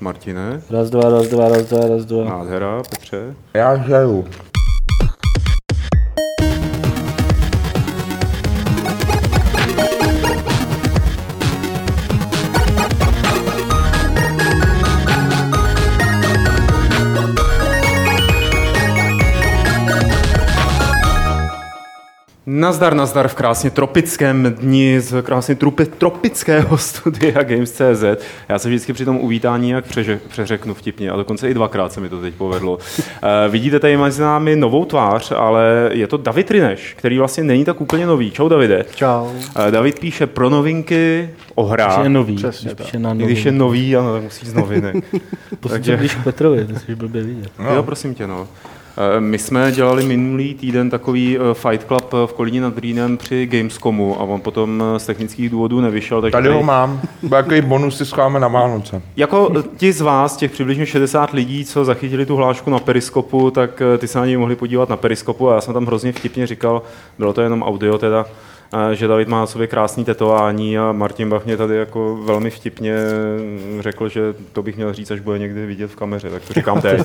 Martine, Raz, dva, raz, dva, raz, dva, raz, dva. nádhera, Petře. Já žeju. Nazdar, nazdar v krásně tropickém dni z krásně trupi, tropického studia Games.cz. Já se vždycky při tom uvítání jak přeže, přeřeknu vtipně a dokonce i dvakrát se mi to teď povedlo. Uh, vidíte tady mezi námi novou tvář, ale je to David Rineš, který vlastně není tak úplně nový. Čau Davide. Čau. Uh, David píše pro novinky o Když hrách. je nový. Přesně Když je na nový. když je nový, ano, tak musí z noviny. Takže- blíž k Petrovi, to jsi blbě vidět. No. Jo, prosím tě, no. Eh, My jsme dělali minulý týden takový eh, Fight Club v Kolíně nad Rýnem při Gamescomu a on potom eh, z technických důvodů nevyšel. Takže Tady ho mám. Jaký bonus si schováme na Vánoce. Jako eh, ti z vás, těch přibližně 60 lidí, co zachytili tu hlášku na Periskopu, tak eh, ty se na něj mohli podívat na Periskopu a já jsem tam hrozně vtipně říkal, bylo to jenom audio teda, eh, že David má na sobě krásný tetování a Martin Bach mě tady jako velmi vtipně řekl, že to bych měl říct, až bude někdy vidět v kameře, tak to říkám teď.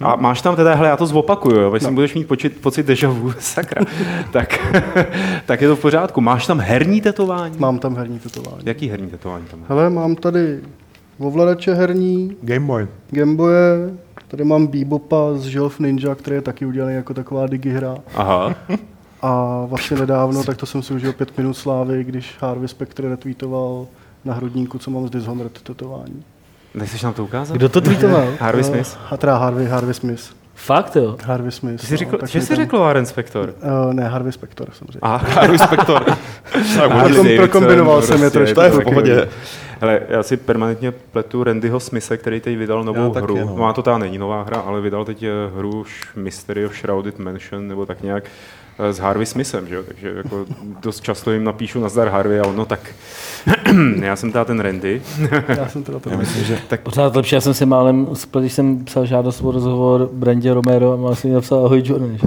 A máš tam teda, hele, já to zopakuju, jo, jestli no. budeš mít počit, pocit deja vu, sakra, tak, tak je to v pořádku. Máš tam herní tetování? Mám tam herní tetování. Jaký herní tetování tam? Hele, mám tady ovladače herní, Gameboy. Gameboye, tady mám Bebopa z Želv Ninja, který je taky udělaný jako taková digihra. Aha, A vlastně nedávno, tak to jsem si užil pět minut slávy, když Harvey Specter retweetoval na hrudníku, co mám z Dishonored tetování. nechceš nám to ukázat? Kdo to tweetoval? Harvey No, Smith? A teda Harvey, Harvey Smith. Fakt jo. Harvey Smith. Ty jsi řekl, tak že jsi řekl Warren Spector? Uh, ne, Harvey Spector jsem řekl. A Harvey Spector. Harley Davidson, prokombinoval jsem je trošku. To je v pohodě. Hele, já si permanentně pletu Randyho Smise, který teď vydal novou Já hru. no. Má to ta není nová hra, ale vydal teď eh, hru Mystery of Shrouded Mansion, nebo tak nějak eh, s Harvey Smithem, že jo? takže jako dost často jim napíšu nazdar Harvey a ono tak, já jsem teda ten Randy. Já jsem teda to Já myslím, že Pořád lepší, já jsem si málem, když jsem psal žádost o rozhovor Brandě Romero a mám si napsal ahoj Jordan.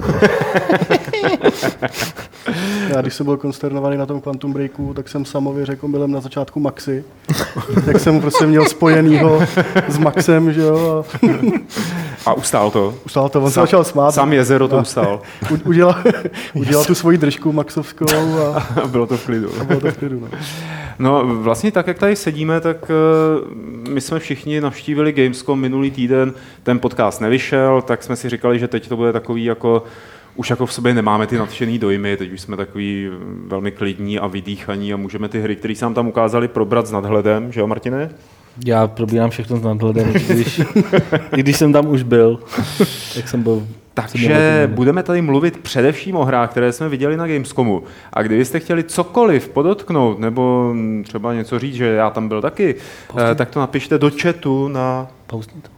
Já když jsem byl konsternovaný na tom Quantum Breaku, tak jsem samově řekl omylem na začátku Maxi. tak jsem prostě měl spojenýho s Maxem, že jo, a ustál to. ustál to, on se Sám- začal smát. Sám jezero to ustál. Udělal, udělal tu svoji držku maxovskou a, A bylo to v klidu. a bylo to v klidu. No. No vlastně tak, jak tady sedíme, tak eh, my jsme všichni navštívili Gamescom minulý týden, ten podcast nevyšel, tak jsme si říkali, že teď to bude takový jako už jako v sobě nemáme ty nadšený dojmy, teď už jsme takový mm, velmi klidní a vydýchaní a můžeme ty hry, které se nám tam ukázali, probrat s nadhledem, že jo Martine? Já probírám všechno s nadhledem, i když, i když jsem tam už byl. tak jsem byl Takže budeme tady mluvit především o hrách, které jsme viděli na Gamescomu. A kdybyste chtěli cokoliv podotknout, nebo třeba něco říct, že já tam byl taky, eh, tak to napište do chatu na Pauzni to.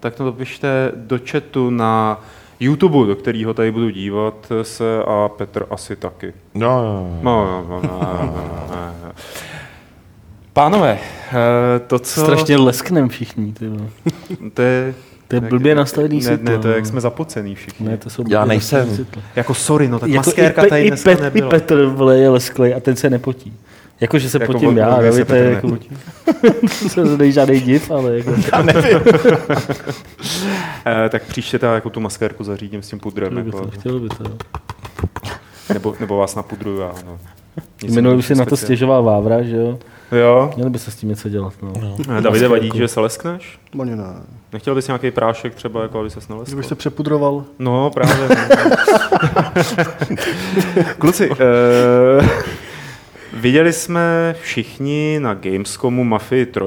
tak to napište do chatu na YouTube, do kterého tady budu dívat se a Petr asi taky. No, no, no. No, no, no, no, no, no. Pánové, eh, to, co... Strašně lesknem všichni. Ty. To je... To je jak- blbě nastavený ne, světlo. ne, to je, jak no. jsme zapocený všichni. Ne, to jsou Já blbě nejsem. světlo. Jako sorry, no tak Jako maskérka i, tady Pe- i, dneska Pet, I nebyla. Petr vole, je lesklej a ten se nepotí. Jako, že se Jako potím on- já, on se David, to je Petr jako, nepotí. to není žádný div, ale jako, Eh, tak příště ta, jako tu maskérku zařídím s tím pudrem. chtělo by Jako, to, chtělo by to. nebo, nebo vás napudruju já. No. Jsem už si na to stěžoval Vávra, že jo? Jo. Měli by se s tím něco dělat. No. Eh, Davide, vadí, že se leskneš? Ne. Nechtěl bys nějaký prášek třeba, jako aby se naleskl? Kdybych se přepudroval, No, právě. Kluci, uh, viděli jsme všichni na Gamescomu Mafii 3,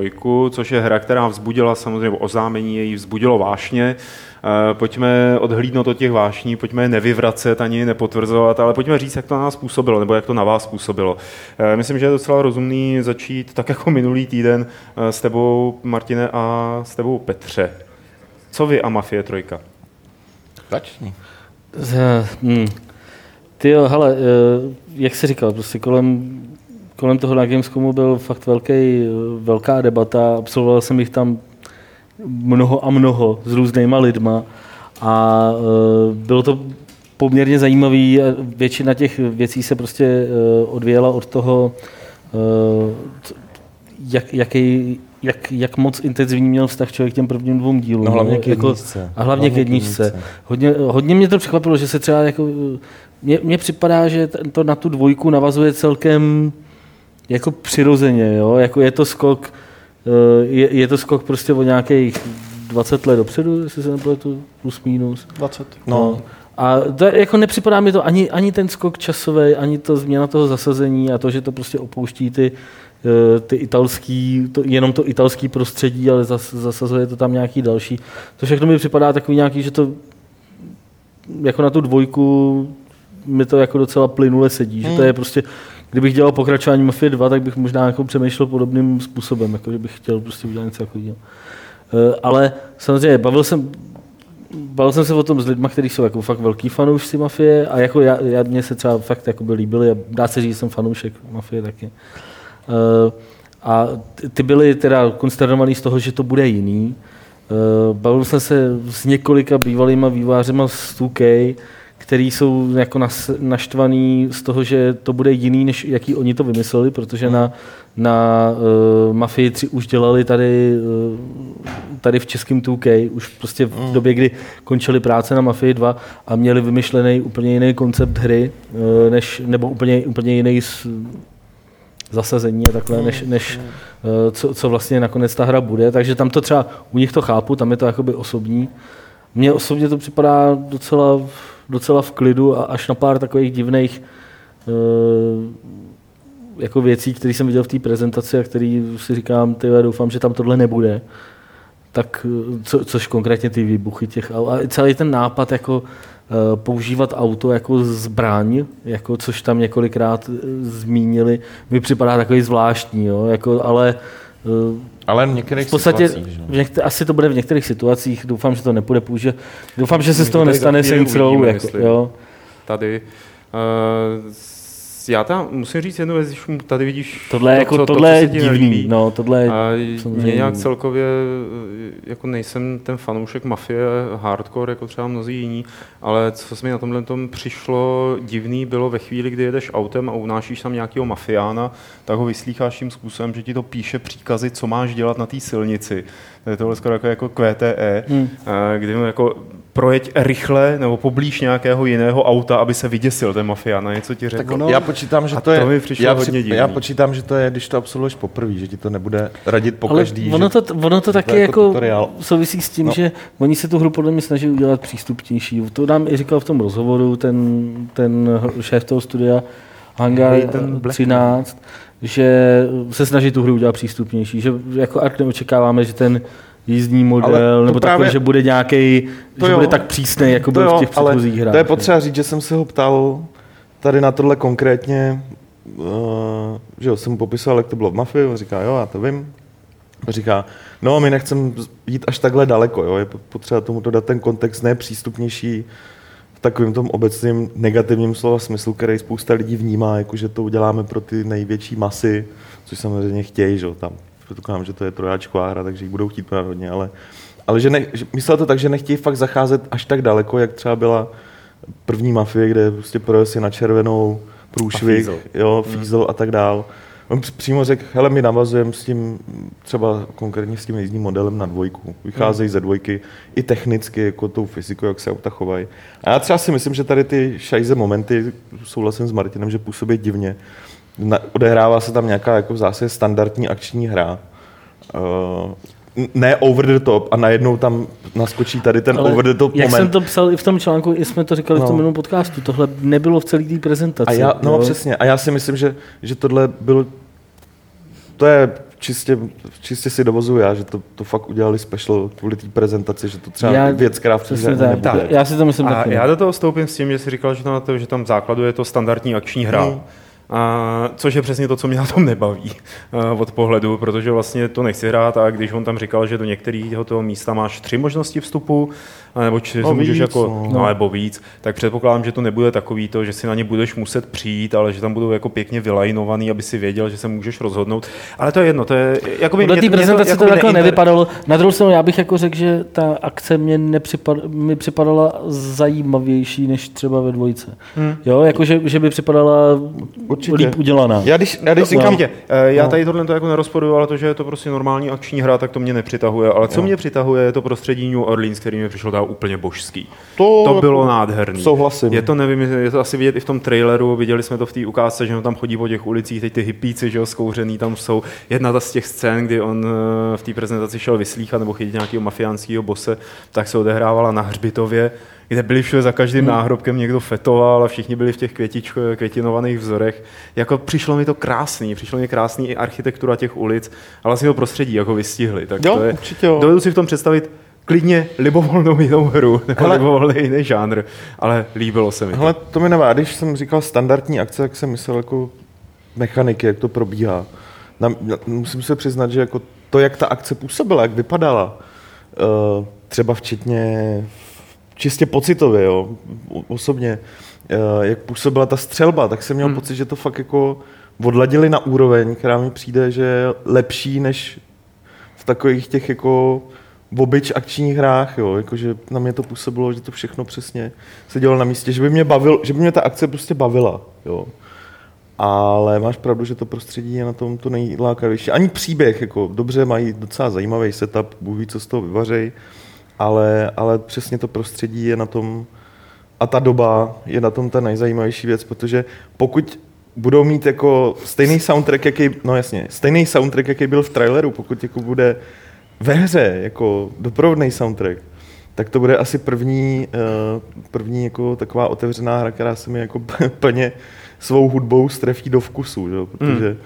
což je hra, která vzbudila samozřejmě oznámení, její vzbudilo vášně. Eh, Pojďme odhlídnout od těch vášní, pojďme je nevyvracet ani nepotvrzovat, ale pojďme říct, jak to na nás působilo, nebo jak to na vás působilo. Eh, Myslím, že je docela rozumný začít tak jako minulý týden eh, s tebou, Martine, a s tebou, Petře. Co vy a Mafie 3? Začni. Z- Hmm. Ty jo, hele, eh, jak jsi říkal, prostě kolem, kolem toho na Gamescomu byl fakt velký, velká debata, absolvoval jsem jich tam mnoho a mnoho s různýma lidma a eh, bylo to poměrně zajímavý. a Většina těch věcí se prostě eh, odvíjela od toho, c- jak, jaký jak, jak moc intenzivní měl vztah člověk k těm prvním dvou dílům. No, hlavně jo, k jedničce. A hlavně, k jedničce. Hodně, hodně mě to překvapilo, že se třeba jako... Mně připadá, že to na tu dvojku navazuje celkem jako přirozeně, jo? Jako je to skok, eh, je, je to skok prostě o nějakých 20 let dopředu, jestli se nepletu, plus minus. 20. No. A to, jako nepřipadá mi to ani, ani ten skok časový, ani to změna toho zasazení a to, že to prostě opouští ty, eh, ty italský, to, jenom to italský prostředí, ale zas, zasazuje to tam nějaký další. To všechno mi připadá takový nějaký, že to jako na tu dvojku mi to jako docela plynule sedí, že to je prostě, kdybych dělal pokračování Mafie 2, tak bych možná jako přemýšlel podobným způsobem, jako že bych chtěl prostě udělat něco takového. Eh, Ale samozřejmě bavil jsem, bavil jsem se o tom s lidmi, kteří jsou jako fakt velký fanoušci Mafie a jako já, já mně se třeba fakt jako by líbily a dá se říct, že jsem fanoušek Mafie taky. Eh, A ty- byli teda konsternovaný z toho, že to bude jiný. Eh, Bavil jsem se s několika bývalýma vývářema z 2K, který jsou jako nas, naštvaný z toho, že to bude jiný, než jaký oni to vymysleli, protože na, na uh, Mafii 3 už dělali tady, uh, tady v českém 2K, už prostě v době, kdy končili práce na Mafii 2 a měli vymyšlený úplně jiný koncept hry, uh, než, nebo úplně, úplně jiný s, zasazení a takhle, než, než eh, co, co vlastně nakonec ta hra bude. Takže tam to třeba, u nich to chápu, tam je to jakoby osobní. Mně osobně to připadá docela, docela v klidu a až na pár takových divných eh, jako věcí, které jsem viděl v té prezentaci a který si říkám, ty doufám, že tam tohle nebude. Tak eh, co, což konkrétně ty výbuchy těch. A celý ten nápad jako eh, používat auto jako zbraň, jako což tam několikrát zmínili, mi připadá takový zvláštní, jo? Jako, ale eh, Ale v některých v podstatě situacích, že? v některých, asi to bude v některých situacích, doufám, že to nepůjde použít. Doufám, že se z toho nestane Saints Row. Jako, jo. tady. Uh, já tam musím říct jednu věc, když tady vidíš Tohle, je to, jako, co- to, tohle co je divný. No, tohle je, A mě nějak celkově, eh, jako nejsem ten fanoušek mafie, hardcore, jako třeba mnozí jiní, ale co se mi na tomhle tom přišlo divný, bylo ve chvíli, kdy jedeš autem a unášíš tam nějakého mafiána, tak ho vyslýcháš tím způsobem, že ti to píše příkazy, co máš dělat na té silnici. To je tohle skoro jako, jako QTE, Hmm. eh, kdy mu jako projeď rychle nebo poblíž nějakého jiného auta, aby se vyděsil ten mafián a něco ti řekl. Tak ono- Já počítám, že A to je. to mi přišlo já, hodně divný. já počítám, že to je, když to absolvuješ poprvé, že ti to nebude radit po Ale každý. ono to, ono to taky je jako jako souvisí s tím, No. že oni se tu hru podle mě snaží udělat přístupnější. To nám i říkal v tom rozhovoru ten, ten šéf toho studia Hangar Hej, ten Black 13, že se snaží tu hru udělat přístupnější. Že jako Ark neočekáváme, že ten jízdní model, nebo právě- takový, že bude nějaký, že jo. bude tak přísný, jako byl v těch předchozích hrách. To je potřeba říct, že jsem se ho ptal tady na tohle konkrétně, uh, že jo, jsem mu popisoval, jak to bylo v Mafii, on říká, jo, já to vím. A říká, no, my nechceme jít až takhle daleko, jo, je potřeba tomu dát ten kontext nepřístupnější v takovém tom obecným negativním slova smyslu, který spousta lidí vnímá, jako že to uděláme pro ty největší masy, což samozřejmě chtějí, že jo, tam předpokládám, že to je trojáčková hra, takže ji budou chtít podat hodně, ale, ale že, ne, že myslel to tak, že nechtějí fakt zacházet až tak daleko, jak třeba byla první mafie, kde prostě projel si na červenou průšvih, fízl. jo, fízl a tak dál. On přímo řekl, hele, my navazujeme s tím, třeba konkrétně s tím jízdním modelem na dvojku. Vycházejí ze dvojky i technicky, jako tou fyzikou, jak se auta chovají. A já třeba si myslím, že tady ty šajze momenty, souhlasím s Martinem, že působí divně. Na, odehrává se tam nějaká jako v zásadě standardní akční hra. Uh, ne over the top a najednou tam naskočí tady ten Ale over the top jak moment. jsem to psal i v tom článku, i jsme to říkali no. v tom No. minulém podcastu, tohle nebylo v celé té prezentaci. A já, no jo. přesně, a já si myslím, že, že tohle bylo, to je čistě, čistě si dovozuju já, že to, to fakt udělali special kvůli té prezentaci, že to třeba Já- já, věc, která v té hře tak. nebude. Já si to myslím A taky. já no. do toho vstoupím s tím, že jsi říkal, že, to, že tam v základu je to standardní akční hra. Hmm. A, což je přesně to, co mě na tom nebaví a, od pohledu, protože vlastně to nechci hrát a když on tam říkal, že do některého toho místa máš tři možnosti vstupu, nebo čtyři No můžeš víc, jako, no. no. nebo víc, tak předpokládám, že to nebude takový to, že si na ně budeš muset přijít, ale že tam budou jako pěkně vylajnovaný, aby si věděl, že se můžeš rozhodnout. Ale to je jedno, to je, jako Podle té prezentace to takhle nevypadalo. Na druhou stranu já bych jako řekl, že ta akce mě nepřipad, mi připadala zajímavější než třeba ve dvojce. Hmm. Jo, jako že, že by připadala určitě. líp udělaná. Já když, já když No, říkám. Eh, Já no. tady tohle to jako nerozporuju, ale to, že je to prostě normální akční hra, tak to mě nepřitahuje. Ale co Jo. mě přitahuje, je to prostředí New Orleans, který mi přišlo dál úplně božský. To To jako bylo nádherný. souhlasím. Je to, nevím, je to asi vidět i v tom traileru, viděli jsme to v té ukázce, že on tam chodí po těch ulicích, teď ty hippíci, že jo, zkouřený tam jsou. Jedna z těch scén, kdy on eh, v té prezentaci šel vyslíchat nebo chytit nějakého mafiánského bose, tak se odehrávala na hřbitově, kde byli všude za každým Hmm. náhrobkem někdo fetoval a všichni byli v těch květičko, květinovaných vzorech. Jako přišlo mi to krásný, přišlo mi krásný i architektura těch ulic, a vlastně to prostředí, jako vystihli. Tak Jo, to je, určitě jo. Dovedu si v tom představit klidně libovolnou jinou hru, nebo Hele. libovolný jiný žánr, ale líbilo se mi to. Hele, to mi nevá, když jsem říkal standardní akce, jak jsem myslel jako mechaniky, jak to probíhá. Na, na, musím se přiznat, že jako to, jak ta akce působila, jak vypadala, uh, třeba včetně čistě pocitově, jo, osobně, uh, jak působila ta střelba, tak jsem měl hmm. pocit, že to fakt jako odladili na úroveň, která mi přijde, že je lepší než v takových těch jako obyč akčních hrách, jo, jakože na mě to působilo, že to všechno přesně se dělalo na místě, že by mě bavil, že by mě ta akce prostě bavila, jo. Ale máš pravdu, že to prostředí je na tom to nejlákavější. Ani příběh, jako dobře, mají docela zajímavý setup, Bůh ví, co z toho vyvařej, ale, ale přesně to prostředí je na tom, a ta doba je na tom ta nejzajímavější věc, protože pokud budou mít jako stejný soundtrack, jaký, no jasně, stejný soundtrack, jaký byl v traileru, pokud jako bude ve hře jako doprovodný soundtrack, tak to bude asi první, eh, první jako taková otevřená hra, která se mi jako plně svou hudbou strefí do vkusu, že? jo, protože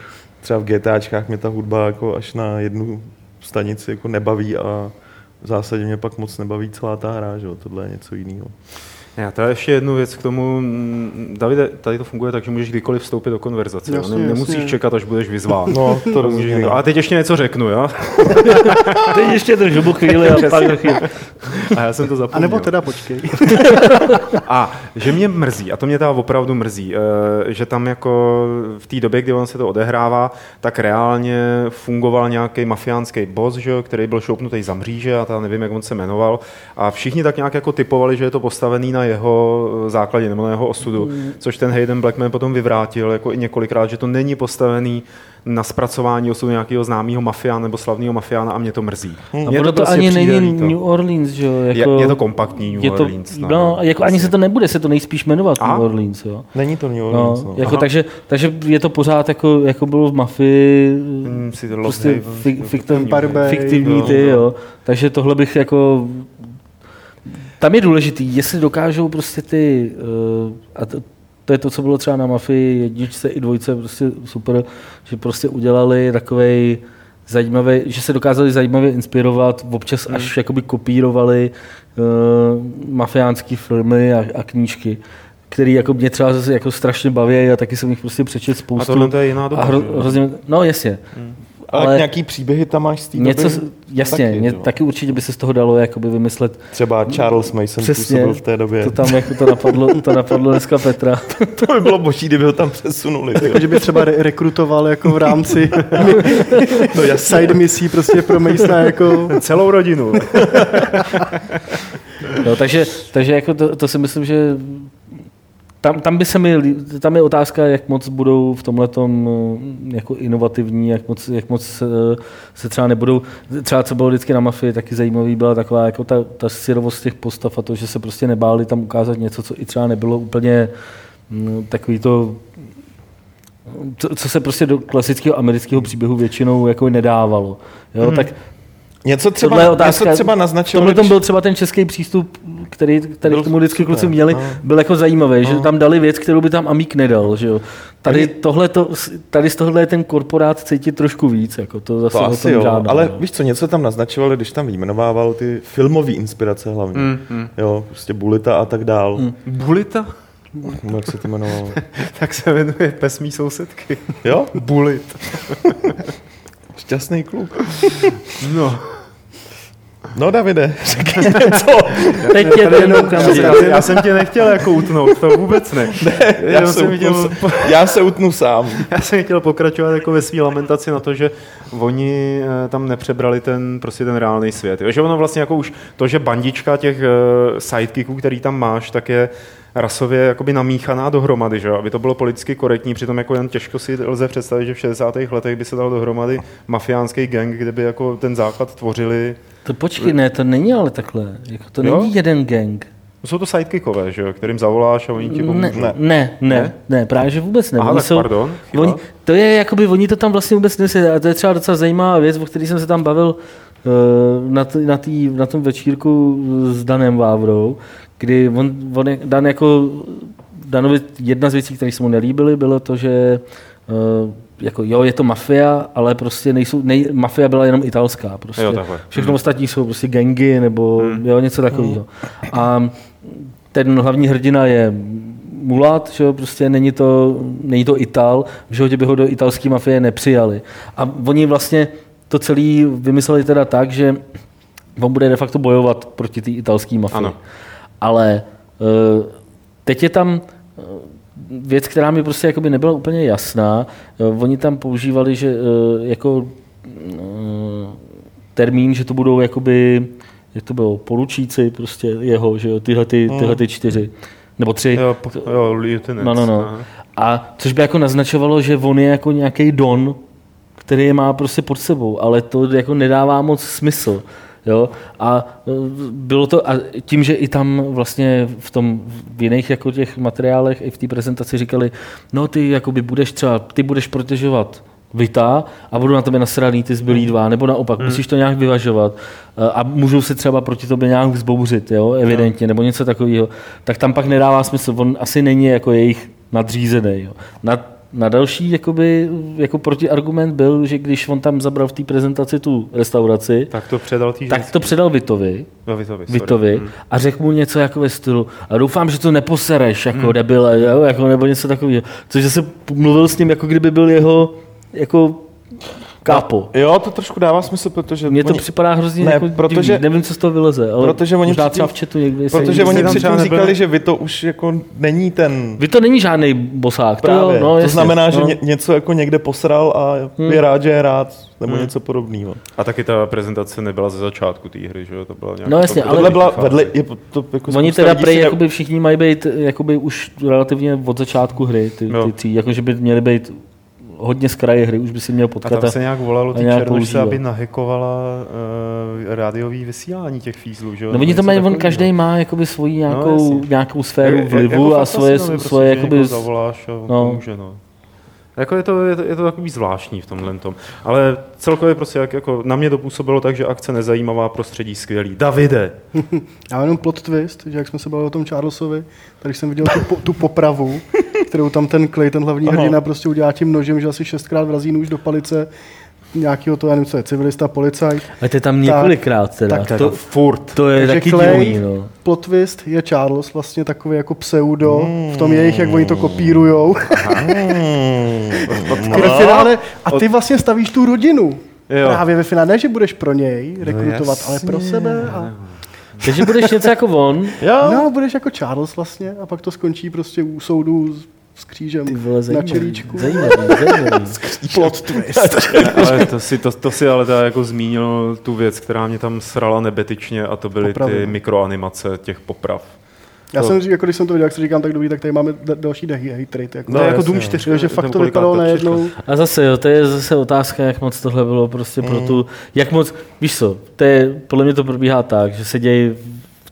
třeba v GTAčkách mě ta hudba jako až na jednu stanici jako nebaví a v zásadě mě pak moc nebaví celá ta hra, že? jo, tohle je něco jiného. Já tady ještě jednu věc k tomu. mm, Davide, tady to funguje tak, že můžeš kdykoliv vstoupit do konverzace. Jasně, Ne- Nemusíš jasně. čekat, až budeš vyzván. No, to Můžeš ne. Ale teď ještě něco řeknu, jo? Teď ještě drž hubu chvíli a pak. A já jsem to A zapomněl. nebo teda počkej. A že mě mrzí, a to mě teda opravdu mrzí, eh, že tam jako v té době, kdy on se to odehrává, tak reálně fungoval nějaký mafiánský boss, že, jo, který byl šoupnutý za mříže a ta nevím, jak on se jmenoval. A všichni tak nějak jako typovali, že je to postavený na jeho eh, základě nebo na jeho osudu, což ten Hayden Blackman potom vyvrátil jako i několikrát, že to není postavený na zpracování osudu nějakého známého mafiána nebo slavného mafiána a mě to mrzí. A Mně ono to prostě ani není líto. New Orleans, že jo? Je, Jako, je to kompaktní New je to, Orleans. no, jako ani se to nebude, se to nejspíš jmenovat A? New Orleans, jo. Není to New No, Orleans, no. jako, Aha. takže, takže je to pořád jako, jako bylo v Mafii, Hmm, to prostě fik, fiktivní ty, no. jo. Takže tohle bych jako... Tam je důležitý, jestli dokážou prostě ty... Uh, a to, to je to, co bylo třeba na Mafii jedničce i dvojce, prostě super, že prostě udělali takovej zajímavý, že se dokázali zajímavě inspirovat, občas Hmm. až jakoby kopírovali uh, mafiánské filmy a, a knížky který jako mě třeba zase jako strašně baví a taky jsem jich prostě přečet spoustu. A tohle to je jiná doba, A hro, hrozně, no jasně. Ale, Ale nějaký příběhy tam máš z té něco, doby? jasně, taky, mě, taky určitě by se z toho dalo jakoby vymyslet. Třeba Charles Mason Přesně, působil v té době. to tam jako to napadlo, to napadlo dneska Petra. to by bylo boží, kdyby ho tam přesunuli. tyjo. že by třeba re- rekrutoval jako v rámci No jasně. side misí prostě pro Masona jako Celou rodinu. No, takže, takže jako to, to, si myslím, že tam, tam by se mi, tam je otázka, jak moc budou v tomhle jako inovativní, jak moc, jak moc se, se třeba nebudou, třeba co bylo vždycky na Mafii taky zajímavý, byla taková jako ta, ta syrovost těch postav a to, že se prostě nebáli tam ukázat něco, co i třeba nebylo úplně mm, takový to co, co se prostě do klasického amerického příběhu většinou jako nedávalo. Jo? Hmm. Tak Něco třeba, Tohle je otázka. něco třeba naznačilo, Tohle tom byl třeba ten český přístup, který tady Byl k tomu vždycky kluci měli, no. byl jako zajímavý, že No. tam dali věc, kterou by tam Amík nedal. Že jo. Tady, tohle to, tady z tohohle je ten korporát cítit trošku víc. Jako to zase to asi jo, žádná, ale no. víš co, něco tam naznačovali, když tam vyjmenovával ty filmové inspirace hlavně. Mm, mm. Jo, prostě Bulita a tak dál. Mm. Bulita? No, jak se to jmenovalo? Tak se jmenuje pes mý sousedky. Jo? Bulit. Šťastný kluk. No. No Davide, řekni něco. Teď ten jenom, já, já, jsem tě nechtěl jako utnout, to vůbec ne. Já Jenom se, jsem utnu, chtěl, já se utnu sám. já jsem chtěl pokračovat jako ve své lamentaci na to, že oni eh, tam nepřebrali ten, prostě ten reálný svět. Jo? Že ono vlastně jako už to, že bandička těch eh, sidekicků, který tam máš, tak je rasově jakoby namíchaná dohromady, že? aby to bylo politicky korektní, přitom jako jen těžko si lze představit, že v 60. letech by se dal dohromady mafiánský gang, kde by jako ten základ tvořili. To počkej, ne, to není ale takhle. Jako to Jo? není jeden gang. To jsou to sidekickové, že jo, kterým zavoláš a oni ti pomůžou. ne, ne, ne, ne, právě že vůbec ne. Aha, Oni tak pardon, chyba. oni, to je, jakoby, oni to tam vlastně vůbec nesí. A to je třeba docela zajímavá věc, o které jsem se tam bavil eh, na, t- na, tý, na tom večírku s Danem Vávrou, kdy on, on je, Dan jako, Danovi jedna z věcí, které se mu nelíbily, bylo to, že eh, jako jo, je to mafia, ale prostě nejsou, nej, mafia byla jenom italská. Prostě. Jo, takhle. Všechno Hmm. ostatní jsou prostě gangy nebo Hmm. jo, něco takového. A ten hlavní hrdina je mulat, že jo, prostě není to, není to Ital, v životě by ho do italské mafie nepřijali. A oni vlastně to celé vymysleli teda tak, že on bude de facto bojovat proti té italské mafii. Ano. Ale eh, teď je tam eh, věc, která mi prostě jakoby nebyla úplně jasná. Eh, Oni tam používali, že jako termín, že to budou jakoby, jak to bylo, poručíci prostě jeho, že jo, tyhle, ty, tyhle ty čtyři, nebo tři. Jo, po, jo, lieutenant. No, no, no. Aha. A což by jako naznačovalo, že on je jako nějaký don, který je má prostě pod sebou, ale to jako nedává moc smysl. Jo? A e, bylo to, a tím, že i tam vlastně v tom, v jiných jako těch materiálech, i v té prezentaci říkali, no ty jakoby budeš třeba, ty budeš protežovat Vita a budou na tebe nasraný ty zbylí dva, nebo naopak, hmm. musíš to nějak vyvažovat e, a můžou se třeba proti tobě nějak vzbouřit, jo, evidentně, nebo něco takového, tak tam pak nedává smysl, on asi není jako jejich nadřízený. Jo. Na, na další jakoby, jako protiargument byl, že když on tam zabral v té prezentaci tu restauraci, Tak to předal tý tak to předal Vitovi, No, Vitovi. Vitovi Hmm. a řekl mu něco jako ve stylu a doufám, že to neposereš, jako hmm. debile, jo, jako, nebo něco takového. Což se mluvil s ním, jako kdyby byl jeho jako kápo. Jo, to trošku dává smysl, protože Mně to oni, připadá hrozně Ne, jako protože- divný. nevím, co z toho vyleze, ale Protože oni možná třeba v chatu někdy protože oni předtím říkali, že vy to už jako není ten Vy to není žádný bosák, to, Právě. jo, no, to jasně, znamená, že no. ně, něco jako někde posral a Hmm. je rád, že je rád, nebo Hmm. něco podobného. A taky ta prezentace nebyla ze začátku té hry, že jo? To byla nějaká No jasně, to- ale- Tohle byla vedle, je to jako Oni teda prej, ne- jakoby všichni mají být jakoby už relativně od začátku hry, ty, ty tří, jakože by měli být hodně z kraje hry, už by si měl A potkat. tam se nějak volalo a černošce, používat. aby nahekovala uh, rádiový vysílání těch fízlů, že jo? No oni to mají, on každý má jakoby svoji nějakou, jasně. nějakou sféru jak- vlivu jako a svoje, svoje prostě, že jakoby, zavoláš a no. no. pomůže, no. Jako je to, je to, je to takový zvláštní v tomhle tom. Ale celkově prostě jak, jako na mě to působilo tak, že akce nezajímavá, prostředí skvělý. Davide! Já jenom plot twist, že jak jsme se bavili o tom Charlesovi, tak když jsem viděl tu, po, tu popravu, kterou tam ten Clay, ten hlavní Aha. hrdina, prostě udělá tím nožem, že asi šestkrát vrazí nůž do palice nějakého to, já nevím, co je, civilista, policajt. ale to je tam několikrát teda. tak to, furt. to je Takže taky Clay- divný, no. Plot twist je Charles vlastně takový jako pseudo v tom jejich, jak oni to kopírujou. Hmm. A ve finále, a ty vlastně stavíš tu rodinu. Jo. Právě ve finále, ne, že budeš pro něj rekrutovat, ale pro sebe. A, Takže budeš něco jako on, Jo, no, budeš jako Charles vlastně a pak to skončí prostě u soudu s, křížem ty vole, na zajímavý, čelíčku. zajímavý, zajímavý. Plot twist. Ale to si, to, to si ale teda jako zmínil tu věc, která mě tam srala nebetyčně a to byly Popravy. ty mikroanimace těch poprav. Já To- jsem, říkal, jako když jsem to viděl, jak si říkám, tak dobrý, tak tady máme da- další rate. Jako, No, No, jako jasně, Doom no. 4. že, že fakt to vypadalo najednou. A zase, jo, to je zase otázka, jak moc tohle bylo prostě pro tu, jak moc, víš co, to je, podle mě to probíhá tak, že se dějí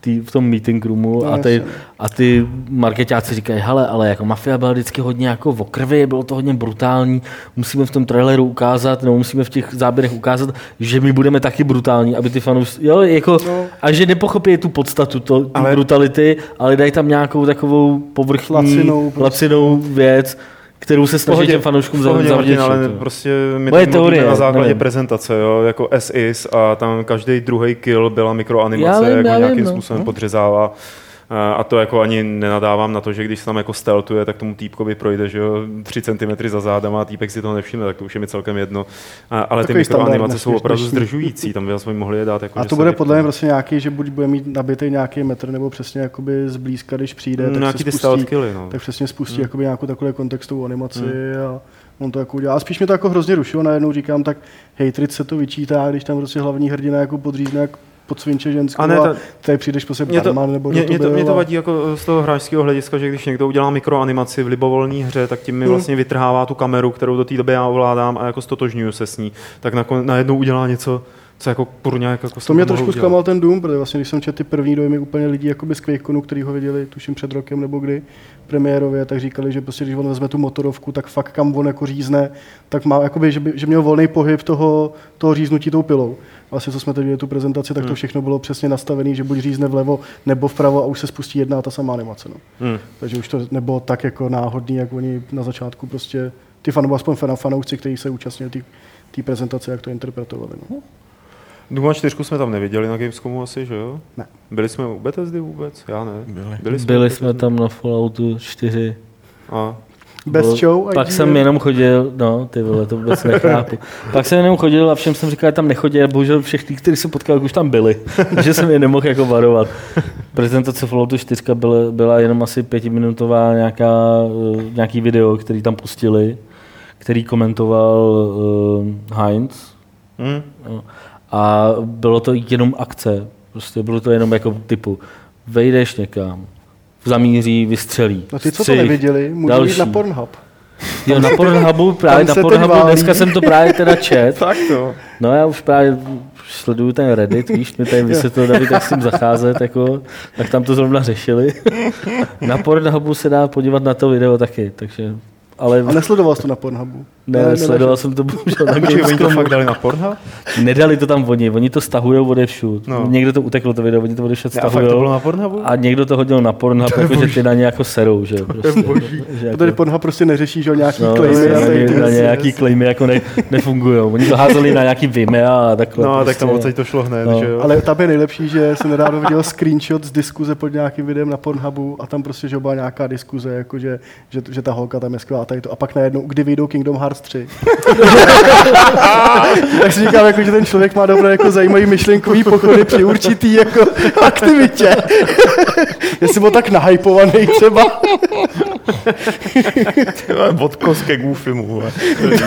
tý, v tom meeting roomu No, a, ty, a ty marketáci říkají, hele, ale jako mafia byla vždycky hodně jako o krvi, bylo to hodně brutální, musíme v tom traileru ukázat, nebo musíme v těch záběrech ukázat, že my budeme taky brutální, aby ty fanoušci, jo, jako, No. a že nepochopí tu podstatu to, ale, Ale- brutality, ale dají tam nějakou takovou povrchní, Lacinou prostě. lacinou věc, kterou se snaží těm fanouškům pohodě. Martin, ale jo. prostě my Moje to teorie, na základě nevím. prezentace, jo, jako as is a tam každý druhý kill byla mikroanimace, Já vím, jak já ho vím, nějakým no. způsobem podřezává. A a to jako ani nenadávám na to, že když se tam jako steltuje, tak tomu týpkovi projde, že jo, 3 cm za zádama a týpek si toho nevšimne, tak to už je mi celkem jedno. A, ale ty Takový standard mikroanimace jsou opravdu dnešní. zdržující, tam by aspoň mohli je dát. Jako, A to bude podle mě prostě nějaký, že buď bude mít nabitý nějaký metr, nebo přesně jakoby zblízka, když přijde, Mm, tak nějaký se ty spustí, killy, no. tak přesně spustí jakoby nějakou takovou kontextovou animaci a on to jako udělá. A spíš mě to jako hrozně rušilo, najednou říkám, tak hejtrit se to vyčítá, když tam prostě hlavní hrdina jako podřízne jak podsvinče ženskou A ne, ta- a tady přijdeš Mě to, barman nebo mě, mě, to, mě to vadí jako z toho hráčského hlediska, že když někdo udělá mikroanimaci v libovolné hře, tak tím mi Hmm. vlastně vytrhává tu kameru, kterou do té doby já ovládám a jako stotožňuju se s ní. Tak nakon, najednou udělá něco, co jako kurňa jako To jsem mě trošku zklamal ten Doom, protože vlastně, když jsem četl ty první dojmy úplně lidí jakoby z QuakeConu, který ho viděli, tuším před rokem nebo kdy, premiérově, tak říkali, že prostě, když on vezme tu motorovku, tak fakt kam on jako řízne, tak má, jakoby, že, by, že měl volný pohyb toho, toho říznutí tou pilou. Vlastně, co jsme teď viděli tu prezentaci, tak to všechno bylo přesně nastavené, že buď řízne vlevo nebo vpravo a už se spustí jedna a ta samá animace. No. Hmm. Takže už to nebylo tak jako náhodný, jak oni na začátku prostě, ty fanoušci, aspoň fan- fanoušci, kteří se účastnili té- prezentace, jak to interpretovali. No. Duma 4 jsme tam neviděli na Gamescomu asi, že jo? Ne. Byli jsme u Bethesdy vůbec? Já ne. Byli. Byli jsme, Byli jsme tam na Falloutu 4. A, Bez show. Pak jsem jenom chodil, no ty vole, to vůbec nechápu. Pak jsem jenom chodil a všem jsem říkal, že tam nechodí a bohužel všechny, kteří jsem potkal, už tam byli. že jsem je nemohl jako varovat. Prezentace Falloutu 4 byla, byla jenom asi pětiminutová nějaká, eh, nějaký video, který tam pustili, který komentoval uh, Heinz. No. A bylo to jenom akce. Prostě bylo to jenom jako typu, vejdeš někam, zamíří, vystřelí. No ty, co to střih, neviděli, můžou další. jít na Pornhub. Jo, na Pornhubu, právě na Pornhubu, dneska jsem to právě teda čet. Tak to. No já už právě sleduju ten Reddit, víš, mi tady vysvětlil David, jak s tím zacházet, jako, tak tam to zrovna řešili. Na Pornhubu se dá podívat na to video taky, takže, ale A nesledoval jsi to na Pornhubu? ne, sledoval jsem to bohužel na Počkej, oni to Gamescomu. fakt dali na Pornhub? Nedali to tam oni, oni to stahujou odevšud. No. No. Někdo to uteklo to video, oni to odevšud Ne, a fakt to stahujou. bylo na Pornhubu? A někdo to hodil na Pornhub, jakože ty na ně jako serou, že jo, prostě. Že jako, Protože Pornhub prostě neřeší, že jo, nějaký no, claimy. na, a tady ty na věci. nějaký klejmy jako ne, nefungují. Oni to házeli na nějaký Vimeo a takhle. No, tak prostě. tam odsaď to šlo hned, No. že jo? Ale tam je nejlepší, že jsem nedávno viděl screenshot z diskuze pod nějakým videem na Pornhubu a tam prostě, že byla nějaká diskuze, jako že, že, že ta holka tam je skvělá a tady to. A pak najednou, kdy vyjdou Kingdom Hearts 3. tak si říkám, jako, že ten člověk má dobré jako zajímavý myšlenkový pochody při určitý jako aktivitě. Jestli byl tak nahypovaný třeba. Odkos ke.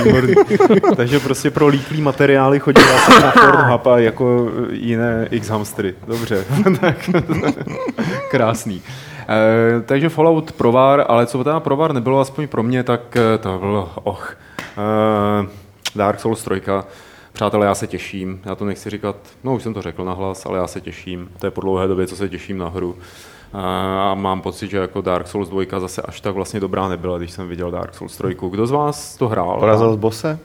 Výborný. Takže prostě pro líklý materiály chodí na Pornhub a jako jiné X-hamstry. Dobře, tak krásný. E, takže Fallout provar, ale co teda provar nebylo aspoň pro mě, tak eh, to bylo, och, e, Dark Souls 3. Přátelé, já se těším. Já to nechci říkat, no už jsem to řekl nahlas, ale já se těším. To je po dlouhé době, co se těším na hru. A mám pocit, že jako Dark Souls 2 zase až tak vlastně dobrá nebyla, když jsem viděl Dark Souls 3. Kdo z vás to hrál? Porazil z bose?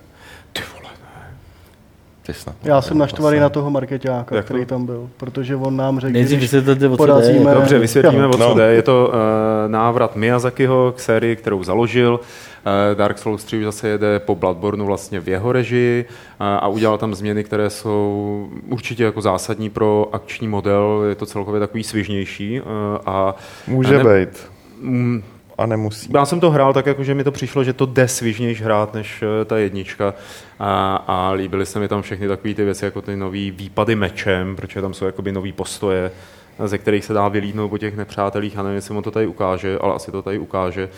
Ty ne. Snad. Já jsem naštvaný na toho marketáka, Jak který tam byl, protože on nám řekl, Nejdřív když o porazíme-. Dobře, vysvětlíme, o co No. jde. Je to uh, návrat Miyazakiho k sérii, kterou založil. Uh, Dark Souls 3 už zase jede po Bloodborneu vlastně v jeho režii uh, a udělal tam změny, které jsou určitě jako zásadní pro akční model. Je to celkově takový svižnější. Uh, a Může a být. Mm, A nemusí. já jsem to hrál tak, jako, že mi to přišlo, že to jde svižnějš hrát než eh, ta jednička a, a líbily se mi tam všechny takové ty věci, jako ty nový výpady mečem, protože tam jsou jakoby nový postoje, ze kterých se dá vylídnout po těch nepřátelích. A nevím, jestli mu to tady ukáže, ale asi to tady ukáže.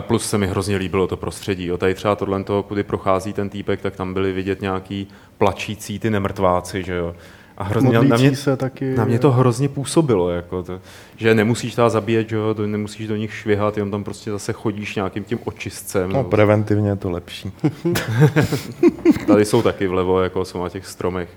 Plus se mi hrozně líbilo to prostředí. Jo. Tady třeba tohle, kudy prochází ten týpek, tak tam byly vidět nějaký plačící ty nemrtváci, že jo. A hrozně na modlící mě, se taky. na mě to hrozně působilo, jako to, že nemusíš teda zabíjet, že jo, to nemusíš do nich švihat, jenom tam prostě zase chodíš nějakým tím očistcem. No, preventivně je to lepší. Tady jsou taky vlevo, jako jsou na těch stromech.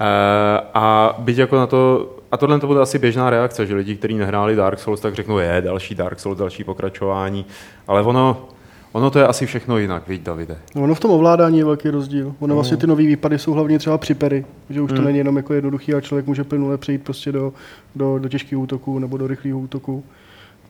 E, a byť jako na to, a tohle to bude asi běžná reakce, že lidi, kteří nehráli Dark Souls, tak řeknou, je, další Dark Souls, další pokračování. Ale ono, ono to je asi všechno jinak, víš, Davide. No, ono v tom ovládání je velký rozdíl. Ono vlastně No. ty nové výpady jsou hlavně třeba při pery, že už to Hmm. není jenom jako jednoduchý a člověk může plynule přejít prostě do, do, do těžkých útoků nebo do rychlých útoků.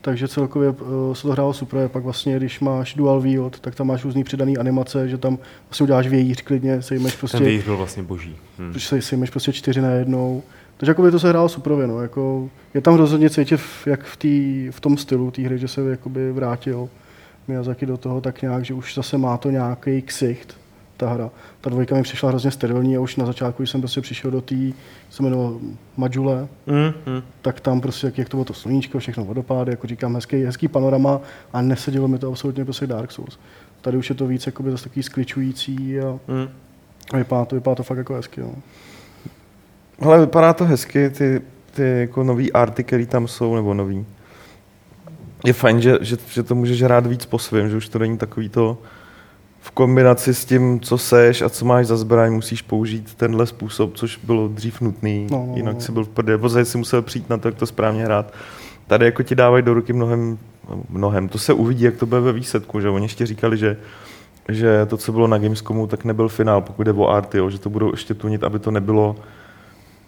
Takže celkově uh, se to hrálo super. Pak vlastně, když máš dual wield, tak tam máš různý přidaný animace, že tam vlastně uděláš vějíř klidně, sejmeš Ten prostě, vějíř byl vlastně boží. Hm. se, sejmeš prostě čtyři na jednou. Takže jakoby to se hrálo super, no. jako, je tam rozhodně cítit, jak v, tý, v tom stylu té hry, že se jakoby vrátil Miyazaki do toho tak nějak, že už zase má to nějaký ksicht, ta hra. Ta dvojka mi přišla hrozně sterilní a už na začátku, když jsem prostě přišel do té, se jmenovalo Majule, Hm, hm. tak tam prostě, jak, jak to bylo to sluníčko, všechno vodopády, jako říkám, hezký, hezký panorama a nesedělo mi to absolutně prostě Dark Souls. Tady už je to víc jakoby zase takový skličující a Hm. vypadá to, vypadá to fakt jako hezky. No. Hele, vypadá to hezky, ty, ty jako nový arty, které tam jsou, nebo nový. Je fajn, že, že, že to můžeš hrát víc po svém, že už to není takový to v kombinaci s tím, co seš a co máš za zbraň, musíš použít tenhle způsob, což bylo dřív nutný, No, no, jinak no. si byl v prdě, nebo si musel přijít na to, jak to správně hrát. Tady jako ti dávají do ruky mnohem, mnohem, to se uvidí, jak to bude ve výsledku, že oni ještě říkali, že že to, co bylo na Gamescomu, tak nebyl finál, pokud jde o arty, jo, že to budou ještě tunit, aby to nebylo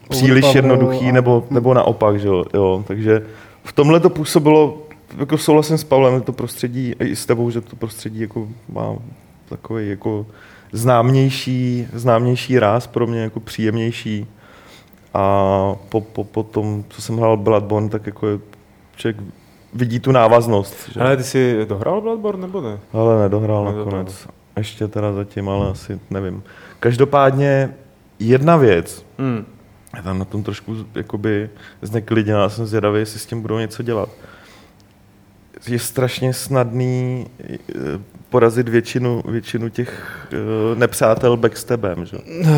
příliš jednoduchý, nebo, nebo naopak, že jo, jo. Takže v tomhle to působilo, jako souhlasím s Pavlem, že to prostředí, a i s tebou, že to prostředí jako má takový jako známější, známější ráz pro mě, jako příjemnější. A po, po, po tom, co jsem hrál Bloodborne, tak jako je, člověk vidí tu návaznost. Že? Ale ty jsi dohrál Bloodborne nebo ne? Ale nedohrál Nedohrál. nakonec. Ještě teda zatím, ale asi nevím. Každopádně jedna věc, Hmm. je tam na tom trošku jakoby zneklidněná, jsem zvědavý, jestli s tím budou něco dělat. Je strašně snadný eh, porazit většinu, většinu těch eh, nepřátel backstabem, že? Uh,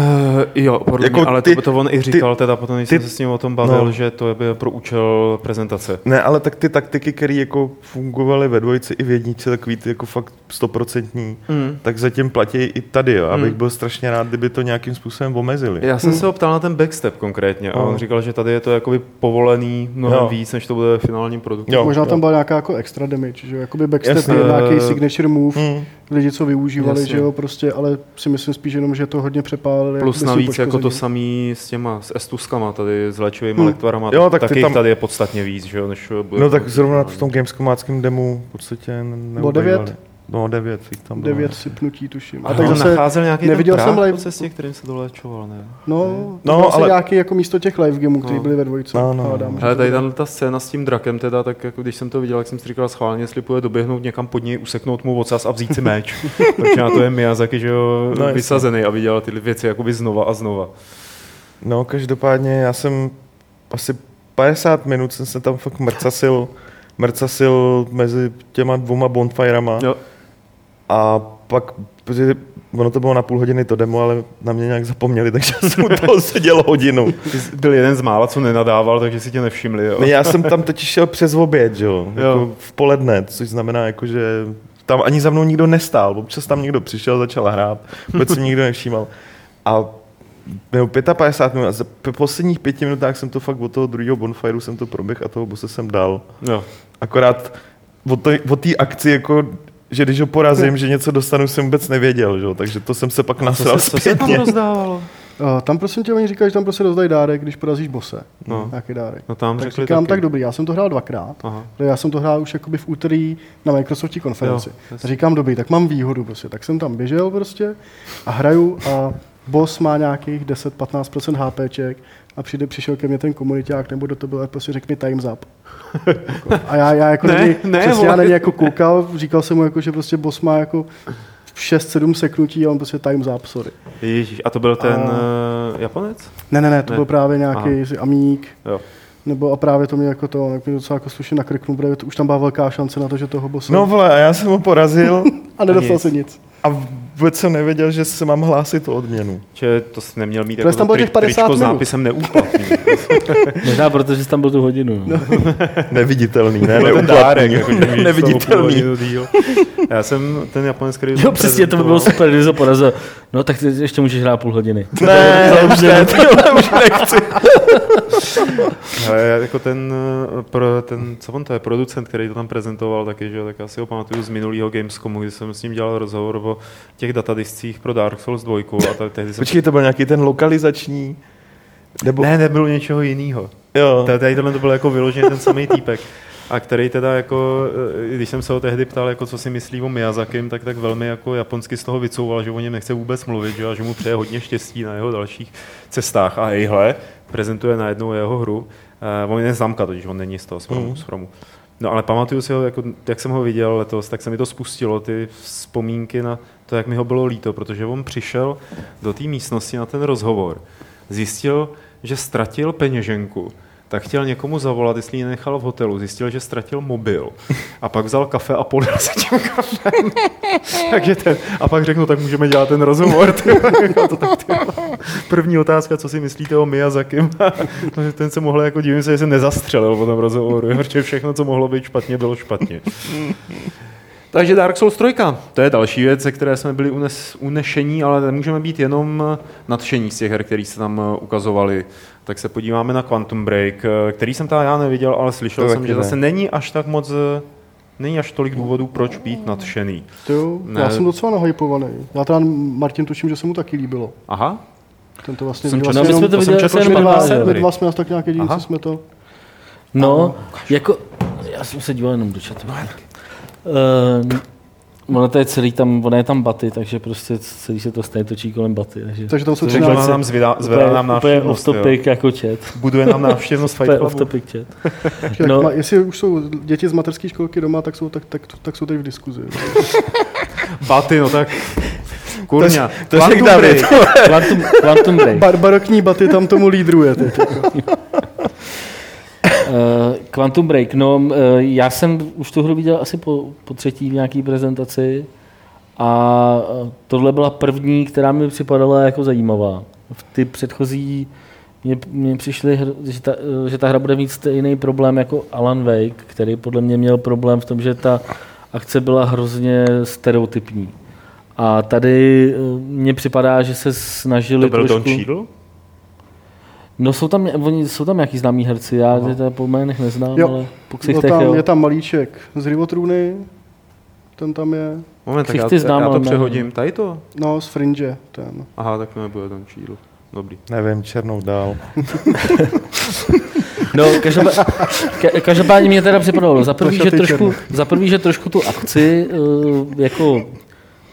jo, podle Jako mě, ale ty- to, to on i říkal, teda potom, když ty- jsem se s ním o tom bavil, no. že to je pro účel prezentace. Ne, ale tak ty taktiky, které jako fungovaly ve dvojici i v jedničce, takový ty jako fakt stoprocentní, Hmm. tak zatím platí i tady, jo. Abych Hmm. byl strašně rád, kdyby to nějakým způsobem omezili. Já jsem se ho ptal na ten backstep konkrétně a No. on říkal, že tady je to jakoby povolený mnohem Jo. víc, než to bude ve finálním produktu. Jo. Možná tam byla nějaká jako extra damage, že jo? Jakoby backstep Jasně. je nějaký signature move, mm. lidi, co využívali, Jasně. že jo, prostě, ale si myslím spíš jenom, že to hodně přepálili. Plus navíc jako to samý s těma, s estuskama, tady s léčivými hmm. lektvarama, jo, tak taky tam... tady je podstatně víc, že jo, než eh, No tak zrovna v tom gameskomáckém demu v podstatě Bylo 9? No devět jich tam bylo. Devět sypnutí, tuším. A tak tak zase, nacházel nějaký neviděl ten jsem live- cestě, kterým se doléčoval, ne? no, No, no ale... nějaký jako místo těch live gameů, které No. byly ve dvojce. No, no, no. hádám, Ale to tady tam ta scéna s tím drakem teda, tak jako když jsem to viděl, jak jsem si říkal schválně, jestli půjde doběhnout někam pod něj, useknout mu ocas a vzít si meč. Protože na to je Miyazaki, že jo, No, no, vysazený, aby dělal tyhle věci jakoby znova a znova. No každopádně já jsem asi 50 minut jsem se tam fakt mrcasil, mrcasil mezi těma dvouma bonfirama Jo. A pak, protože ono to bylo na půl hodiny to demo, ale na mě nějak zapomněli, takže jsem u toho seděl hodinu. Ty jsi byl jeden z mála, co nenadával, takže si tě nevšimli, jo. Ne, Já jsem tam teď šel přes oběd, že jo, Jo. jako v poledne, což znamená, jako, že tam ani za mnou nikdo nestál, občas tam někdo přišel, začal hrát, vůbec si nikdo nevšímal. A nebo 55 minut, a za posledních pěti minutách jsem to fakt od toho druhého bonfireu jsem to proběh a toho bose jsem dal. jo. Akorát od té akci, jako, že když ho porazím, že něco dostanu, jsem vůbec nevěděl, že? jo, takže to jsem se pak Co nasral se, co se tam rozdávalo? Uh, tam prosím tě, oni říkají, že tam prostě rozdají dárek, když porazíš bose. No. Nějaký dárek. No tam Tak řekli říkám, taky. tak dobrý, já jsem to hrál dvakrát. Aha. protože Já jsem to hrál už jakoby v úterý na Microsoftí konferenci. Jo, říkám, dobrý, tak mám výhodu prostě. Tak jsem tam běžel prostě a hraju a boss má nějakých 10-15% HPček a přijde, přišel ke mně ten komuniták, nebo do to byl a prostě řekl mi time's up. A já, já jako Ne, ne, ne, přesně já na něj jako koukal, říkal jsem mu jako, že prostě boss má jako 6-7 seknutí a on prostě time's up, sorry. Ježíš, a to byl ten A- uh, Japonec? Ne, ne, ne, to Ne. byl právě nějaký Aha. amík, Jo. nebo a právě to mě jako to, jak mě docela jako slušně nakrknul, protože to, už tam byla velká šance na to, že toho bossa... No vole, a já jsem ho porazil a nedostal se nic. a vůbec jsem nevěděl, že se mám hlásit o odměnu. Že to jsi neměl mít Protože jako tam to bylo těch tri- 50 tričko s minut. nápisem neúplatný. Možná protože jsi tam byl tu hodinu. No. Neviditelný, ne? To dárek, jako, že můžeš Neviditelný. Já jsem ten japonec, který Jo, přesně, to by bylo super, kdyby se porazil. No tak ty ještě můžeš hrát půl hodiny. Ne, už ne, už nechci. Ale já jako ten, eh, pro, ten, co on to je, producent, který to tam prezentoval taky, že tak já si ho pamatuju z minulého Gamescomu, kdy jsem s ním dělal rozhovor o těch datadiscích pro Dark Souls 2 a ta- tehdy jsem... Počkej, to byl nějaký ten lokalizační, nebo... Ne, nebylo něčeho jiného. Jo. Tady tady tohle to byl jako vyloženě ten samý týpek. A který teda jako, eh, když jsem se ho tehdy ptal, jako co si myslí o Miyazakim, tak tak velmi jako japonsky z toho vycouval, že o něm nechce vůbec mluvit, že, a že mu přeje hodně štěstí na jeho dalších cestách. A ejhle, prezentuje najednou jeho hru. Uh, on je známka, totiž on není z toho z Chromu. Mhm. Z Chromu. No ale pamatuju si ho, jako, jak jsem ho viděl letos, tak se mi to spustilo, ty vzpomínky na to, jak mi ho bylo líto, protože on přišel do té místnosti na ten rozhovor, zjistil, že ztratil peněženku tak chtěl někomu zavolat, jestli ji nechal v hotelu. Zjistil, že ztratil mobil. A pak vzal kafe a polil se tím kafem. Takže ten, a pak řekl, no tak můžeme dělat ten rozhovor. Jako to tak, ty. První otázka, co si myslíte o Miyazakim? ten se mohl, jako divím se, že se nezastřelil po tom rozhovoru, protože všechno, co mohlo být špatně, bylo špatně. Takže Dark Souls 3, to je další věc, ze které jsme byli unes, unešení, ale nemůžeme být jenom nadšení z těch her, které se tam ukazovali. Tak se podíváme na Quantum Break, který jsem tam já neviděl, ale slyšel To jsem, že ne. zase není až tak moc, není až tolik důvodů, proč být nadšený. To jo, Ne. já jsem docela nahypovaný. Já teda Martin tuším, že se mu taky líbilo. Aha, Tento vlastně, Jsem četl- No, vlastně my jsme to to jsem četl, že jenom má dva, my dva jsme tak nějak jediní, Aha. co jsme to... No, jako, já jsem se díval jenom do chatu. Uh, ono to je celý tam, ono je tam baty, takže prostě celý se to stejně točí kolem baty. Takže Takže tam jsou takže 13. nám zvedá, zvedá nám úplně off návštěvnost. jo. topic jako chat. Buduje nám návštěvnost Fight off Clubu. topic chat. No. No. Jestli už jsou děti z mateřské školky doma, tak jsou, tak, tak, tak jsou tady v diskuzi. Baty, no tak kurňa. to Quantum David. Break. Quantum, Quantum Break. Bar, barokní baty tam tomu lídruje teď. Uh, Quantum Break, no, uh, já jsem už tu hru viděl asi po, po třetí v nějaký prezentaci a uh, tohle byla první, která mi připadala jako zajímavá. V ty předchozí mně, mně přišly, že ta, že ta hra bude mít stejný problém jako Alan Wake, který podle mě měl problém v tom, že ta akce byla hrozně stereotypní. A tady mně připadá, že se snažili To byl Don trošku... Cheadle? No jsou tam, oni, jsou tam nějaký známí herci, já je to po jménech neznám, Jo. ale po No tam, jo. je tam malíček z Rivotrůny, ten tam je, Moment, tak já, znám, já to přehodím. Tady to? no z Fringe, ten. Aha, tak to nebude Don Cheadle. Dobrý. Nevím, černou dál. No, každopádně, ka- každopádně mě teda připadalo, za prvý, že trošku, za prvý, že trošku tu akci uh, jako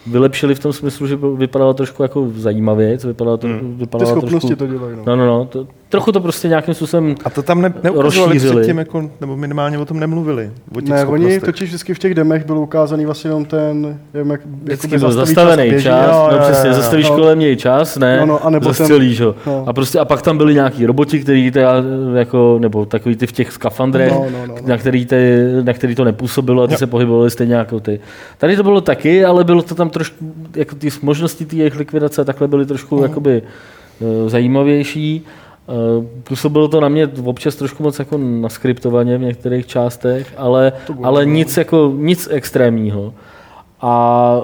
vylepšili v tom smyslu, že vypadalo trošku jako zajímavě, co vypadalo, to, Hmm. Ty vypadalo schopnosti trošku, to dělají, no. No, no, no, to, trochu to prostě nějakým způsobem, A to tam ne, neukazovali Rozšířili. předtím, jako, nebo minimálně o tom nemluvili. O těch Ne, oni totiž vždycky v těch demech byl ukázaný vlastně jenom ten, jenom jak, vždycky jakoby byl zastavený běží. čas, jo, no jo, přesně, zastavíš No. kolem něj čas, ne, No, no, a nebo ten- zastřelíš ho. no. A, prostě, a pak tam byli nějaký roboti, který teda, jako, nebo takový ty v těch skafandrech, No, no, no, no. na, který ty, na který to nepůsobilo a ty se pohybovali stejně jako ty. Tady to bylo taky, ale bylo to tam trošku, jako ty možnosti té jejich likvidace takhle byly trošku Mhm. jakoby eh, zajímavější. Eh, Působilo to na mě občas trošku moc jako naskriptovaně v některých částech, ale, ale nic, jako, nic extrémního. A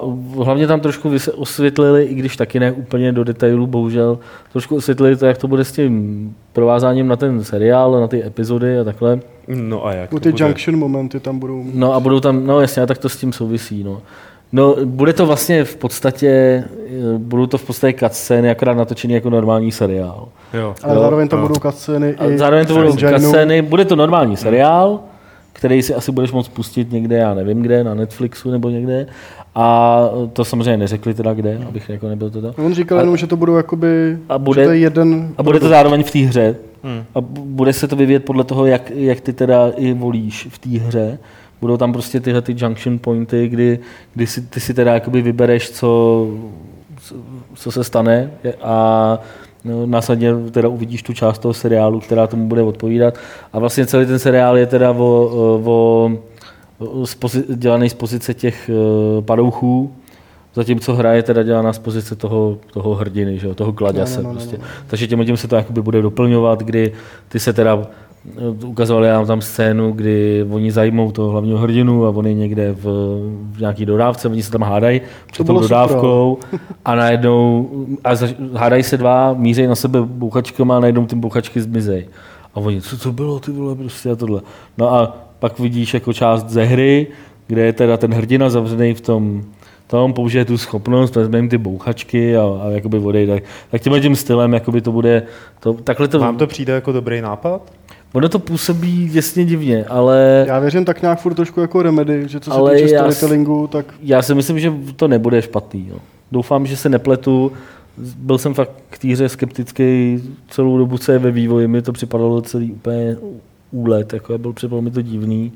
hlavně tam trošku osvětlili, i když taky ne úplně do detailů, bohužel, trošku osvětlili to, jak to bude s tím provázáním na ten seriál, na ty epizody a takhle. No a jak to ty bude? junction momenty tam budou mít. No a budou tam, no jasně, a tak to s tím souvisí, no. No, bude to vlastně v podstatě, eh, budou to v podstatě cutscény, akorát natočený jako normální seriál. Jo. Ale Jo, zároveň tam jo. budou cutscény A i zároveň to budou cutscény, bude to normální seriál, který si asi budeš moct pustit někde, já nevím kde, na Netflixu nebo někde. A to samozřejmě neřekli teda kde, abych jako nebyl teda. On říkal A- jenom, že to budou jakoby, A bude- že to je jeden... A bude to zároveň v té hře. Hmm. A bu- bude se to vyvíjet podle toho, jak, jak ty teda i volíš v té hře. Budou tam prostě tyhle ty junction pointy, kdy, kdy si, ty si teda jakoby vybereš, co, co- se stane a no, následně teda uvidíš tu část toho seriálu, která tomu bude odpovídat. A vlastně celý ten seriál je teda o, o, o z dělaný z pozice těch uh, padouchů, zatímco hra je teda dělaná z pozice toho, toho hrdiny, že jo, toho gladěse. No, no, no, no, prostě. no. Takže tím, tím se to jakoby bude doplňovat, kdy ty se teda ukazovali nám tam scénu, kdy oni zajmou toho hlavního hrdinu a oni někde v, v nějaký dodávce, oni se tam hádají před tou bylo super, dodávkou a najednou a zaž, hádají se dva, mířejí na sebe bouchačkama a najednou ty bouchačky zmizej. A oni, co to bylo, ty vole, prostě a tohle. No a pak vidíš jako část ze hry, kde je teda ten hrdina zavřený v tom, tom použije tu schopnost, vezme jim ty bouchačky a, a jakoby odejde. Tak, tak tímhle tím stylem jakoby to bude, to, takhle to, Vám to přijde jako dobrý nápad? Ono to působí děsně divně, ale Já věřím tak nějak furt trošku jako remedy, že co se týče storytellingu, tak já si myslím, že to nebude špatný. Jo. Doufám, že se nepletu. Byl jsem fakt k té hře skeptický celou dobu, co je ve vývoji. Mi to připadalo celý úplně úlet, jako byl připadalo mi to divný.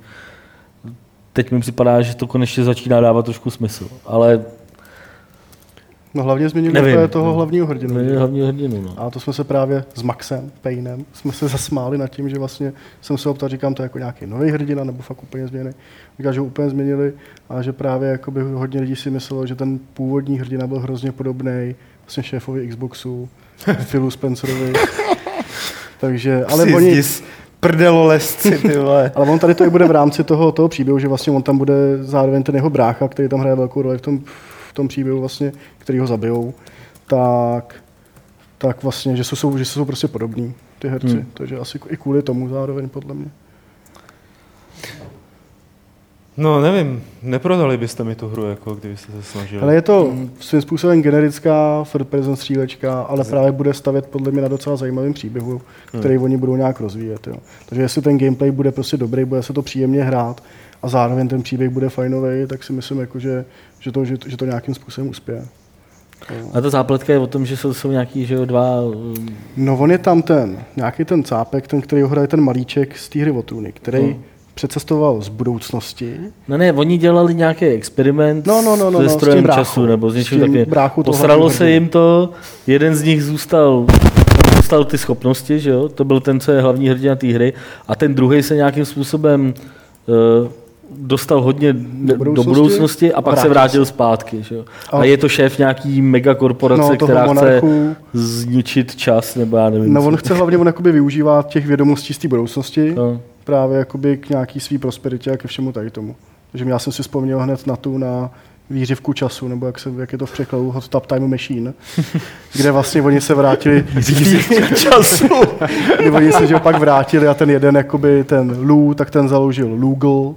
Teď mi připadá, že to konečně začíná dávat trošku smysl. Ale No hlavně změnili Nevím. úplně toho hlavního hrdinu. Změnili hlavního hrdinu, no. A to jsme se právě s Maxem Paynem jsme se zasmáli nad tím, že vlastně jsem se optal, říkám, to je jako nějaký nový hrdina, nebo fakt úplně změny. Říkal, že ho úplně změnili a že právě jakoby hodně lidí si myslelo, že ten původní hrdina byl hrozně podobný vlastně šéfovi Xboxu, Philu Spencerovi. Takže, ale Jsi oni, zdis prdelo lesci, ty vole. ale on tady to i bude v rámci toho, toho příběhu, že vlastně on tam bude zároveň ten jeho brácha, který tam hraje velkou roli v tom, v tom příběhu vlastně, který ho zabijou, tak, tak vlastně, že jsou, že jsou prostě podobní ty herci. Hmm. Hmm. Takže asi i kvůli tomu zároveň podle mě. No nevím, neprodali byste mi tu hru, jako kdybyste se snažili. Ale je to svým způsobem generická third person střílečka, ale právě bude stavět podle mě na docela zajímavým příběhu, který oni budou nějak rozvíjet. Jo. Takže jestli ten gameplay bude prostě dobrý, bude se to příjemně hrát a zároveň ten příběh bude fajnový, tak si myslím, jako, že, že, to, že, že to nějakým způsobem uspěje. A ta zápletka je o tom, že jsou, jsou nějaký, že jo, dva... um, No on je tam ten, nějaký ten cápek, ten, který ho hraje ten malíček z té hry o trůny, který No. přecestoval z budoucnosti. No ne, oni dělali nějaký experiment No, no, no, no, se no, s strojem bráchou. času, nebo takovým. bráchou toho Posralo se jim to, jeden z nich zůstal dostal ty schopnosti, že jo? To byl ten, co je hlavní hrdina té hry. A ten druhý se nějakým způsobem uh, dostal hodně do budoucnosti, do budoucnosti a pak se vrátil vrátil zpátky. Že jo? A, A- je to šéf nějaký megakorporace, No, která chce monarchu. zničit čas, nebo já nevím. No co. on chce hlavně on jakoby využívat těch vědomostí z té budoucnosti. No. právě jakoby k nějaký svý prosperitě a ke všemu tady tomu. Takže já jsem si vzpomněl hned na tu, na výřivku času, nebo jak, se, jak je to v překladu, Hot Tub Time Machine, kde vlastně oni se vrátili výřivka času, kdy oni se že pak vrátili a ten jeden, jakoby ten Lou, tak ten založil Lugal,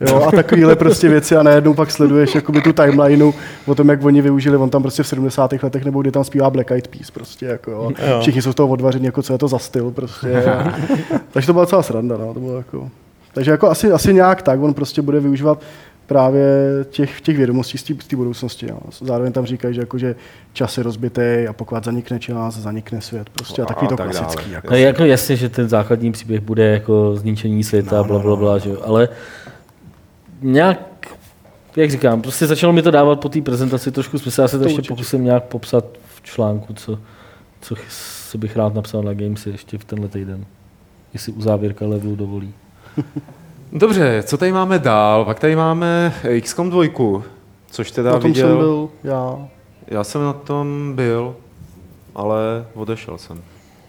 Jo, a takovéhle prostě věci a najednou pak sleduješ jakoby tu timelineu o tom, jak oni využili, on tam prostě v 70. letech nebo kdy tam zpívá Black Eyed Peas prostě, jako jo. Jo. Všichni jsou z toho odvaření, jako co je to za styl prostě. A, takže to byla celá sranda, no, to bylo jako, takže jako asi, asi nějak tak, on prostě bude využívat právě těch, těch vědomostí z té- budoucnosti. No. Zároveň tam říkají, že, jako, že čas je rozbitý a pokud zanikne čas, zanikne svět. Prostě a A takový to tak dále. klasický. Jako. No, jako jasně, že ten základní příběh bude jako zničení světa, No, bla, no, bla, bla, že jo. Ale nějak, jak říkám, prostě začalo mi to dávat po té prezentaci trošku smysl. Já se to, To ještě určitě. pokusím nějak popsat v článku, co, co, co bych rád napsal na Gamesy ještě v tenhle týden. Jestli uzávěrka levelu dovolí. Dobře, co tady máme dál? Pak tady máme XCOM 2, což teda Na tom viděl... jsem byl já. Já jsem na tom byl, ale odešel jsem.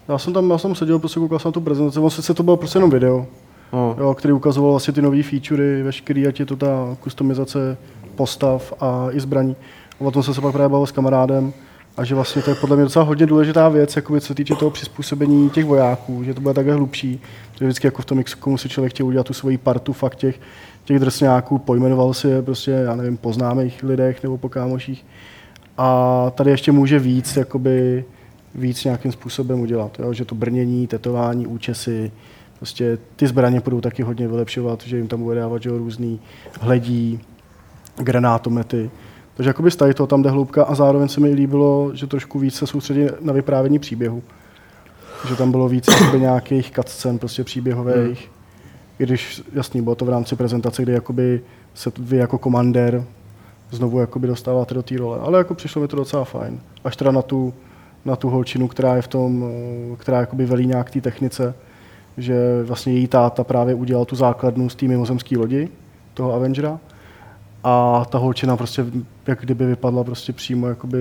Já jsem tam, já jsem seděl, prostě koukal jsem na tu prezentaci, on sice to bylo prostě jenom video, No, jo, který ukazoval vlastně ty nové featurey, veškerý, ať je to ta kustomizace postav a i zbraní. A o tom jsem se pak právě bavil s kamarádem, a že vlastně to je podle mě docela hodně důležitá věc, jakoby, co se týče toho přizpůsobení těch vojáků, že to bude takhle hlubší. Že vždycky jako v tom komu si člověk chtěl udělat tu svoji partu fakt těch, těch drsňáků, pojmenoval si je prostě, já nevím, po známých lidech nebo po kámoších. A tady ještě může víc, jakoby, víc nějakým způsobem udělat. Jo? Že to brnění, tetování, účesy, prostě ty zbraně budou taky hodně vylepšovat, že jim tam bude dávat že různý hledí, granátomety. Takže jakoby z tady toho tam jde hloubka a zároveň se mi líbilo, že trošku víc se soustředí na vyprávění příběhu. Že tam bylo víc nějakých cutscen prostě příběhových. Hmm. I když, jasný, bylo to v rámci prezentace, kdy jakoby se vy jako komandér znovu jakoby dostáváte do té role. Ale jako přišlo mi to docela fajn. Až teda na tu, na tu holčinu, která je v tom, která jakoby velí nějak té technice, že vlastně její táta právě udělal tu základnu z té mimozemské lodi, toho Avengera. A ta holčina prostě, jak kdyby vypadla prostě přímo jakoby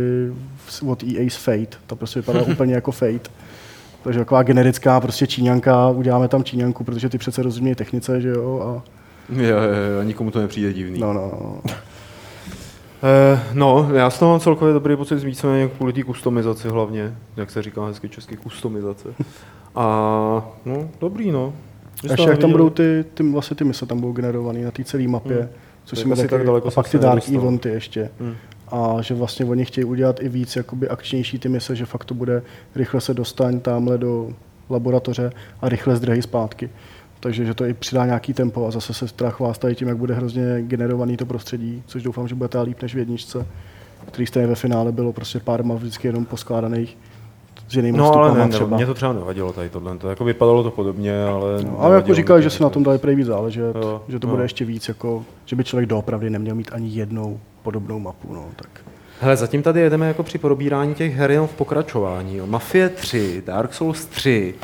z- od EA's Fate. To prostě vypadá úplně jako Fate. Takže taková generická prostě Číňanka, uděláme tam Číňanku, protože ty přece rozumějí technice, že jo, a jo, jo, jo, nikomu to nepřijde divný. no, no, no. Eh, no, já z toho mám celkově dobrý pocit víceméně kvůli té kustomizaci hlavně, jak se říká hezky česky, kustomizace. A no, dobrý no. Jste Ještě jak tam budou ty, ty, vlastně ty mise tam budou generované na té celé mapě, Hmm. což Tak si mi taky, tak daleko a pak se ty dark nedostal. eventy ještě. Hmm. A že vlastně oni chtějí udělat i víc jakoby akčnější ty mise, že fakt to bude rychle se dostaň tamhle do laboratoře a rychle zdrhej zpátky. Takže že to i přidá nějaký tempo a zase se teda chvástají tím, jak bude hrozně generovaný to prostředí, což doufám, že bude teda líp než v jedničce, který stejně ve finále bylo prostě pár map vždycky jenom poskládaných s jinými No ale ne, třeba. mě to třeba nevadilo tady tohle. To jako vypadalo to podobně, ale... No, ale jako říkali, že si na tom dali prej víc záležet, Jo, že to jo. bude ještě víc, jako, že by člověk doopravdy neměl mít ani jednou podobnou mapu. No, tak. Hele, zatím tady jedeme jako při probírání těch her jenom v pokračování. Jo. Mafie 3, Dark Souls 3,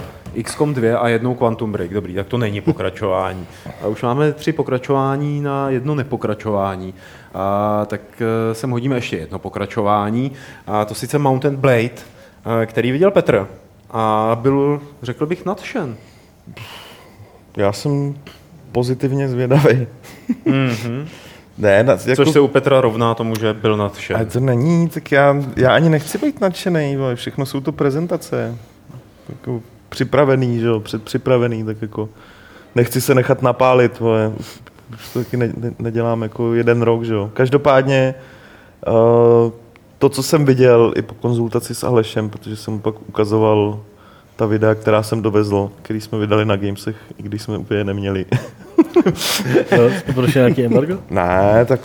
XCOM 2 a jednou Quantum Break. Dobrý, tak to není pokračování. A už máme tři pokračování na jedno nepokračování. A tak eh, sem hodíme ještě jedno pokračování. A to sice Mountain Blade, eh, který viděl Petr. A byl, řekl bych, nadšen. Já jsem pozitivně zvědavý. Mm-hmm. ne, na, jako, Což se u Petra rovná tomu, že byl nadšen. ale to není, tak já, já ani nechci být nadšený, všechno jsou to prezentace. Jako připravený, že jo, předpřipravený, tak jako nechci se nechat napálit, vole. Už to taky ne, ne, nedělám jako jeden rok, že jo. Každopádně uh, to, co jsem viděl i po konzultaci s Alešem, protože jsem mu pak ukazoval ta videa, která jsem dovezl, který jsme vydali na Gamesech, i když jsme úplně neměli. Jo, jste prošli nějaký embargo? ne, tak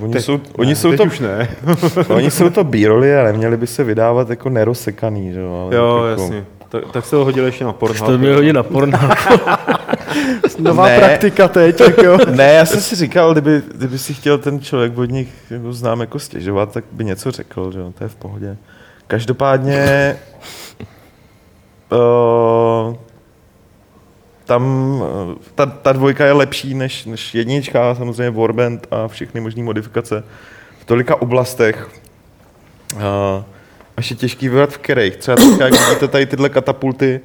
oni Teď- jsou, oni ne, jsou teď to, už ne. oni jsou to b a neměli by se vydávat jako nerozsekaný, že jo. ale Jo, jako, jasně. Tak, tak se ho hodil ještě na Pornhub. To mi hodí na porno. Nová Ne. praktika teď, jako. Ne, já jsem si říkal, kdyby, kdyby si chtěl ten člověk od nich jako znám jako stěžovat, tak by něco řekl, že jo, to je v pohodě. Každopádně uh, tam uh, ta, ta dvojka je lepší než, než jednička, samozřejmě Warband a všechny možné modifikace v tolika oblastech. Uh, až je těžký vybrat v kterých. Třeba teďka, jak vidíte tady tyhle katapulty,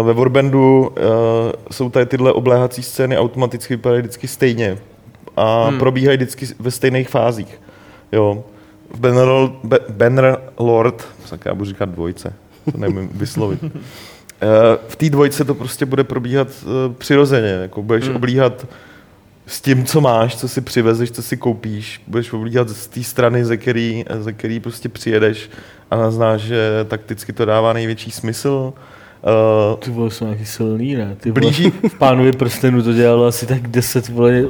Uh, ve Warbandu uh, jsou tady tyhle obléhací scény automaticky vypadají vždycky stejně a hmm. probíhají vždycky ve stejných fázích. Jo. V Banner, Be- Banner Lord, tak já budu říkat dvojce, to nevím vyslovit. Uh, v té dvojce to prostě bude probíhat uh, přirozeně, jako budeš hmm. oblíhat s tím, co máš, co si přivezeš, co si koupíš, budeš oblíhat z té strany, ze který, ze který prostě přijedeš a naznáš, že takticky to dává největší smysl. Uh, Ty vole, jsou nějaký silný, ne? Ty vole, Blíží- v pánovi prstenu to dělalo asi tak 10, vole,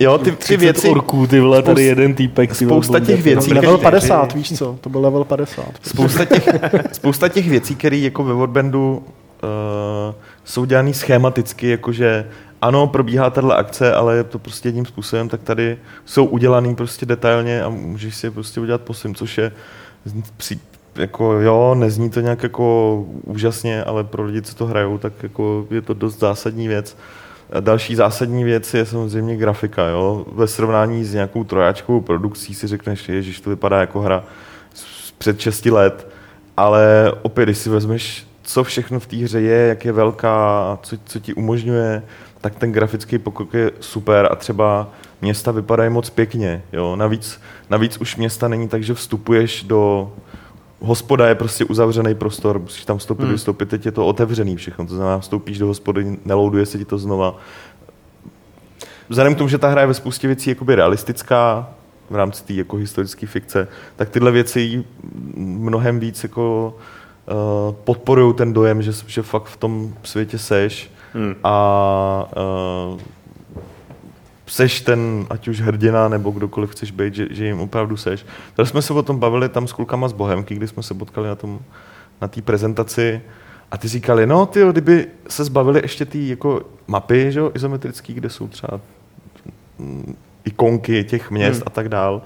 jo, ty, ty 30 věci, orků, ty vole, tady jeden týpek. Ty vole, spousta bonde, těch věcí, vole. Level který- 50, víš co? To byl level 50. spousta těch, spousta těch věcí, které jako ve Warbandu uh, jsou dělané schematicky, jakože ano, probíhá tahle akce, ale je to prostě jedním způsobem, tak tady jsou udělaný prostě detailně a můžeš si je prostě udělat po svým, což je jako jo, nezní to nějak jako úžasně, ale pro lidi, co to hrajou, tak jako je to dost zásadní věc. A Další zásadní věc je samozřejmě grafika. Jo? Ve srovnání s nějakou trojáčkovou produkcí si řekneš, že to vypadá jako hra z před 6 let, ale opět, když si vezmeš, co všechno v té hře je, jak je velká, co, co ti umožňuje, tak ten grafický pokrok je super a třeba města vypadají moc pěkně. Jo? Navíc, navíc už města není tak, že vstupuješ do hospoda je prostě uzavřený prostor, musíš tam vstoupit, hmm. vystoupit, teď je to otevřený všechno, to znamená, vstoupíš do hospody, nelouduje se ti to znova. Vzhledem k tomu, že ta hra je ve spoustě věcí jakoby realistická, v rámci té jako historické fikce, tak tyhle věci mnohem víc jako uh, podporují ten dojem, že, že fakt v tom světě seš Hmm. a uh, seš ten, ať už hrdina, nebo kdokoliv chceš být, že, že jim opravdu seš. Tady jsme se o tom bavili tam s klukama z Bohemky, kdy jsme se potkali na tom, na té prezentaci a ty říkali, no ty, kdyby se zbavili ještě ty jako mapy, že jo, izometrický, kde jsou třeba mm, ikonky těch měst Hmm. a tak dál.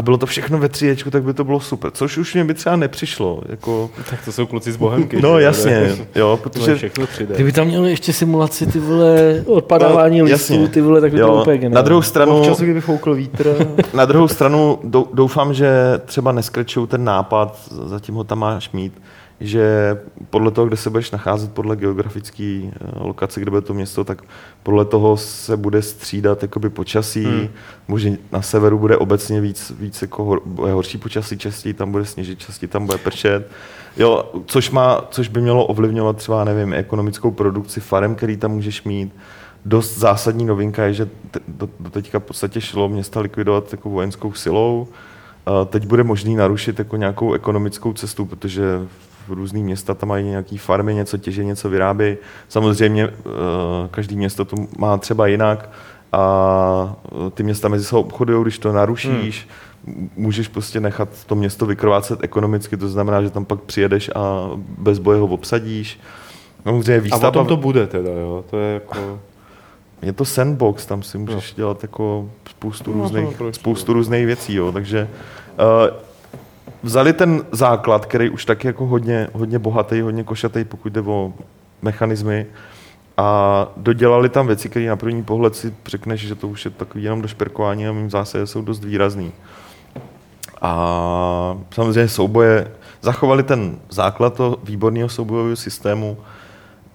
A bylo to všechno ve 3 tak by to bylo super. Což už mě by třeba nepřišlo. Jako, Tak to jsou kluci z Bohemky. no že? jasně, jo, To protože všechno 3D. Kdyby tam měli ještě simulaci, ty vole, odpadávání No, listů, jasně. ty vole, tak by to bylo jo, úplně na geniální. druhou stranu, Občas, kdyby foukl vítr. Na druhou stranu dou- doufám, že třeba neskrečují ten nápad, zatím ho tam máš mít, že podle toho, kde se budeš nacházet, podle geografické eh, lokace, kde bude to město, tak podle toho se bude střídat jakoby počasí. Hmm. Možná na severu bude obecně víc, víc jako hor, bude horší počasí častěji, tam bude sněžit častěji, tam bude pršet. Jo, což, má, což by mělo ovlivňovat třeba, nevím, ekonomickou produkci farem, který tam můžeš mít. Dost zásadní novinka je, že do, do teďka v podstatě šlo města likvidovat jako vojenskou silou. A teď bude možný narušit jako nějakou ekonomickou cestu, protože různý města tam mají nějaký farmy, něco těží, něco vyrábí. Samozřejmě eh, každý město to má třeba jinak a eh, ty města mezi sebou obchodují, když to narušíš, hmm. můžeš prostě nechat to město vykrvácet ekonomicky, to znamená, že tam pak přijedeš a bez boje ho obsadíš. Samozřejmě A výstavba... o tom to bude teda, jo. To je jako... je to sandbox, tam si můžeš dělat jako spoustu No, různých, prostě, spoustu různých věcí, jo. takže uh, vzali ten základ, který už tak jako hodně, hodně bohatý, hodně košatý, pokud jde o mechanismy, a dodělali tam věci, které na první pohled si řekneš, že to už je takový jenom došperkování a v zásadě jsou dost výrazný. A samozřejmě souboje, zachovali ten základ toho výborného soubojového systému,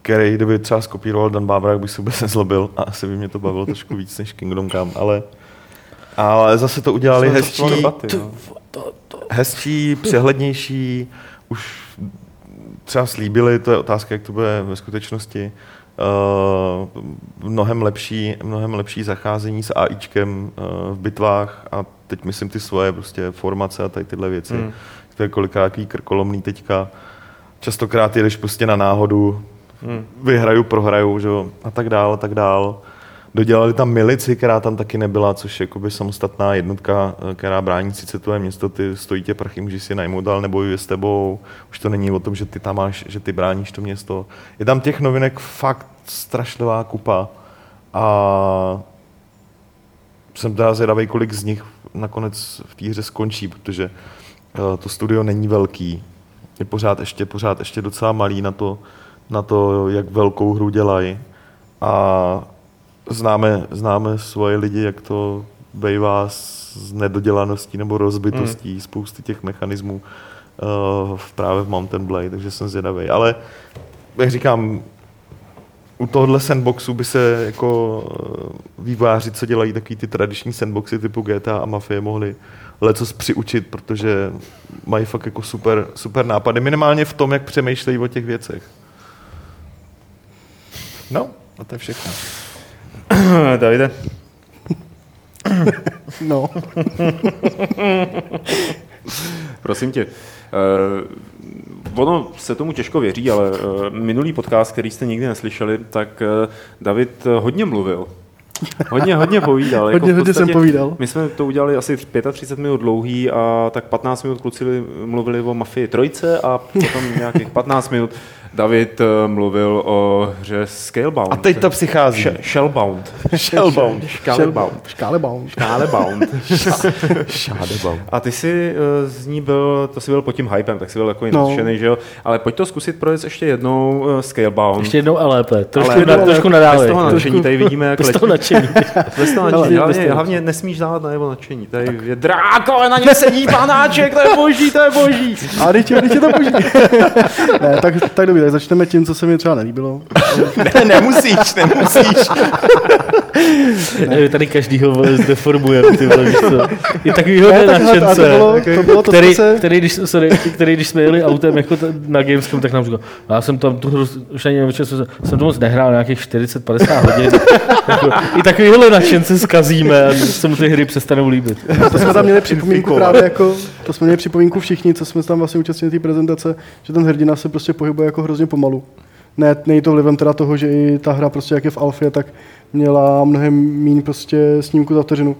který kdyby třeba skopíroval Dan Bávra, bych se vůbec nezlobil a asi by mě to bavilo trošku víc než Kingdom Come, ale, ale zase to udělali to hezčí, debaty, no. hezčí, přehlednější, už třeba slíbili, to je otázka, jak to bude ve skutečnosti, uh, mnohem lepší, mnohem lepší zacházení s AIčkem uh, v bitvách a teď myslím ty svoje prostě formace a tady tyhle věci. Hmm. To je kolikrát krkolomný teďka. Častokrát jedeš prostě na náhodu, Hmm. vyhraju, prohraju, že jo, a tak dál, a tak dál. Dodělali tam milici, která tam taky nebyla, což je jakoby samostatná jednotka, eh, která brání sice tvoje město, ty stojí tě prachy, můžeš si najmout, ale nebojuje s tebou. Už to není o tom, že ty tam máš, že ty bráníš to město. Je tam těch novinek fakt strašlivá kupa. A jsem teda zvědavý, kolik z nich nakonec v té hře skončí, protože eh, to studio není velký. Je pořád ještě, pořád ještě docela malý na to, na to, jak velkou hru dělají. A známe, známe svoje lidi, jak to bývá s nedodělaností nebo rozbitostí hmm. spousty těch mechanismů uh, v právě v Mountain Blade, takže jsem zvědavý. Ale jak říkám, u tohohle sandboxu by se jako eh, vývojáři, co dělají takový ty tradiční sandboxy typu GTA a Mafie, mohli lecos přiučit, protože mají fakt jako super, super nápady, minimálně v tom, jak přemýšlejí o těch věcech. No, a to je všechno. Davide, No, prosím tě. Uh, ono se tomu těžko věří, ale uh, minulý podcast, který jste nikdy neslyšeli, tak uh, David hodně mluvil. Hodně, hodně povídal. jako Hodně, v hodně jsem povídal. My jsme to udělali asi 35 minut dlouhý a tak 15 minut kluci mluvili o Mafii trojce a potom nějakých 15 minut David eh, mluvil o hře Scalebound. A teď to přichází. Sh- Shellbound. Shellbound. Shellbound. Škálebound. Shellbound. Shadowbound. A ty jsi eh, z ní byl, to jsi byl pod tím hypem, tak jsi byl takový No. nadšený, že jo? Ale pojď to zkusit projet ještě jednou uh, Scalebound. Ještě jednou a lépe. Trošku, Ale- na, trošku nadávej. Bez toho nadšení, tady vidíme, jak Bez letí. toho nadšení. Bez toho Hele, nadšení, bez hlavně, toho. hlavně nesmíš dávat na jeho nadšení. Tady je dráko, ale na něm sedí panáček, to je boží, to je boží. A teď je, to boží. ne, tak, tak tak začneme tím, co se mi třeba nelíbilo. Ne, nemusíš, nemusíš. Ne, tady každýho vole zdeformujeme, ty vole, víš co. Je takový hodně a nadšence. který, který, když, sorry, který, když jsme jeli autem jako na Gamescom, tak nám říkal, já jsem tam tu hru, už ani nevím, jsem, jsem to moc nehrál, nějakých 40-50 hodin. jako, I takovýhle nadšence zkazíme a se mu ty hry přestanou líbit. To jsme tam měli připomínku právě jako, to jsme měli připomínku všichni, co jsme tam vlastně účastnili té prezentace, že ten hrdina se prostě pohybuje jako hrozně pomalu. Ne, není to vlivem teda toho, že i ta hra prostě jak je v alfě, tak měla mnohem méně prostě snímku za vteřinu.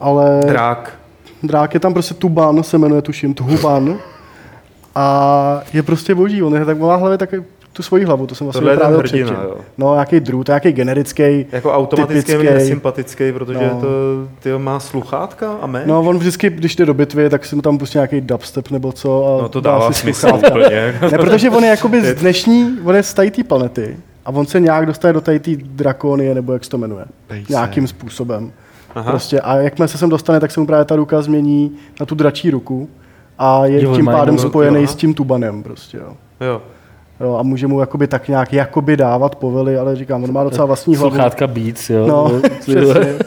Ale Drák. drák je tam prostě Tuban, se jmenuje tuším, Tuban. A je prostě boží, on je tak má hlavě tak tu svoji hlavu, to jsem vlastně Tohle vyprávěl hrdina, předtím. jo. No, nějaký drůt, nějaký generický. Jako automaticky mi Typický. nesympatický, protože No. to tyjo, má sluchátka a mé. No, on vždycky, když jde do bitvy, tak si mu tam pustí nějaký dubstep nebo co. A no to dá dává si smysl úplně. Ne, protože on je jakoby z dnešní, on je z té planety a on se nějak dostane do té drakonie, nebo jak se to jmenuje. Pejse. Nějakým způsobem. Aha. Prostě, a jakmile se sem dostane, tak se mu právě ta ruka změní na tu dračí ruku a je Jo, tím pádem jenom- spojený s tím tubanem. Prostě, jo. Jo. Jo, a může mu jakoby tak nějak jakoby dávat povely, ale říkám, on má docela vlastní hlavu. Sluchátka Beats, jo. No, přesně.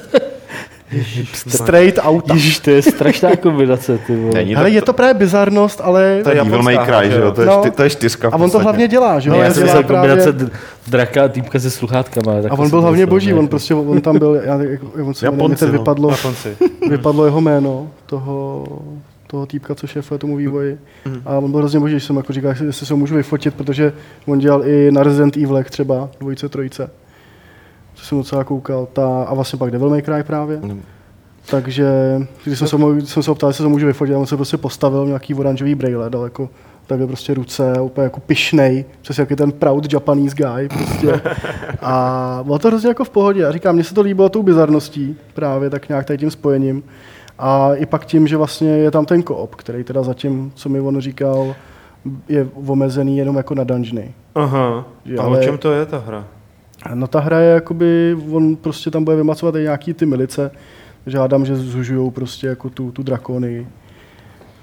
Straight out. Ježiš, to je strašná kombinace, ty vole. Není Hele, je to právě bizarnost, ale... To je Devil May Cry, že jo? To je, No. čty, to je čtyřka A on to hlavně dělá, že jo? Ne, já jsem myslel kombinace právě- d- draka a týpka se sluchátkama. tak A to on jsem byl hlavně boží, on prostě, on tam byl, já, jak, on se jmenuje, Japonci, teď no. vypadlo, Japonci. vypadlo jeho jméno, toho, toho týpka, co šéfuje tomu vývoji. A on byl hrozně boží, že jsem jako říkal, jestli se ho můžu vyfotit, protože on dělal i na Resident Evil třeba, dvojice, trojice. Co jsem docela koukal. Ta, a vlastně pak Devil May Cry právě. Mm. Takže když jsem se, ho- když jsem se ho ptal, jestli se ho můžu vyfotit, a on se prostě postavil nějaký oranžový brejle, dal jako takhle prostě ruce, úplně jako pišnej, přesně jak je ten proud Japanese guy prostě. A bylo to hrozně jako v pohodě. A říkám, mně se to líbilo tou bizarností právě tak nějak tady tím spojením. A i pak tím, že vlastně je tam ten koop, který teda zatím, co mi on říkal, je omezený jenom jako na dungeony. Aha, Že a ale- o čem to je ta hra? No ta hra je jakoby, on prostě tam bude vymacovat i nějaký ty milice, žádám, že zužujou prostě jako tu, tu drakonii.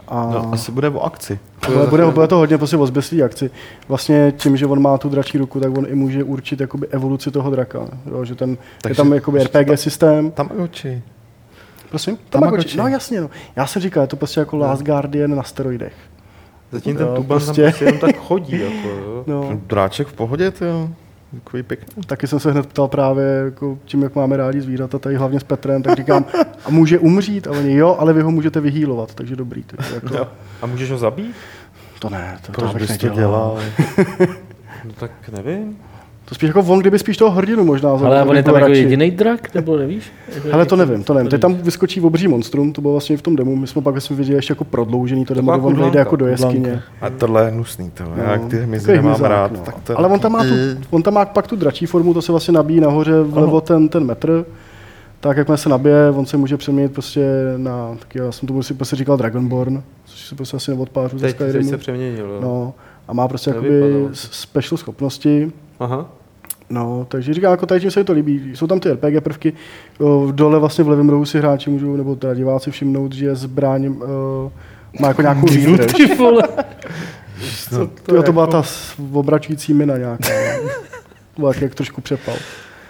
A No, asi bude o akci. bude, bude, bude, to hodně prostě o zběslý akci. Vlastně tím, že on má tu dračí ruku, tak on i může určit jakoby evoluci toho draka. Jo, že ten, Takže je tam jakoby RPG systém. Tam oči. Prosím? Tamagotchi. Tamagotchi. No jasně, no. Já jsem říkal, je to prostě jako Last Guardian na steroidech. Zatím ten Tuban prostě. tam prostě jen tak chodí. Jako, jo. No, Dráček v pohodě, to jo. Takový pěkný. taky jsem se hned ptal právě jako tím, jak máme rádi zvířata, tady hlavně s Petrem, tak říkám, a může umřít? A oni, jo, ale vy ho můžete vyhýlovat, takže dobrý. Takže jako, Jo. A můžeš ho zabít? To ne, to, Proč to bych bys to nedělal. dělal? No tak nevím. To spíš jako on, kdyby spíš toho hrdinu možná Ale on je tam jako jediný drak, nebo nevíš? Ale to nevím, to nevím. Teď tam vyskočí obří monstrum, to bylo vlastně v tom demo. My jsme pak jsme viděli ještě jako prodloužený to demo, kde on vejde jako do jeskyně. A tohle je hnusný, to. No, jak ty hmyzy nemám hmyzák, rád. no. Tak to Ale on tam, má tu, on tam má pak tu dračí formu, to se vlastně nabíjí nahoře vlevo ten, ten metr. Tak jakmile se nabije, on se může přeměnit prostě na, taky já jsem tomu si prostě říkal Dragonborn, což si prostě asi neodpářu ze Teď, teď Skyrimu. se přeměnil. Jo. No, a má prostě To jakoby special schopnosti. Aha. No, takže říkám, jako tady se to líbí. Jsou tam ty RPG prvky. O, Dole vlastně v levém rohu si hráči můžou, nebo teda diváci všimnout, že zbraň uh, má jako nějakou výdrž. Ty vole. To, to, to byla ta s- obračující mina nějaká. no. To byl jak, trošku přepal.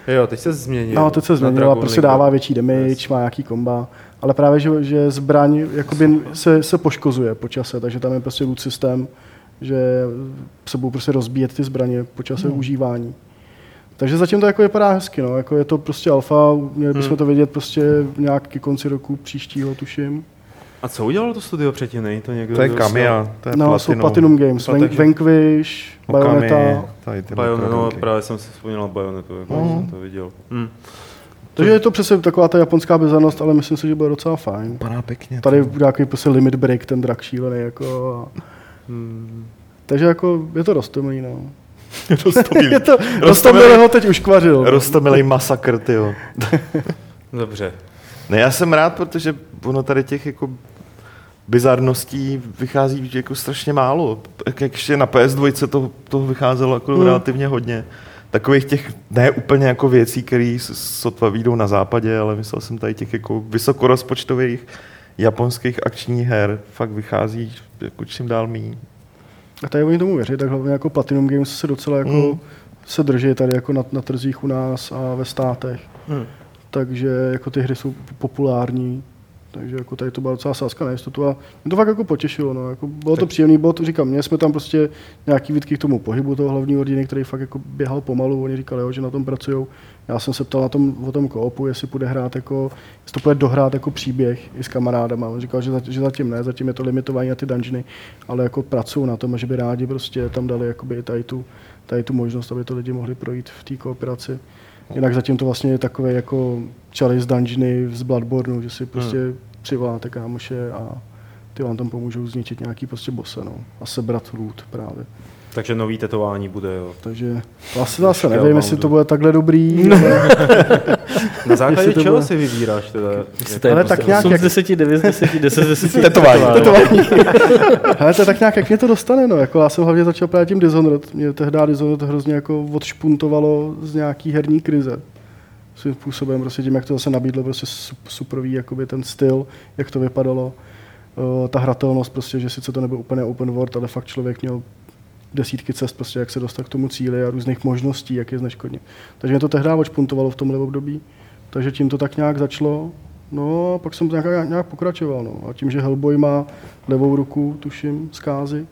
Jo, teď se změnil. No, teď se změnila, prostě dává větší damage, má nějaký komba. Ale právě, že, že zbraň jakoby se, se poškozuje po čase, takže tam je prostě loot systém, že se budou prostě rozbíjet ty zbraně po čase Hmm. užívání. Takže zatím to jako vypadá hezky, no. jako je to prostě alfa, měli bychom Hmm. to vědět prostě nějak ke konci roku příštího, tuším. A co udělalo to studio předtím? Není to někdo? To je Kamia, to je No, Platinum. jsou Platinum Games, takže- Vanquish, Okami, Bayonetta, tady ty Bayon, no, právě jsem si vzpomněl na Bayonetu, jako Mhm. jsem to viděl. Hm. Takže je to přesně taková ta japonská bizarnost, ale myslím si, že bude docela fajn. Vypadá pěkně. Tady bude nějaký prostě limit break, ten drak šílený. Jako, a... Hm. Takže jako je to rostomilý, no. Rostomilý. je to, rostomilý ho teď uškvařil. Rostomilý masakr, ty jo. Dobře. Ne, já jsem rád, protože ono tady těch jako bizarností vychází jako strašně málo. Jak ještě na PS2 toho, toho vycházelo jako Hmm. relativně hodně. Takových těch, ne úplně jako věcí, které sotva výjdou na západě, ale myslel jsem tady těch jako vysokorozpočtových japonských akčních her fakt vychází jako čím dál míň. A tady oni tomu věří, tak hlavně jako Platinum Games se docela jako Mm. se drží tady jako na, na trzích u nás a ve státech. Hm. Takže jako ty hry jsou populární. Takže jako tady to byla docela sázka na jistotu a mě to fakt jako potěšilo. No. Jako bylo to Tak- příjemný bod, říkám, měli jsme tam prostě nějaký výtky k tomu pohybu toho hlavního rodiny, který fakt jako běhal pomalu, oni říkali, jo, že na tom pracují. Já jsem se ptal na tom, o tom koopu, jestli půjde hrát jako, jestli to půjde dohrát jako příběh i s kamarádama. On říkal, že, zat- že zatím ne, zatím je to limitování na ty dungeony, ale jako pracují na tom, že by rádi prostě tam dali jakoby tady tu, tady tu možnost, aby to lidi mohli projít v té kooperaci. Jinak zatím to vlastně je takové jako z dungeony z Bloodborne, že si prostě hmm. přivoláte kámoše a ty vám tam pomůžou zničit nějaký prostě bose, no. A sebrat loot právě. Takže nový tetování bude, jo. Takže to asi zase nevím, jestli to bude takhle dobrý, ale Na základě čeho bude- si vybíráš teda? To je Ale prostě tak nějak 8 jak- z 10, 9 z 10, 10 z 10. Tetování. Tetování. hele, to je tak nějak, jak mě to dostane, no. Jako já jsem hlavně začal právě tím Dishonored. Mě tehdy Dishonored hrozně jako odšpuntovalo z nějaký herní krize. Svým způsobem, prostě tím, jak to zase nabídlo prostě sup- superový jakoby ten styl, jak to vypadalo. Uh, ta hratelnost, prostě, že sice to nebyl úplně open world, ale fakt člověk měl desítky cest, prostě, jak se dostat k tomu cíli a různých možností, jak je zneškodnit. Takže mě to tehdy odšpuntovalo v tomhle období. Takže tím to tak nějak začalo. No a pak jsem nějak, nějak pokračoval. No. A tím, že Hellboy má levou ruku, tuším, zkázy,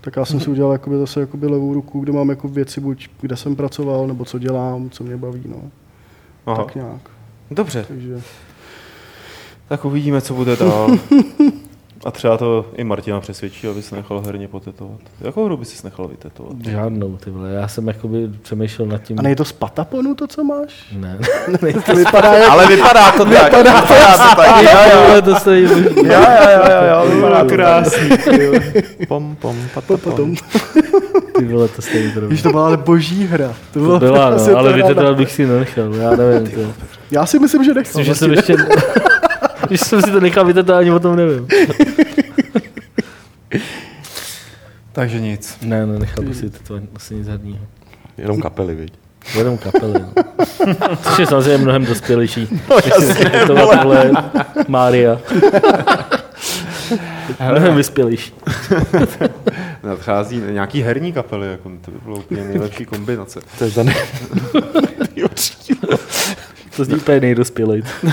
tak já jsem si udělal jakoby zase jakoby levou ruku, kde mám jako věci, buď kde jsem pracoval, nebo co dělám, co mě baví. No. Aha. Tak nějak. Dobře, Takže tak uvidíme, co bude dál. A třeba to i Martina přesvědčí, aby se nechal herně potetovat. Jakou hru by si nechal vytetovat? Žádnou, ty vole. Já jsem jakoby přemýšlel nad tím. A nej to z Pataponu to, co máš? Ne. To vypadá jak... Ale vypadá to tak. Vypadá to, tak. Jo, jo, to stojí možný. Jo, jo, jo, jo, vypadá to krásný. Pom, pom, patapom. Potom. Ty vole, to stojí to Víš, to byla ale boží hra. To, To byla, no, ale vytetovat bych si nenechal, já nevím. To. Já si myslím, že nechci. Myslím, že jsem ještě... Když jsem si to nechal vytetovat, ani o tom nevím. Takže nic. Ne, ne, nechal bych si to asi nic herního. Jenom kapely, viď? Jenom kapely. No. Což je samozřejmě mnohem dospělejší. No vytetovat, vole, Mária. Mnohem vyspělejší. Nadchází nějaký herní kapely, jako to by bylo úplně nejlepší kombinace. To je za ne... To zní úplně nejdospělejší.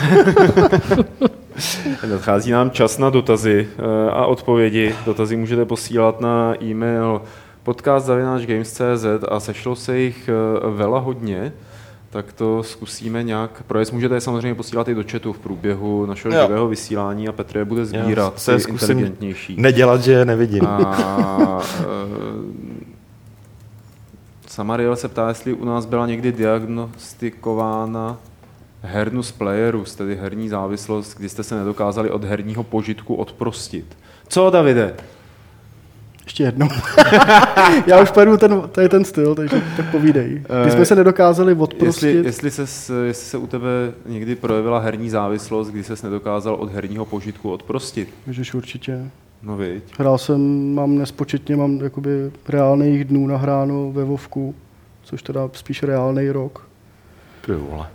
Nadchází nám čas na dotazy eh, a odpovědi. Dotazy můžete posílat na e-mail podcast.games.cz a sešlo se jich eh, vela hodně, tak to zkusíme nějak projet. Můžete je samozřejmě posílat i do chatu v průběhu našeho Jo. živého vysílání a Petr je bude sbírat, se ty zkusím inteligentnější. Nedělat, že je nevidím. A eh, Samariel se ptá, jestli u nás byla někdy diagnostikována hernus playerus, tedy herní závislost, kdy jste se nedokázali od herního požitku odprostit. Co, Davide? Ještě jednou. Já už pojedu ten, to je ten styl, takže tak povídej. Ty jsme Eh, se nedokázali Jestli, odprostit. jestli, se, s- jestli se u tebe někdy projevila herní závislost, kdy ses nedokázal od herního požitku odprostit. Ježiš, určitě. No viď. Hrál jsem, mám nespočetně, mám jakoby reálných dnů nahráno ve Vovku, což teda spíš reálný rok. Ty vole.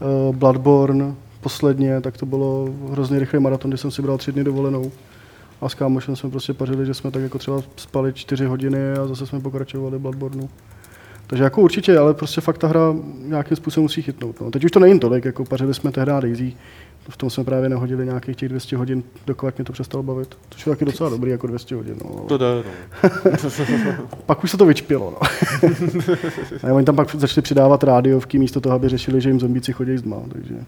Uh, Bloodborne posledně, tak to bylo hrozně rychlý maraton, kdy jsem si bral tři dny dovolenou. A s kámošem jsme prostě pařili, že jsme tak jako třeba spali čtyři hodiny a zase jsme pokračovali Bloodborneu. Takže jako určitě, ale prostě fakt ta hra nějakým způsobem musí chytnout. No. Teď už to není tolik, jako pařili jsme tehdy Daisy, v tom jsme právě nehodili nějakých těch 200 hodin, dokud mě to přestalo bavit. Což je taky docela dobrý, jako 200 hodin. No. To jde, no. Pak už se to vyčpělo. No. a oni tam pak začali přidávat rádiovky místo toho, aby řešili, že jim zombíci chodí z tma. Takže...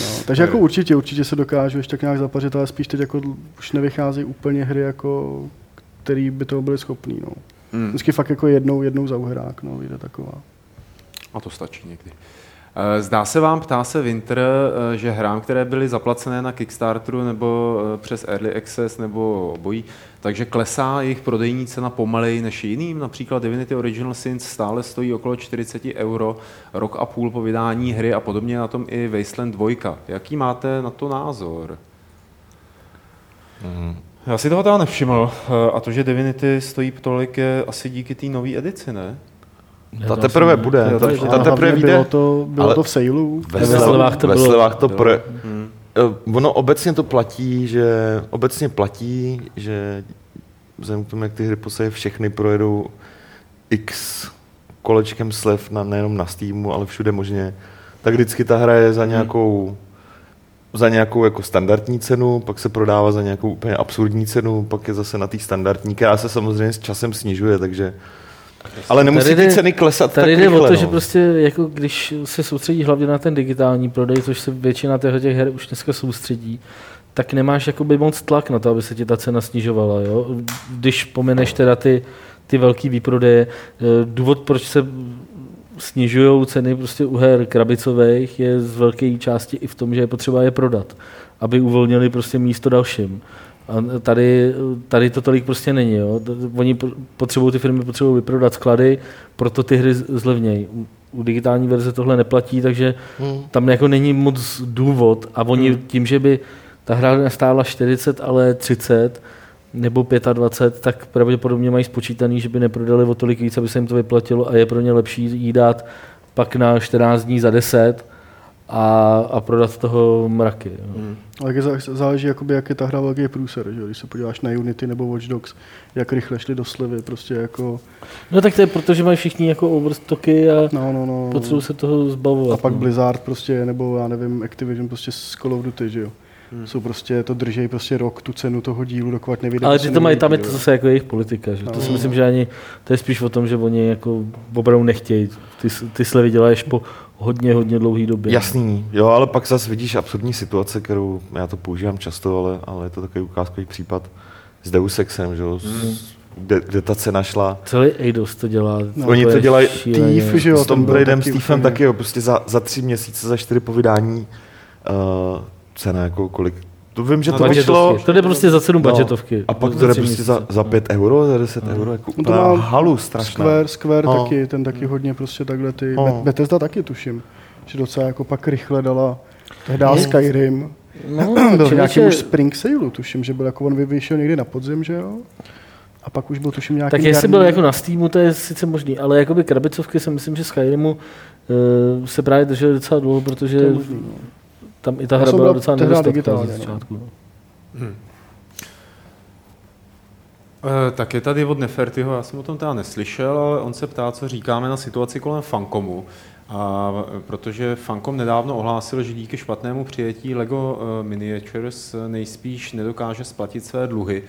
no, takže jako určitě, určitě se dokážu ještě tak nějak zapařit, ale spíš teď jako už nevycházejí úplně hry, jako, který by toho byly schopný. No. Hmm. Vždycky fakt jako jednou, jednou za uhrák, no, vyjde taková. A to stačí někdy. Eh, Zdá se vám, ptá se Winter, eh, že hrám, které byly zaplacené na Kickstarteru nebo eh, přes Early Access nebo obojí, takže klesá jejich prodejní cena pomaleji než jiným. Například Divinity Original Sins stále stojí okolo 40 euro, rok a půl po vydání hry a podobně na tom i Wasteland 2. Jaký máte na to názor? Já si toho teda nevšiml. A to, že Divinity stojí tolik, je asi díky té nové edici, ne? Ta teprve bude. Jo, Ta, ta teprve hlavně bylo vyjde. to, bylo Ale- to v sailu. Ve Ve slevách to, to ve bylo- slevách to pro, Hmm. Ono obecně to platí, že obecně platí, že vzhledem k tomu, jak ty hry posledně všechny projedou x kolečkem slev na, nejenom na Steamu, ale všude možně, tak vždycky ta hra je za nějakou za nějakou jako standardní cenu, pak se prodává za nějakou úplně absurdní cenu, pak je zase na té standardní, která se samozřejmě s časem snižuje, takže ale nemusí Tady ty ceny klesat Tady tak jde rychle, o to, no. že prostě jako když se soustředí hlavně na ten digitální prodej, což se většina těch her už dneska soustředí, tak nemáš jakoby moc tlak na to, aby se ti ta cena snižovala. Jo? Když pomeneš teda ty, ty velký výprodeje, eh, důvod, proč se snižují ceny prostě u her krabicových je z velké části i v tom, že je potřeba je prodat, aby uvolnili prostě místo dalším. A tady, tady to tolik prostě není. Jo. Oni po- potřebují, ty firmy potřebují vyprodat sklady, proto ty hry zlevnějí. U, u digitální verze tohle neplatí, takže Hmm. tam jako není moc důvod a oni hmm. tím, že by ta hra nestála 40, ale 30 nebo 25, tak pravděpodobně mají spočítaný, že by neprodali o tolik víc, aby se jim to vyplatilo a je pro ně lepší jí dát pak na 14 dní za 10 a, a prodat z toho mraky. Jo. Hmm. Ale záleží, jakoby, jak je ta hra velký průser, že? jo. když se podíváš na Unity nebo Watch Dogs, jak rychle šli do slevy, prostě jako, No tak to je proto, že mají všichni jako overstocky a no, no, no. potřebují se toho zbavovat. A pak no. Blizzard prostě, nebo já nevím, Activision prostě z Call of Duty, že jo. Hmm. Jsou prostě, to držej prostě rok tu cenu toho dílu, dokud nevyjde. Ale že to mají, tam je to zase jako jejich politika, že? To No. si myslím, že ani, to je spíš o tom, že oni jako opravdu nechtějí. Ty, ty slevy děláš po hodně, hodně dlouhý době. Jasný, jo, ale pak zase vidíš absurdní situace, kterou já to používám často, ale, ale je to takový ukázkový případ s Deus Exem, že jo, s- kde, kde ta cena šla. Celý Eidos to dělá. No, Oni je to dělají. Thief, že jo, s Tom Bradem, taky Steveem úplně- taky, jo, prostě za, za tři měsíce, za čtyři povídání uh, cena jako kolik. To vím, že No, to to vyšlo. To jde prostě za cenu budgetovky. A pak to jde prostě za, za 5 euro, za 10 euro, jako No to má halu strašná. Square, Square No. taky, ten taky hodně prostě takhle ty, No. no. Bethesda taky tuším, že docela jako pak rychle dala tehdy. Skyrim, No, byl člověče, už Spring Sailu, tuším, že byl jako on vy- vyšel někdy na podzim, že jo? A pak už byl tuším nějaký tak jestli byl jako na Steamu, to je sice možný, ale jakoby krabicovky si myslím, že Skyrimu uh, se právě drželi docela dlouho, protože To je možný, no. Tam i ta hra byla byl docela digitálně, ze no. začátku. No. Eh, Tak je tady od Nefertyho, já jsem o tom teda neslyšel, ale on se ptá, co říkáme na situaci kolem Fancomu. A eh, protože Fancom nedávno ohlásil, že díky špatnému přijetí LEGO eh, Miniatures nejspíš nedokáže splatit své dluhy,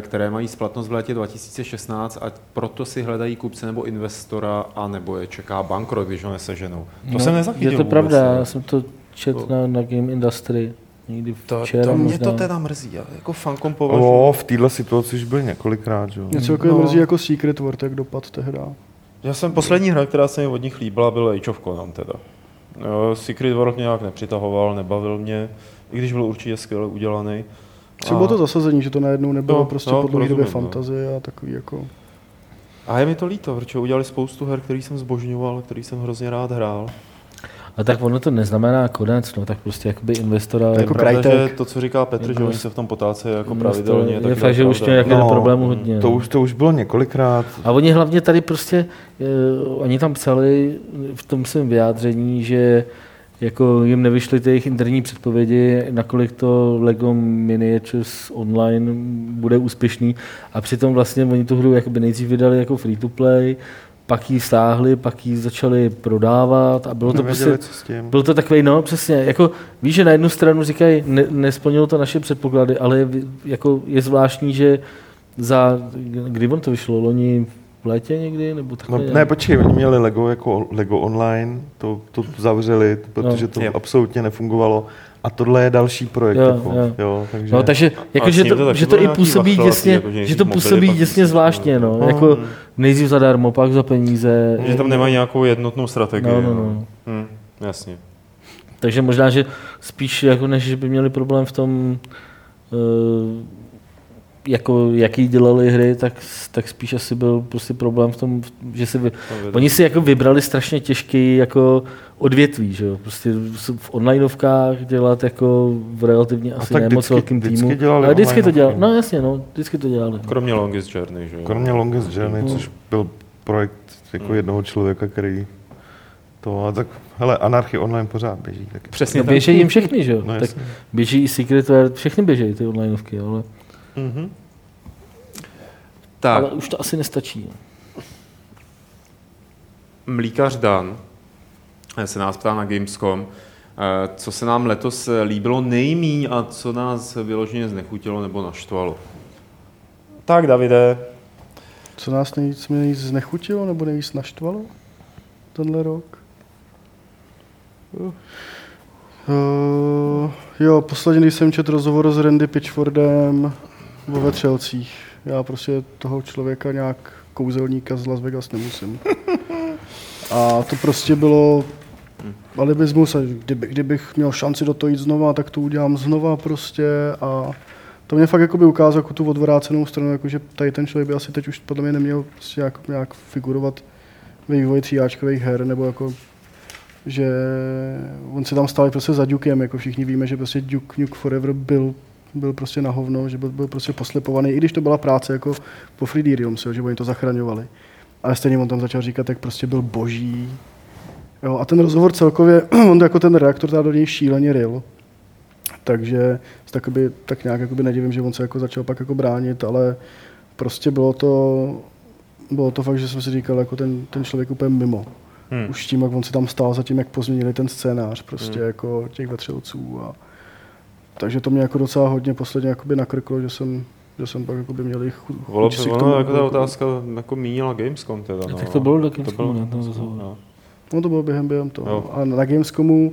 které mají splatnost v létě 2016 a proto si hledají kupce nebo investora a nebo je čeká bankrot, když ho neseženou. To No, jsem nezachytil Je to vůbec, pravda, ne? já jsem to četl na, na Game Industry někdy To, včera to mě možná. to teda mrzí, já jako Fancom považuji. O, v téhle situaci už byl několikrát, že jo. Mě celkově No. mrzí jako Secret World, jak dopad tehda. Já jsem poslední hra, která se mi od nich líbila, byl Age of Conan teda. Secret World mě nějak nepřitahoval, nebavil mě, i když byl určitě skvěle udělaný. Co bylo to zasazení, že to najednou nebylo No, prostě no, po dlouhé době no. fantazie a takový jako... A je mi to líto, protože udělali spoustu her, který jsem zbožňoval, který jsem hrozně rád hrál. A tak ono to neznamená konec, no, tak prostě jakoby investora... Je Jako pravda, že to, co říká Petr, že oni se v tom potáce jako pravidelně. je tak fakt, že už nějaké No, problémů hodně. To no. už, to už bylo několikrát. A oni hlavně tady prostě, uh, oni tam psali v tom svém vyjádření, že jako jim nevyšly ty jejich interní předpovědi, nakolik to Lego Miniatures Online bude úspěšný. A přitom vlastně oni tu hru jakoby nejdřív vydali jako free to play, pak ji stáhli, pak ji začali prodávat a bylo to Nevěděli, prostě, co s tím. byl to takový, no přesně, jako víš, že na jednu stranu říkají, ne, nesplnilo to naše předpoklady, ale je, jako je zvláštní, že za, kdy on to vyšlo, loni v létě někdy, nebo No, takhle? ne, počkej, oni měli Lego jako Lego Online, to, to zavřeli, protože to Jo. absolutně nefungovalo. A tohle je další projekt. Jo, jako, jo. Jo, takže... No, takže jako, že to to, že to i působí děsně, jako, že to působí pak děsně zvláštně, no. No. Jako nejdřív zadarmo, pak za peníze. Že tam nemají nějakou jednotnou strategii. No, no, no. Hm, jasně. Takže možná, že spíš jako než že by měli problém v tom, eh, jako jaký dělali hry, tak, tak spíš asi byl prostě problém v tom, že si vy, oni si jako vybrali strašně těžký jako odvětví, že jo? Prostě v onlineovkách dělat jako v relativně asi tak ne moc vždycky- velkým vždycky týmu. dělali Ale vždycky to dělali, no jasně, no, vždycky to dělali. Kromě Longest Journey, že jo? Kromě Longest Journey, No. což byl projekt jako jednoho člověka, který to, a tak, hele, Anarchy online pořád běží. Tak. Přesně No, běží jim všechny, že jo? No, tak běží i Secret World, všechny běží ty onlineovky, ale, Mhm. Tak, ale už to asi nestačí. Mlíkař Dan se nás ptá na Gamescom, eh, co se nám letos líbilo nejmíň a co nás vyloženě znechutilo nebo naštvalo. Tak, Davide. Co nás nejvíc, mě nejvíc znechutilo nebo nejvíc naštvalo tenhle rok? Uh, jo, posledně, když jsem četl rozhovor s Randy Pitchfordem o vetřelcích. Já prostě toho člověka nějak kouzelníka z Las Vegas nemusím. A to prostě bylo alibismus a kdyby, kdybych měl šanci do toho jít znova, tak to udělám znova prostě a to mě fakt jakoby ukázalo jako tu odvrácenou stranu, jako že tady ten člověk by asi teď už podle mě neměl prostě nějak, nějak figurovat ve vývoji tříáčkových her, nebo jako že on se tam stál prostě za Dukem, jako všichni víme, že prostě Duke Nuke Forever byl, byl prostě na hovno, že byl, byl prostě poslepovaný, i když to byla práce jako po jo, že oni to zachraňovali. Ale stejně on tam začal říkat, jak prostě byl boží. Jo, a ten rozhovor celkově, on jako ten reaktor teda do něj šíleně ril. Takže tak, jakoby, tak nějak jakoby nedivím, že on se jako začal pak jako bránit, ale prostě bylo to, bylo to fakt, že jsem si říkal, jako ten, ten člověk úplně mimo. Hmm. Už tím, jak on si tam stál za tím, jak pozměnili ten scénář prostě jako těch vetřelců a takže to mě jako docela hodně posledně jakoby nakrklo, že jsem, že jsem pak jakoby měl jich chu- Bylo, chuť si k ono, tomu jako ta jako- otázka jako mínila Gamescom teda. No. Tak to bylo do to Gamescomu, bylo, ne? To rozhovor. no. No to bylo během, během toho. Jo. A na Gamescomu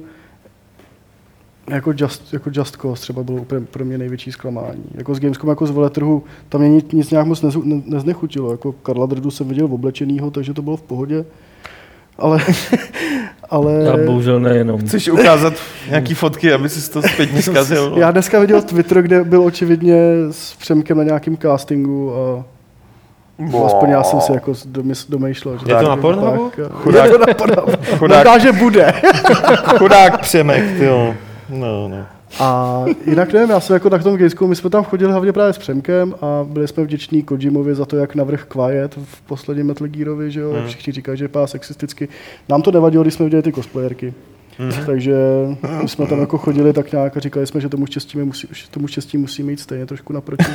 jako Just, jako Just Cause třeba bylo úplně pro mě největší zklamání. Jako z Gamescomu, jako z veletrhu, tam mě nic, nic nějak moc nezu, ne, neznechutilo. Jako Karla Drdu jsem viděl oblečenýho, takže to bylo v pohodě. Ale, ale A bohužel nejenom. Chceš ukázat nějaký fotky, aby si to zpětně zkazil? já dneska viděl Twitter, kde byl očividně s Přemkem na nějakým castingu a Bo. aspoň já jsem si jako domýšlel. Že Je to na Pornhubu? Chudák. Je to na Pornhubu. Chudák. Možná, že bude. Chudák Přemek, ty jo. No, no. A jinak nevím, já jsem jako na tom Gamescomu, my jsme tam chodili hlavně právě s Přemkem a byli jsme vděční Kojimovi za to, jak navrh Quiet v posledním Metal Gearovi, že jo, Hmm. jak všichni říkají, že je pás sexisticky. Nám to nevadilo, když jsme viděli ty cosplayerky. Hmm. Takže my jsme tam jako chodili tak nějak a říkali jsme, že tomu štěstí, musí, tomu štěstí musíme jít stejně trošku naproti.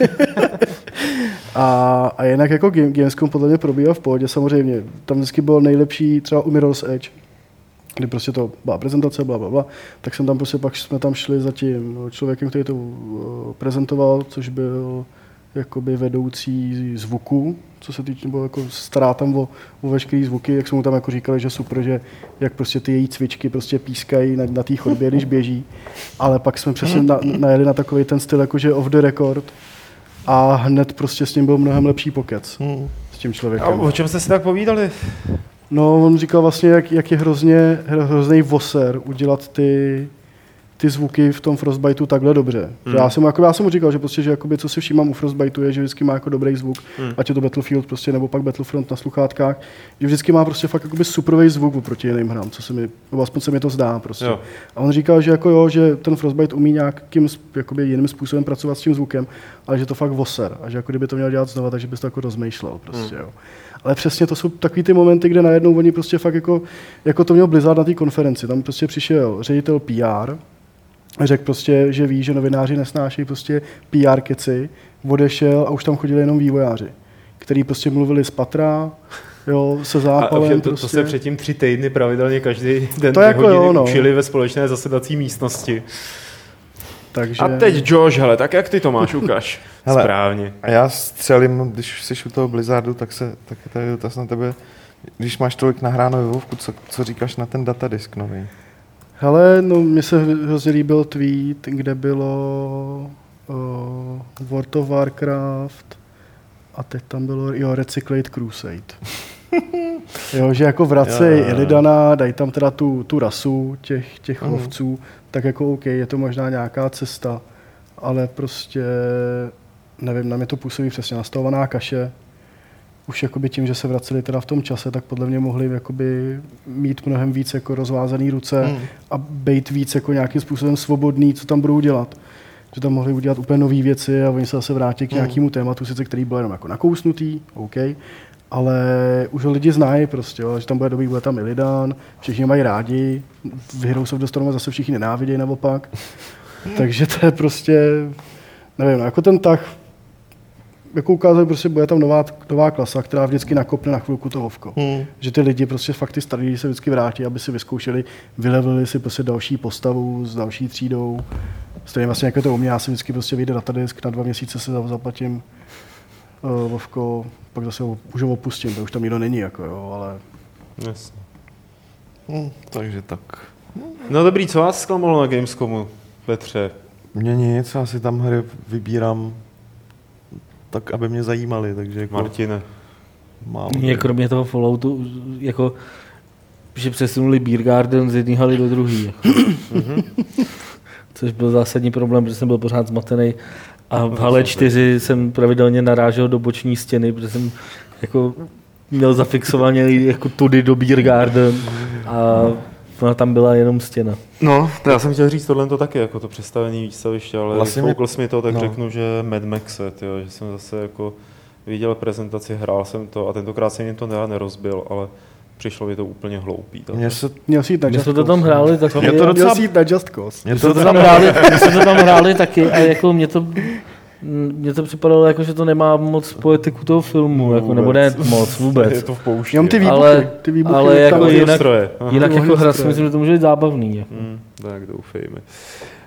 a, a jinak jako Game- Gamescom podle mě probíhá v pohodě, samozřejmě. Tam vždycky byl nejlepší třeba u Mirror's Edge, kdy prostě to byla prezentace, bla, bla, bla, tak jsem tam prostě pak jsme tam šli za tím člověkem, který to uh, prezentoval, což byl jakoby vedoucí zvuku, co se týče, nebo jako stará tam o, o veškerý zvuky, jak jsme mu tam jako říkali, že super, že jak prostě ty její cvičky prostě pískají na, na té chodbě, když běží, ale pak jsme přesně na, najeli na takový ten styl, jakože off the record a hned prostě s ním byl mnohem lepší pokec Hmm. s tím A člověkem. o čem jste si tak povídali? No, on říkal vlastně, jak, jak je hrozně, hrozný voser udělat ty, ty zvuky v tom Frostbiteu takhle dobře. Hmm. Já, jsem, jako, já jsem mu říkal, že, prostě, že jakoby, co si všímám u Frostbiteu je, že vždycky má jako dobrý zvuk, Hmm. ať je to Battlefield prostě, nebo pak Battlefront na sluchátkách, že vždycky má prostě fakt jakoby superový zvuk oproti jiným hrám, co se mi, nebo aspoň se mi to zdá prostě. Jo. A on říkal, že jako jo, že ten Frostbite umí nějakým jakoby jiným způsobem pracovat s tím zvukem, ale že to fakt voser a že jako kdyby to měl dělat znova, takže bys to jako rozmýšlel prostě, Hmm. jo. Ale přesně to jsou takový ty momenty, kde najednou oni prostě fakt jako, jako to měl Blizzard na té konferenci. Tam prostě přišel ředitel PR, řekl prostě, že ví, že novináři nesnášejí prostě PR keci, odešel a už tam chodili jenom vývojáři, který prostě mluvili z patra, jo, se A, a zápalem to, prostě. to se předtím tři týdny pravidelně každý den To jako hodiny jo, no. učili ve společné zasedací místnosti. Takže... A teď Josh, hele, tak jak ty to máš, ukaž. Hele. Správně. A já střelím, když jsi u toho Blizzardu, tak se tak je tady dotaz na tebe. Když máš tolik nahráno ve Vovku, co, co říkáš na ten datadisk nový? Hele, no mně se hrozně líbil tweet, kde bylo uh, World of Warcraft a teď tam bylo, jo, Recyclate Crusade. Jo, že jako vracej Jo, jo, jo. Ilidana, dají tam teda tu, tu rasu těch, těch Mhm. lovců, tak jako OK, je to možná nějaká cesta, ale prostě, nevím, na mě to působí přesně nastavovaná kaše, už jakoby tím, že se vraceli teda v tom čase, tak podle mě mohli jakoby mít mnohem víc jako rozvázaný ruce Hmm. a být víc jako nějakým způsobem svobodný, co tam budou dělat. Že tam mohli udělat úplně nové věci a oni se zase vrátí k Hmm. nějakému tématu, sice který byl jenom jako nakousnutý, OK, ale už ho lidi znají prostě, jo, že tam bude dobrý, bude tam Illidan, všichni mají rádi, v Heroes of the Storm zase všichni nenávidějí naopak, takže to je prostě, nevím, no, jako ten tah, jako ukázali, prostě bude tam nová, nová klasa, která vždycky nakopne na chvilku to hovko. Hmm. Že ty lidi, prostě fakt ty starý se vždycky vrátí, aby si vyzkoušeli, vylevili si prostě další postavu s další třídou. Stejně vlastně jako to u mě, já si vždycky prostě vyjde datadisk, na dva měsíce se za- zaplatím uh, Vovko, pak zase ho, už ho opustím, to už tam nikdo není, jako jo, ale Jasně. Hmm, takže tak. No dobrý, co vás zklamalo na Gamescomu, Petře? Mně nic, já si tam hry vybírám tak, aby mě zajímaly, takže jako Martine. mám... Mě kromě toho Falloutu, jako, že přesunuli Beer Garden z jedné haly do druhé. Jako. Což byl zásadní problém, protože jsem byl pořád zmatený. A v hale 4 jsem pravidelně narážel do boční stěny, protože jsem jako měl zafixovaně jako tudy do Beer Garden a ona tam byla jenom stěna. No, to já jsem chtěl říct tohle to taky, jako to představení výstaviště, ale Vlastně vlastně mě- mi to, tak no. řeknu, že Mad Max, jo, že jsem zase jako viděl prezentaci, hrál jsem to a tentokrát jsem jim to ne- nerozbil, ale přišlo mi to úplně hloupý. Tak. Mně se, měl si jít na My jsme to tam hráli taky. Je to Měl docela- si jít na Just Cause. mě to jsme to tam hráli, my jsme to tam hráli taky a jako mě to Mně to připadalo jako, že to nemá moc poetiku toho filmu, jako, nebo ne moc Je vůbec. to v poušti. Jenom ty výbuchy, Ale- ty výbuchy ale jako jinak- stroje. Aha. Jinak jako hra si myslím, že to může být zábavný. Jako. Hmm, tak doufejme.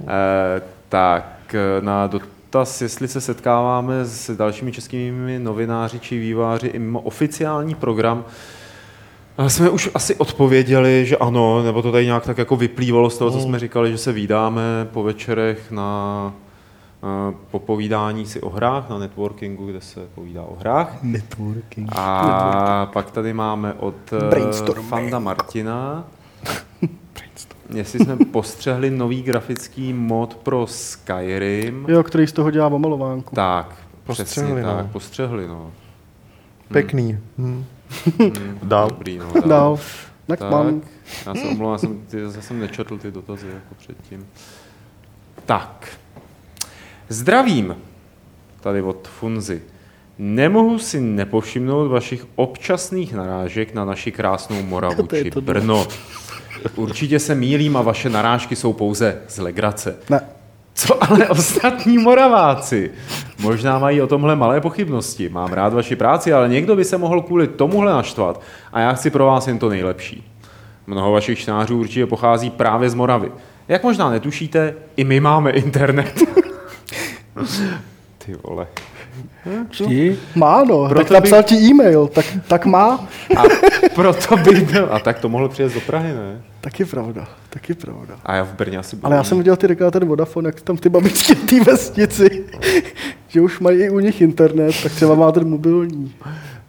Eh, tak eh, na dotaz, jestli se setkáváme s dalšími českými novináři či výváři i mimo oficiální program, eh, jsme už asi odpověděli, že ano, nebo to tady nějak tak jako vyplývalo z toho, co jsme říkali, že se vídáme po večerech na eh, popovídání si o hrách, na networkingu, kde se povídá o hrách. Networking. A pak tady máme od eh. Fanda Martina, jestli jsme postřehli nový grafický mod pro Skyrim. Jo, který z toho dělá omalovánku. Tak, Postřehli, přesně no. tak, postřehli, no. Pěkný. Hm. Hmm, Dál. Dobrý, no. Dál. Tak, Nakman. já se omlouvám, jsem, ty, já jsem nečetl ty dotazy jako předtím. Tak. Zdravím. Tady od Funzy. Nemohu si nepovšimnout vašich občasných narážek na naši krásnou Moravu To či to Brno. Určitě se mýlím a vaše narážky jsou pouze z legrace. Ne. Co ale ostatní Moraváci? Možná mají o tomhle malé pochybnosti. Mám rád vaši práci, ale někdo by se mohl kvůli tomuhle naštvat a já chci pro vás jen to nejlepší. Mnoho vašich čtenářů určitě pochází právě z Moravy. Jak možná netušíte, i my máme internet. Ty vole. Čti? Má no, Proto tak napsal bych- ti e-mail, tak, tak má. A proto bych byl... A tak to mohl přijet do Prahy, ne? Taky pravda, taky pravda. A já v Brně asi budu. Ale já jsem viděl ty reklamy ten Vodafone, jak tam ty babičky v té vesnici, že už mají i u nich internet, tak třeba má ten mobilní.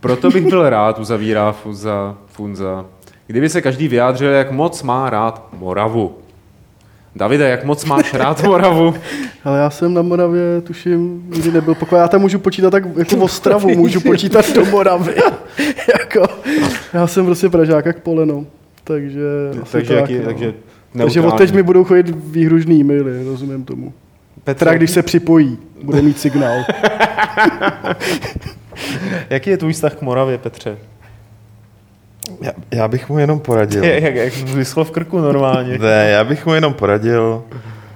Proto bych byl rád, uzavírá Funza, Funza, kdyby se každý vyjádřil, jak moc má rád Moravu. Davide, jak moc máš rád Moravu? Ale já jsem na Moravě, tuším, nikdy nebyl, pokud já tam můžu počítat tak jako v Ostravu, můžu počítat do Moravy. jako, já jsem prostě Pražák jak poleno, takže takže, tak, jaký, no. takže takže od teď mi budou chodit výhružný e-maily, rozumím tomu. Petra, když se připojí, bude mít signál. Jaký je tvůj vztah k Moravě, Petře? Já, já bych mu jenom poradil. Jak, jak, jak vyschlo v krku normálně. Ne, já bych mu jenom poradil.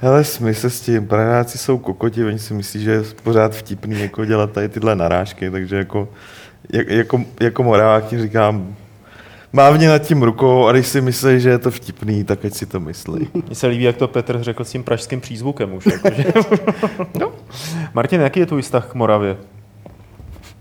Hele, smí se s tím, Pražáci jsou kokoti, oni si myslí, že je pořád vtipný jako dělat tady tyhle narážky, takže jako, jak, jako, jako Moravák ti říkám, mávně nad tím rukou a když si myslí, že je to vtipný, tak ať si to myslí. Mně se líbí, jak to Petr řekl s tím pražským přízvukem už. Jakože. no. Martin, jaký je tvůj vztah k Moravě?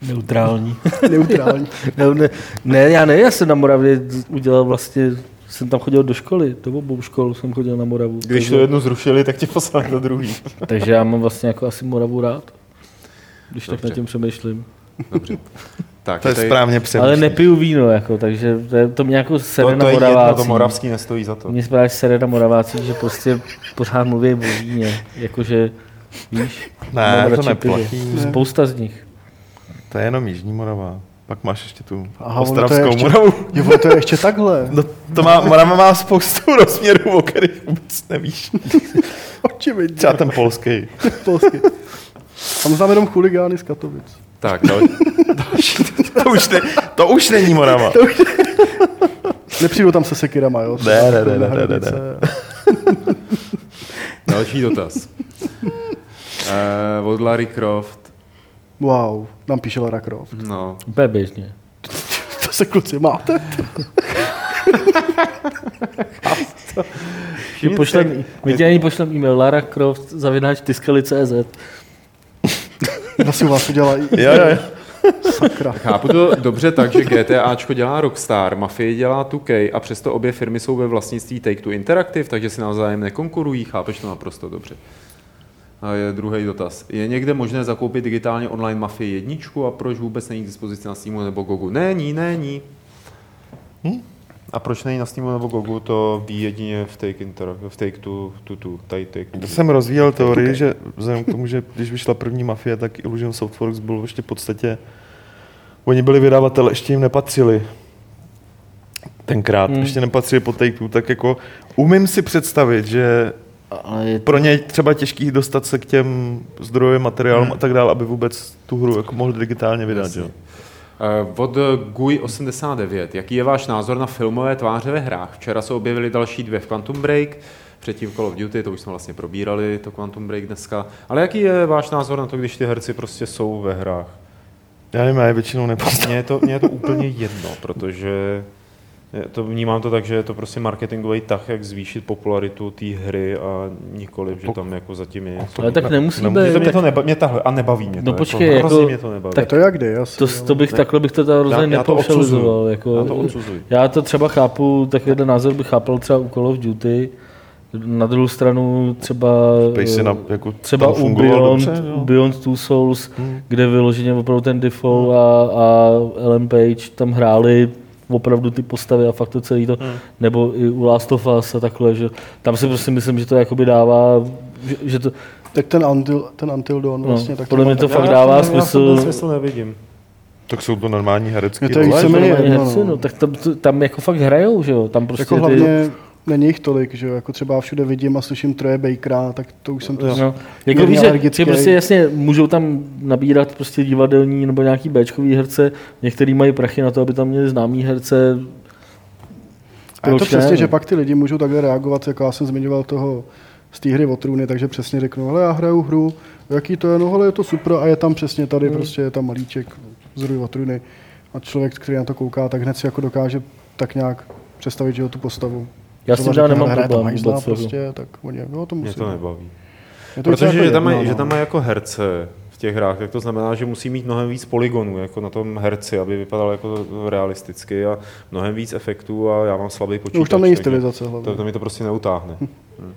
Neutrální. Neutrální. ne, ne, ne, já ne, já jsem na Moravě udělal vlastně, jsem tam chodil do školy, do obou škol jsem chodil na Moravu. Když takže, to jednu zrušili, tak tě poslali do druhý. takže já mám vlastně jako asi Moravu rád, když tak Dobře. nad tím přemýšlím. Dobře. Tak, To je tady- správně Ale přemýšlím. nepiju víno, jako, takže to, je, to mě jako sere To, na to je jedno, Moravácích. to moravský nestojí za to. Mně právě sere na Moravácích, že prostě pořád mluví o víně, jakože, víš, Ne, to neplatí. pivo. Spousta z nich. To je jenom Jižní Morava. Pak máš ještě tu Aha, to je ostravskou ještě- Moravu. Jo, to je ještě takhle. No, to má, Morava má spoustu rozměrů, o kterých vůbec nevíš. Očividně. Třeba ten polský. Polsky. Tam znám jenom chuligány z Katovic. Tak, dal, To už, ne, to už není Morava. Nepřijdu tam se sekirama, jo? Ne, ne, ne, ne, ne, ne, hranice. další dotaz. Uh, od Larry Croft. Wow, nám píše Lara Croft. No, Úplně běžně. To se kluci máte? My, pošlem, my ti ani pošlem e-mail Lara Croft zavináč tiskali.cz si u vás udělají? Jo, jo, jo. Sakra. chápu to dobře tak, že GTAčko dělá Rockstar, Mafie dělá 2K a přesto obě firmy jsou ve vlastnictví Take-Two Interactive, takže si navzájem nekonkurují, chápeš to naprosto dobře. A je druhý dotaz. Je někde možné zakoupit digitálně online Mafii jedničku a proč vůbec není k dispozici na Steamu nebo Gogu? Není, není. Hm? A proč není na Steamu nebo Gogu, to ví jedině v Take, Inter, v take two, two, two, tady take two. To jsem rozvíjel teorii, že vzhledem k tomu, že když vyšla první mafie, tak Illusion Softworks byl ještě v podstatě... Oni byli vydavatel, ještě jim nepatřili tenkrát, Hmm. hmm. ještě nepatřili po Take-Two, tak jako umím si představit, že Ale je to, pro ně je třeba těžký dostat se k těm zdrojovým materiálům a tak dále, aby vůbec tu hru jako mohli digitálně vydat. Jasně. Jo? Eh, Od GUI89. Jaký je váš názor na filmové tváře ve hrách? Včera se objevily další dvě v Quantum Break. předtím Call of Duty, to už jsme vlastně probírali, to Quantum Break dneska. Ale jaký je váš názor na to, když ty herci prostě jsou ve hrách? Já nevím, já je většinou nepoznám. Mně je to, mně je to úplně jedno, protože to vnímám to tak, že je to prostě marketingový tah, jak zvýšit popularitu té hry a nikoli, že tam jako zatím je něco. Ale tak nemusí nemůže Mě to, být. mě Tak, to neba, mě tahle, a nebaví mě to. No jako, počkej, hrozně jako- mě to nebaví. tak To jak jde, asi. to, to bych, Ne. takhle bych to teda rozhodně já to nepaušalizoval. odsuzuju. Jako, Já to odsuzuji. já to třeba chápu, takovýhle názor bych chápal třeba u Call of Duty, na druhou stranu třeba, si na, jako třeba u Beyond, dobře, jo. Beyond Two Souls, Hmm. kde vyloženě opravdu ten Default a, a Ellen Page tam hráli opravdu ty postavy a fakt to celý to, Hmm. nebo i u Last of Us a takhle, že tam si prostě myslím, že to jakoby dává, že, že to, Tak ten Until, ten Until Dawn no, vlastně. tak podle mě to fakt Já dává já smysl. ten smysl nevidím. Tak jsou to normální herecké Je to i role, více že? méně normální jedno, herci, no. no, tak tam, tam jako fakt hrajou, že jo, tam prostě Jako ty, hlavně není jich tolik, že jo, jako třeba všude vidím a slyším Troje Bakera, tak to už jsem to... No, jako víš, že, prostě jasně můžou tam nabírat prostě divadelní nebo nějaký Bčkový herce, některý mají prachy na to, aby tam měli známý herce. A je to Proč ne, přesně, no? že pak ty lidi můžou takhle reagovat, jako já jsem zmiňoval toho z té hry o trůny, takže přesně řeknu, hele, já hraju hru, jaký to je, no hele, je to super a je tam přesně tady, Hmm. prostě je tam malíček z hry o trůny a člověk, který na to kouká, tak hned si jako dokáže tak nějak představit, že jo, tu postavu. Já s tím teda řekne, nemám problém hajzla jako. prostě, tak oni, jo, to Mě musí. to nebaví. Je to Protože jako že tam, jedno, mají, že no. tam mají jako herce v těch hrách, tak to znamená, že musí mít mnohem víc polygonů jako na tom herci, aby vypadal jako realisticky a mnohem víc efektů a já mám slabý počítač. No, už tam není stylizace hlavně. To, to mi to prostě neutáhne. Hm.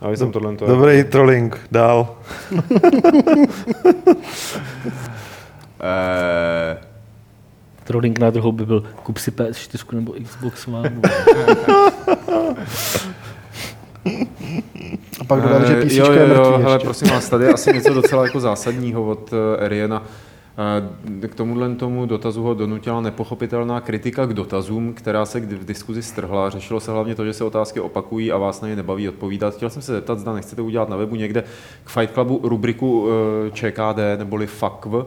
A vy jsem tohle to... Dobrý trolling, dál. Eh, Trolling na druhou by byl kup si PS4 nebo Xbox One. A pak dodali, že Eh, PC jo, je mrtvý hele, ještě. prosím vás, tady je asi něco docela jako zásadního od uh, Ariana. Eh, K tomuhle tomu dotazu ho donutila nepochopitelná kritika k dotazům, která se v diskuzi strhla. Řešilo se hlavně to, že se otázky opakují a vás na ně nebaví odpovídat. Chtěl jsem se zeptat, zda nechcete udělat na webu někde k Fight Clubu rubriku eh, ČKD neboli FAKV, eh,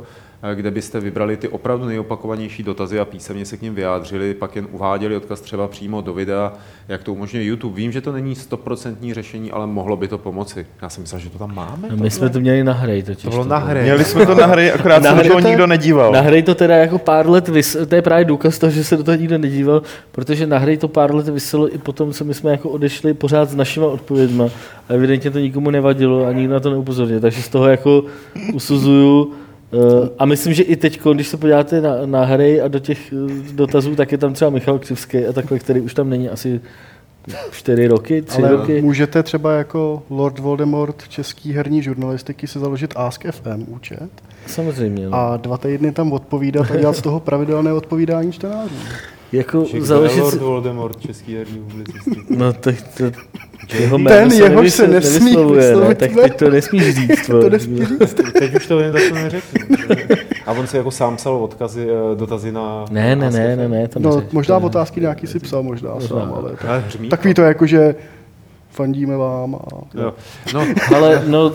kde byste vybrali ty opravdu nejopakovanější dotazy a písemně se k ním vyjádřili, pak jen uváděli odkaz třeba přímo do videa, jak to umožňuje YouTube. Vím, že to není stoprocentní řešení, ale mohlo by to pomoci. Já jsem myslel, že to tam máme. No, my jsme to měli na hry totiž. To bylo na hry. Měli jsme to na hry, akorát se do toho Nahrajete? nikdo nedíval. Na hry to teda jako pár let vys... to je právě důkaz toho, že se do toho nikdo nedíval, protože na hry to pár let vyselo i potom, co my jsme jako odešli pořád s našima odpověďma a evidentně to nikomu nevadilo a nikdo na to neupozornil, takže z toho jako usuzuju eh, a myslím, že i teď, když se podíváte na, na hry a do těch eh, dotazů, tak je tam třeba Michal Křivský a takhle, který už tam není asi čtyři roky, tři Ale roky. můžete třeba jako Lord Voldemort český herní žurnalistiky si založit Ask FM účet Samozřejmě. No. a dva týdny tam odpovídat a dělat z toho pravidelné odpovídání čtenářů. Jako Však založit... Lord si- Voldemort, český herní publicistický. No tak to, jeho Ten, jméno se, nesmí vyslovit tak teď to nesmíš říct. To nesmí říct. Teď už to jen tak to neřeknu. A on si jako sám psal odkazy, eh, dotazy na... Ne, ne, ne, ne, ne, to No, možná otázky nějaký si psal, možná sám, ale tak, Ale hřmí. takový to jako, že fandíme vám a Jo. No, Ale no,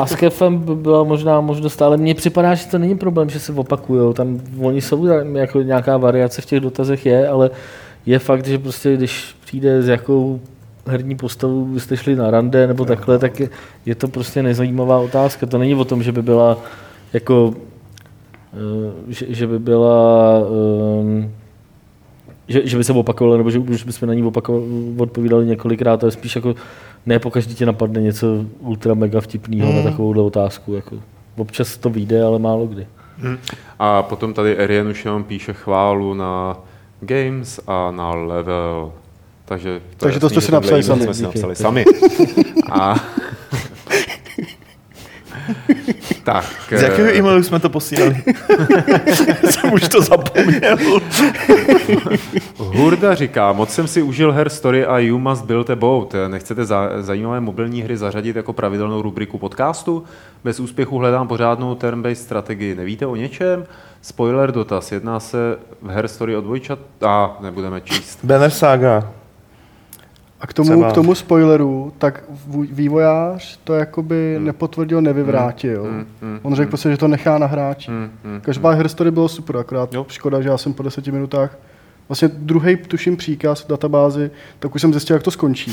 Askefem by byla možná možnost, ale mně připadá, že to není problém, že se opakujou. Tam oni jsou tam jako nějaká variace v těch dotazech je, ale je fakt, že prostě když přijde s jakou herní postavu byste šli na rande nebo takhle, tak je, je to prostě nezajímavá otázka. To není o tom, že by byla jako eh, že, že by byla um, že, že by se opakovala, nebo že už bychom na ní odpovídali několikrát, to je spíš jako ne po každý tě napadne něco ultra mega vtipného Hmm. na takovouhle otázku. Jako. Občas to vyjde, ale málo kdy. a potom tady Arian už jenom píše chválu na Games a na Level. Takže to, Takže je to jasný, jste si napsali sami. Jsme si napsali sami. A... tak. Z jakého eh, e-mailu jsme to posílali? jsem už to zapomněl. Hurda říká, moc jsem si užil her story a you must build a boat. Nechcete za, zajímavé mobilní hry zařadit jako pravidelnou rubriku podcastu? Bez úspěchu hledám pořádnou turn-based strategii. Nevíte o něčem? Spoiler dotaz. Jedná se v her story o dvojčat... A, nebudeme číst. Banner Saga. A k tomu, Třeba. k tomu spoileru, tak vývojář to jakoby Hmm. nepotvrdil, nevyvrátil. Mm, mm, On řekl prostě, že to nechá na hráči. mm, mm, Každopádně Herstory bylo super, akorát Jo. škoda, že já jsem po deseti minutách, vlastně druhý tuším příkaz v databázi, tak už jsem zjistil, jak to skončí.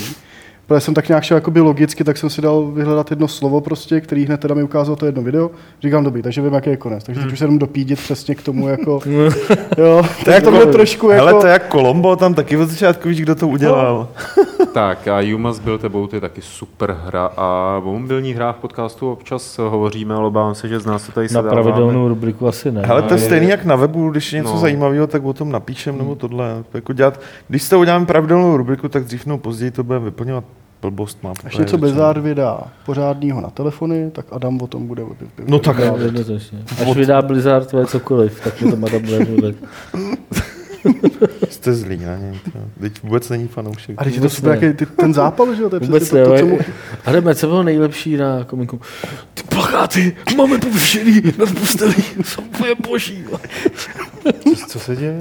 Protože jsem tak nějak šel jakoby logicky, tak jsem si dal vyhledat jedno slovo prostě, který hned teda mi ukázal to jedno video. Říkám dobrý, takže vím, jaký je konec. Takže teď už se jenom dopídit přesně k tomu, jako, jo, tak to bylo trošku jako... Hele, to je jak Colombo, tam taky od začátku víš, kdo to udělal. Tak a Jumas byl tebou, to je taky super hra a o mobilních hrách podcastu občas hovoříme, ale obávám se, že z nás se tady Na pravidelnou rubriku asi ne. Hele, to je stejný jak na webu, když je něco No. zajímavého, tak o tom napíšem nebo tohle. Jako dělat, když to uděláme pravidelnou rubriku, tak dřív nebo později to bude vyplňovat blbost. Má Až něco Blizzard vydá pořádného na telefony, tak Adam o tom bude. No tak- No, jednoznačně. Až vydá Blizzard tvoje cokoliv, tak mi to Madame bude mluvit. Jste zlý na něj. to. Teď vůbec není fanoušek. A když je to super, jaký ty, ten zápal, že jo? To je Vůbec přesně ne. to, to, co ale- mu, Adame, co bylo nejlepší na komiku? Ty plakáty máme pověšený nad postelí, jsou úplně boží. Co se děje?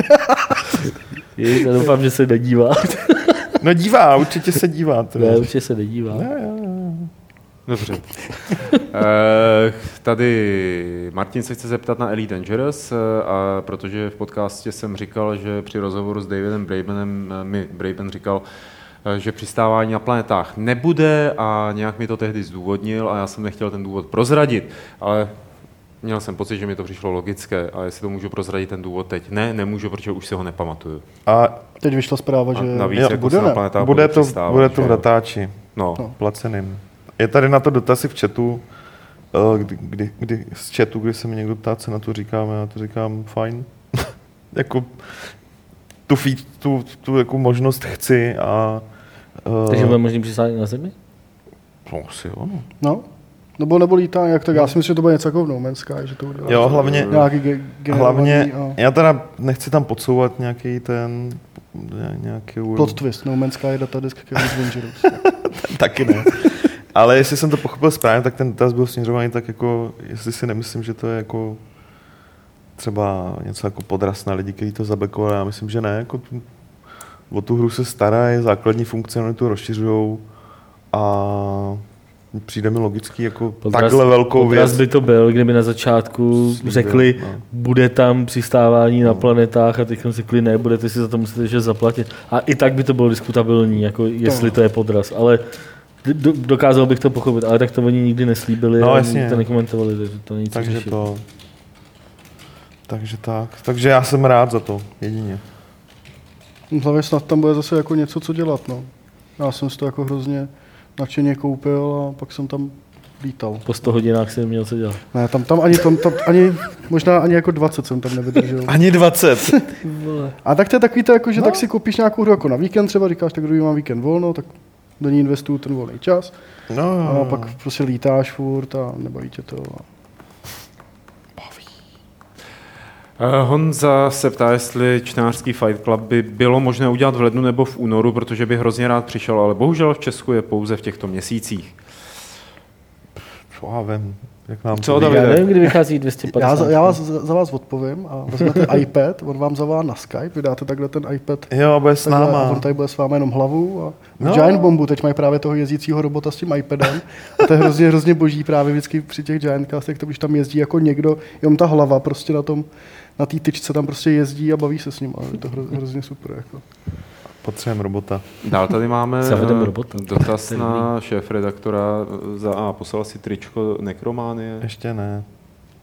Já doufám, že se nedívá. No dívá, určitě se dívá. teda. Ne, určitě se nedívá. Dobře. Eh, tady Martin se chce zeptat na Elite Dangerous, eh, a protože v podcastě jsem říkal, že při rozhovoru s Davidem Brabenem eh, mi Braben říkal, že přistávání na planetách nebude a nějak mi to tehdy zdůvodnil a já jsem nechtěl ten důvod prozradit, ale měl jsem pocit, že mi to přišlo logické a jestli to můžu prozradit ten důvod teď. Ne, nemůžu, protože už si ho nepamatuju. A teď vyšla zpráva, A že navíc jo, jako bude, na bude to, bude to v datáči, No. No. placeným. Je tady na to dotazy v chatu, eh, kdy, kdy, kdy, z chatu, kdy se mi někdo ptá, co na to říkáme, já to říkám fajn. jako tu, feed, tu, tu jako možnost chci a uh, Takže bude možný přistát na zemi? no, asi jo, no. No, nebo, nebo lítá jak tak. Já si myslím, že to bude něco jako v No Man's Sky, že to udělá. Jo, hlavně, Nějaký ge- hlavně, a já teda nechci tam podsouvat nějaký ten, ně- nějaký plot twist. No Man's Sky je datadisk Chaos Dangerous. Taky ne. Ale jestli jsem to pochopil správně, tak ten dotaz byl směřovaný tak jako, jestli si nemyslím, že to je jako třeba něco jako podraz na lidi, kteří to zabekovali. Já myslím, že ne. Jako tu, o tu hru se starají, základní funkcionalitu rozšiřují a přijde mi logický jako Podraz- takhle velkou podraz věc. by to byl, kdyby na začátku Slíbil, řekli, no. bude tam přistávání na planetách a teď řekli, ne, budete si za to muset ještě zaplatit. A i tak by to bylo diskutabilní, jako jestli to je podraz. Ale do, dokázal bych to pochopit, ale tak to oni nikdy neslíbili No, a jasně. nikdy to nekomentovali, takže to není co Takže řešit. to... Takže tak. Takže já jsem rád za to, jedině. Hlavně snad tam bude zase jako něco, co dělat. No. Já jsem si to jako hrozně nadšeně koupil a pak jsem tam lítal. Po 100 hodinách jsem měl co dělat. Ne, tam, tam, ani, tam, tam ani, možná ani jako 20 jsem tam nevydržel. Ani 20. A tak to je takový to, jako, že no. tak si koupíš nějakou hru jako na víkend třeba, říkáš, tak druhý mám víkend volno, tak do ní investuju ten volný čas. No, A pak prostě lítáš furt a nebaví tě to. A... Eh, Honza se ptá, jestli čtenářský Fight Club by bylo možné udělat v lednu nebo v únoru, protože by hrozně rád přišel, ale bohužel v Česku je pouze v těchto měsících. Co já vím, jak nám Co, to Davide? Já nevím, kdy vychází 250. Já, za, já vás, za vás odpovím a vezmete iPad, on vám zavolá na Skype, vydáte takhle ten iPad Jo, a bude s a náma. on tady bude s vámi jenom hlavu a No. no. Giant Bombu teď mají právě toho jezdícího robota s tím iPadem a to je hrozně, hrozně boží právě vždycky při těch Giant Castech, to když tam jezdí jako někdo, jenom ta hlava prostě na tom, na té tyčce tam prostě jezdí a baví se s ním a je to hro, hrozně super. Jako. Potřebujeme robota. Dál tady máme eh, robota. dotaz na šéf-redaktora eh, za A. Poslal si tričko Nekrománie, Ještě ne.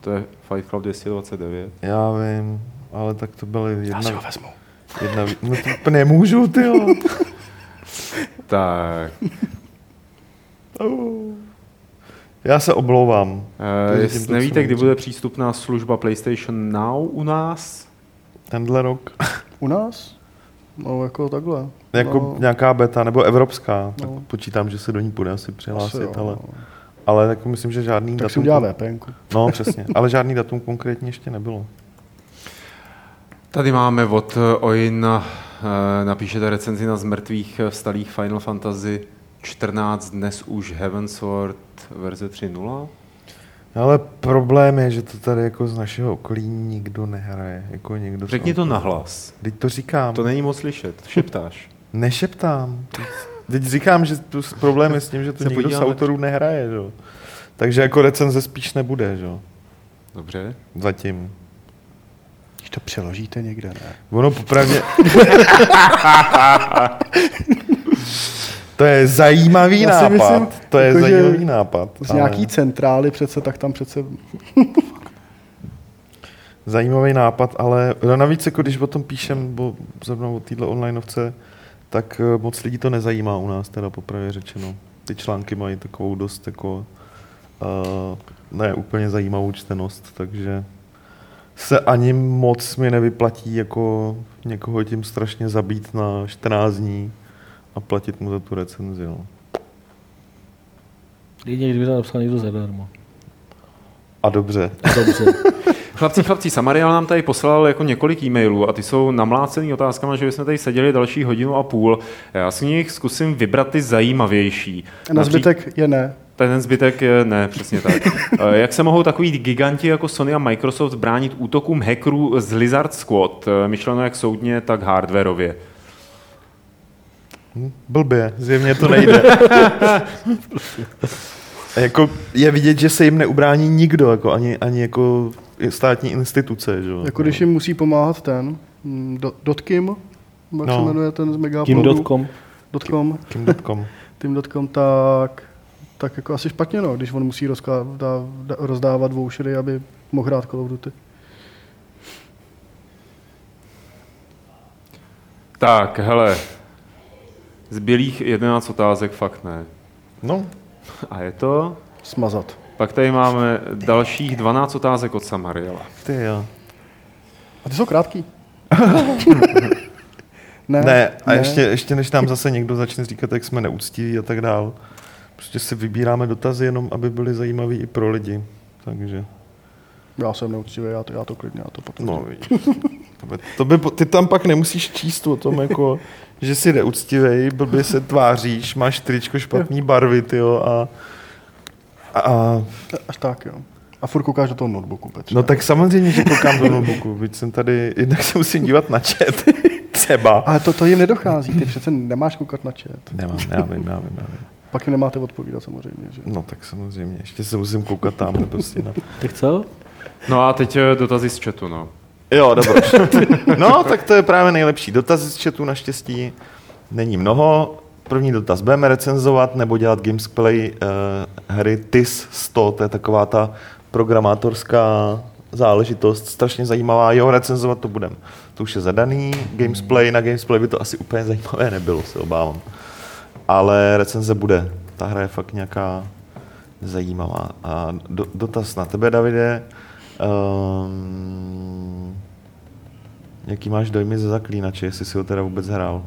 to je Fight Club 229. Já vím, ale tak to byly Já si ho jedna, vezmu. jedna no to nemůžu, ty jo. Tak, Já se oblouvám. eh, tím to, nevíte, kdy bude přístupná služba PlayStation Now u nás? Tenhle rok. U nás? No jako takhle. Jako no, nějaká beta, nebo evropská. Tak No. počítám, že se do ní bude asi přihlásit, asi jo, ale, no. ale jako myslím, že žádný Tak si datum... udělá VPNku. No, přesně. Ale žádný datum konkrétně ještě nebylo. Tady máme od eh, Oina, eh, napíšete recenzi na zmrtvých eh, vstalých Final Fantasy 14, dnes už Heavensward verze 3.0. Ale problém je, že to tady jako z našeho okolí nikdo nehraje. Jako někdo Řekni to nahlas. Teď to říkám. To není moc slyšet, šeptáš. Nešeptám. Teď říkám, že tu problém je s tím, že to Se nikdo z podíváme. autorů nehraje. Že? jo. Takže jako recenze spíš nebude. Že? jo. Dobře. Zatím. Když to přeložíte někde, ne? Ono popravdě... To je zajímavý Já nápad. myslím, to je jako, zajímavý nápad. Z ale- nějaký centrály přece, tak tam přece... Zajímavý nápad, ale no navíc, jako když o tom píšem, bo zrovna o této onlineovce, tak eh, moc lidí to nezajímá u nás, teda popravě řečeno. Ty články mají takovou dost jako uh, ne úplně zajímavou čtenost, takže se ani moc mi nevyplatí jako někoho tím strašně zabít na 14 dní a platit mu za tu recenzi. No. Jedině, kdyby to napsal někdo zadarmo. A dobře. Dobře. Chlapci, chlapci, Samariel nám tady poslal jako několik e-mailů a ty jsou namlácený otázkami, že bychom tady seděli další hodinu a půl. Já si z nich zkusím vybrat ty zajímavější. A na Napří- zbytek je ne. Ten zbytek je ne, přesně tak. Eh, Jak se mohou takový giganti jako Sony a Microsoft bránit útokům hackerů z Lizard Squad, eh, myšleno jak soudně, tak hardwareově? Hm, Blbě, zjevně to nejde. Jako je vidět, že se jim neubrání nikdo, jako ani, ani jako státní instituce. Že? jo. Jako když jim musí pomáhat ten, mm, do- Dotkim, jak No. se jmenuje ten z Megapolu. Kim.com. Dotcom, Kim.com. Tim.com, tak, tak jako asi špatně, no, když on musí rozká, dá, dá, rozdávat vouchery, aby mohl hrát Call of Duty. Tak, hele, zbylých 11 otázek fakt ne. No, A je to? Smazat. Pak tady máme dalších 12 otázek od Samariela. ty jo. A ty jsou krátký. ne, Ne, a ještě, ještě než nám zase někdo začne říkat, jak jsme neúctiví a tak dál, prostě si vybíráme dotazy jenom, aby byly zajímavý i pro lidi. Takže, Já jsem neúctivý, já to, já to klidně, já to potom. no vidíš. To by, to by, ty tam pak nemusíš číst o tom, jako, že jsi neúctivý, blbě se tváříš, máš tričko špatný barvy, tyjo, a, a Až tak, jo. A furt koukáš do toho notebooku, Petře. No tak samozřejmě, že koukám do notebooku, byť jsem tady, jednak se musím dívat na chat, třeba. Ale to, to jim nedochází, ty přece nemáš koukat na chat. Nemám, já vím, já vím, já vím. Pak jim nemáte odpovídat samozřejmě, že? No tak samozřejmě, ještě se musím koukat tam prostě na... Tak co? No a teď eh, dotazy z chatu, no. Jo, dobře. No, tak to je právě nejlepší. Dotazy z chatu naštěstí není mnoho. První dotaz. Budeme recenzovat nebo dělat gamesplay uh, hry TIS 100, to je taková ta programátorská záležitost, strašně zajímavá. Jo, recenzovat to budeme. To už je zadaný. Gamesplay, na Gamesplay by to asi úplně zajímavé nebylo, se obávám. Ale recenze bude. Ta hra je fakt nějaká zajímavá. A do, dotaz na tebe, Davide. Um, jaký máš dojmy ze zaklínače, jestli si ho teda vůbec hrál?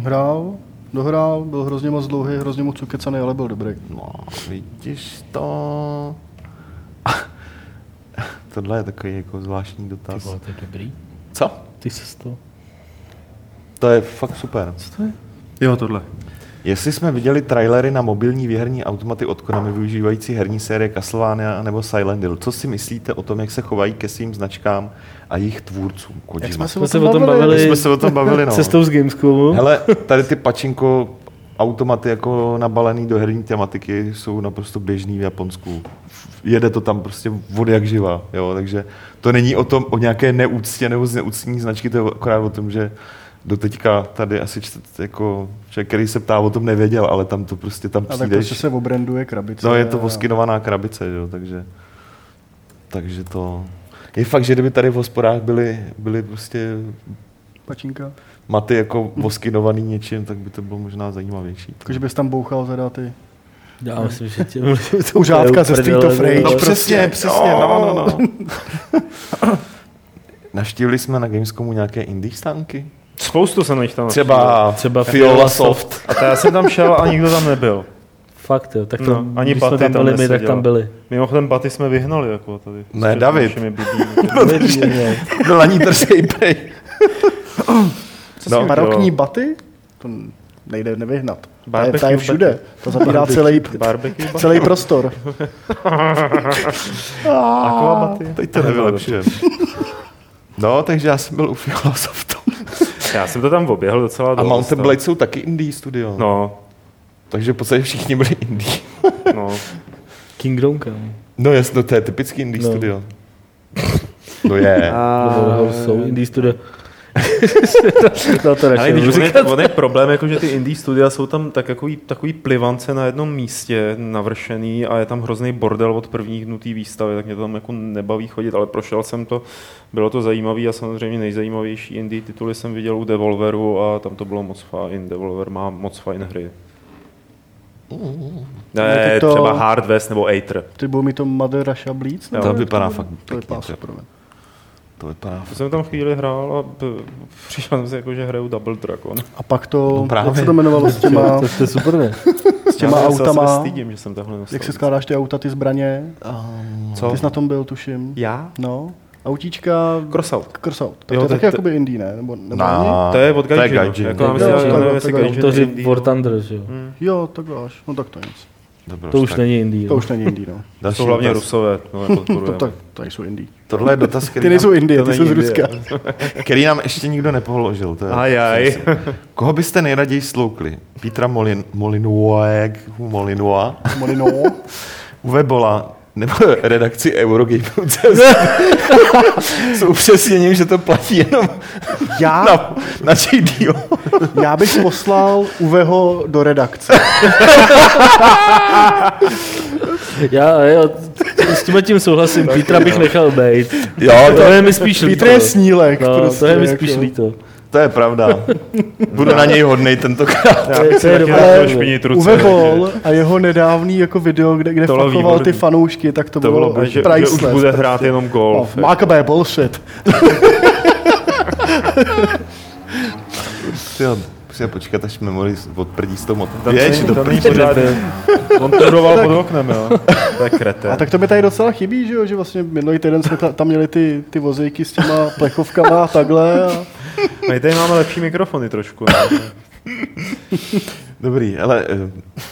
Hrál, dohrál, byl hrozně moc dlouhý, hrozně moc ukecaný, ale byl dobrý. No, vidíš to. Tohle je takový jako zvláštní Ty dotaz. vole, to je dobrý. Co? Ty se to... To je fakt super. Co to je? Jo, tohle. Jestli jsme viděli trailery na mobilní výherní automaty od Konami využívající herní série Castlevania nebo Silent Hill, co si myslíte o tom, jak se chovají ke svým značkám a jejich tvůrcům? Kojima? Jak jsme se Jsme o se tom o tom bavili? bavili. My jsme se o tom bavili, no. Cestou z Gamescomu. Hele, tady ty pačinko automaty jako nabalený do herní tematiky jsou naprosto běžný v Japonsku. Jede to tam prostě od jak živa, jo, takže to není o tom, o nějaké neúctě nebo zneúctění značky, to je akorát o tom, že do teďka tady asi čtet, jako člověk, který se ptá, o tom nevěděl, ale tam to prostě tam A tak přijdeš. prostě se obranduje krabice. No je to a- voskinovaná krabice, jo, takže, takže to... Je fakt, že kdyby tady v hospodách byly, byly prostě Pačinka. maty jako voskinovaný něčím, tak by to bylo možná zajímavější. Jakože bys tam bouchal teda ty Já myslím, že tě... to Užátka ze Street of Rage. No přesně, prostě. přesně, no, no, no. Navštívili jsme na Gamescomu nějaké indie stánky? Spoustu jsem jich tam Třeba, Třeba Fiola Soft. A to já jsem tam šel a nikdo tam nebyl. Fakt jo, tak to, No, ani když jsme tam tam byli my, tak tam byli. Mimochodem baty jsme vyhnali jako tady. Ne, David. Byl ani drsej prej. Co No, barokní jo. baty? To nejde nevyhnat. To je, Barbecue to je všude. To zabírá celý, Barbecue celý prostor. Aqua baty. Teď to nevylepšujeme. No, takže já jsem byl u Fiola Softu. Já jsem to tam oběhl docela A dost. Mountain no. Blade jsou taky indie studio. No, Takže v podstatě všichni byli indie. no. Kingdom Come. No jasno, to je typický indie No. studio. To je. Nebo jsou indie studio. no to Ale když on je, on je problém, jako že ty indie studia jsou tam tak takový, takový plivance na jednom místě navršený a je tam hrozný bordel od prvních dnů té výstavy, tak mě to tam jako nebaví chodit, ale prošel jsem to, bylo to zajímavé a samozřejmě nejzajímavější indie tituly jsem viděl u Devolveru a tam to bylo moc fajn. Devolver má moc fajn hry. Ne, ty to- třeba Hard West nebo Aether. Ty budou mi to Mother Russia nebo To vypadá fakt To pěkně, vypadá to-? To vypadá To jsem tam chvíli hrál a přišel jsem si jako, že hraju Double Dragon. A pak to, No právě. jak se to jmenovalo s těma, To, to je super, ne? s těma Já se autama, stydím, že jsem takhle jak se skládáš ty auta, ty zbraně? Co? Ty jsi na tom byl, tuším. Já? No, autíčka, Crossout. Crossout. Tak Jo, to je to- taky to- jakoby indie, ne? Nebo, nebo není? To je od to je Gaijin. Gaijin. Jako, já To myslím, je že Gaijin. nevím, jestli To je Gaijin To je je indie, War no. Thunder, že jo? Jo, tak až. No tak to je nic. Dobroš, To už tak není indie. To no. už není indie, no. další Jsou hlavně dotaz. rusové, no, To, podporujeme. tak, to jsou indie. Tohle je dotaz, který, Ty nejsou nám, indie, to ty jsou z Ruska. který nám ještě nikdo nepoložil. To je, Ajaj. Koho byste nejraději sloukli? Petra Molin, Molinoa, Molinoa, Molino. Uwe Bola, nebo redakci Eurogamer.cz s upřesněním, že to platí jenom Já, na, na JDO. já bych poslal Uveho do redakce. Já, jo, s tím tím souhlasím, Petra bych nechal být. Jo, To je mi spíš líto. Petr je snílek. No, prostě, to je mi jako. spíš líto. To je pravda. Budu na něj hodnej tentokrát. To je dobré. Uwe Boll a jeho nedávný jako video, kde, kde To fakoval ty výborný. fanoušky, tak to, To bylo, bylo že, že už bude hrát jenom No, golf. Mákabé bullshit. Jo, musíme počkat, až memory odprdí s tou motem. Tam Jež, není- do tam není prdě. pořád. On turoval pod oknem, jo. To je krete. A tak to mi tady docela chybí, že jo, že vlastně minulý týden jsme ta, tam měli ty, ty vozejky s těma plechovkama a takhle. A... My tady máme lepší mikrofony trošku. Ne? Dobrý, ale eh,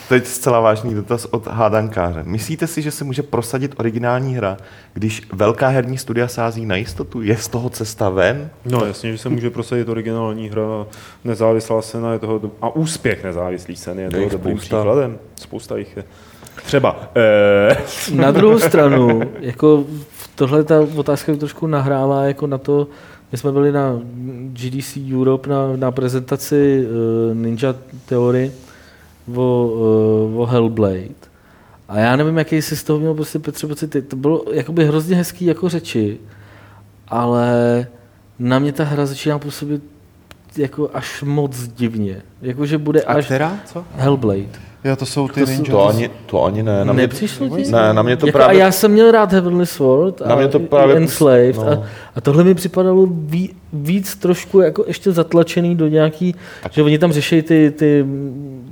teď zcela vážný dotaz od hádankáře. Myslíte si, že se může prosadit originální hra, když velká herní studia sází na jistotu? Je z toho cesta ven? No jasně, že se může prosadit originální hra, nezávislá scéna je toho, do... a úspěch nezávislý scény je Je toho dobrým spousta. příkladem. Spousta jich je. Třeba. Eh, Na druhou stranu, jako tohle ta otázka trošku nahrává jako na to, my jsme byli na GDC Europe na, na prezentaci uh, Ninja Theory o, uh, o Hellblade. A já nevím, jaký jsi z toho měl prostě Petře pocit. To bylo jakoby hrozně hezký jako řeči, ale na mě ta hra začíná působit jako až moc divně. Jakože bude až která? Co? Hellblade. Jo, to jsou ty To. To ani, to ani ne. Na mě, Nepřišlo ti? ne, na mě to jako, právě... A já jsem měl rád Heavenly Sword a Na mě to právě- Enslaved no. a, a tohle mi připadalo ví, víc trošku jako ještě zatlačený do nějaký, že oni tam řeší ty, ty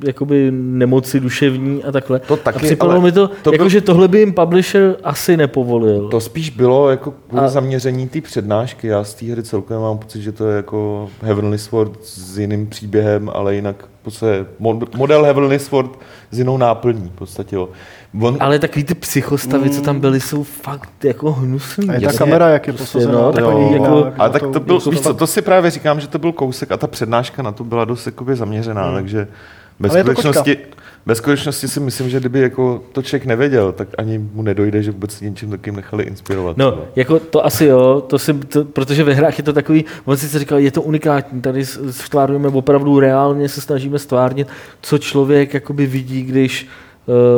jakoby nemoci duševní a takhle. To taky, a připadalo mi to, to jako byl- že tohle by jim publisher asi nepovolil. To spíš bylo jako kvůli A- zaměření té přednášky. Já z té hry celkově mám pocit, že to je jako Heavenly Sword s jiným příběhem, ale jinak podstatě mod- model Heavenly Sword s jinou náplní. V podstatě, jo. On, Ale takový ty psychostavy, co tam byly, jsou fakt jako hnusný. A je ta Jasně. kamera, jak je Prostě, posazená. no, takový takový nějak jako- ale tak to byl, víš co, to si právě říkám, že to byl kousek a ta přednáška na to byla dost jakoby zaměřená, Hmm. takže ve Ale je to skutečnosti, ve skutečnosti si myslím, že kdyby jako to člověk nevěděl, tak ani mu nedojde, že vůbec něčím takým nechali inspirovat. No, třeba. jako to asi jo, to si, to, protože ve hrách je to takový, on si říkal, je to unikátní, tady s- stvárňujeme opravdu reálně, se snažíme stvárnit, co člověk jakoby vidí, když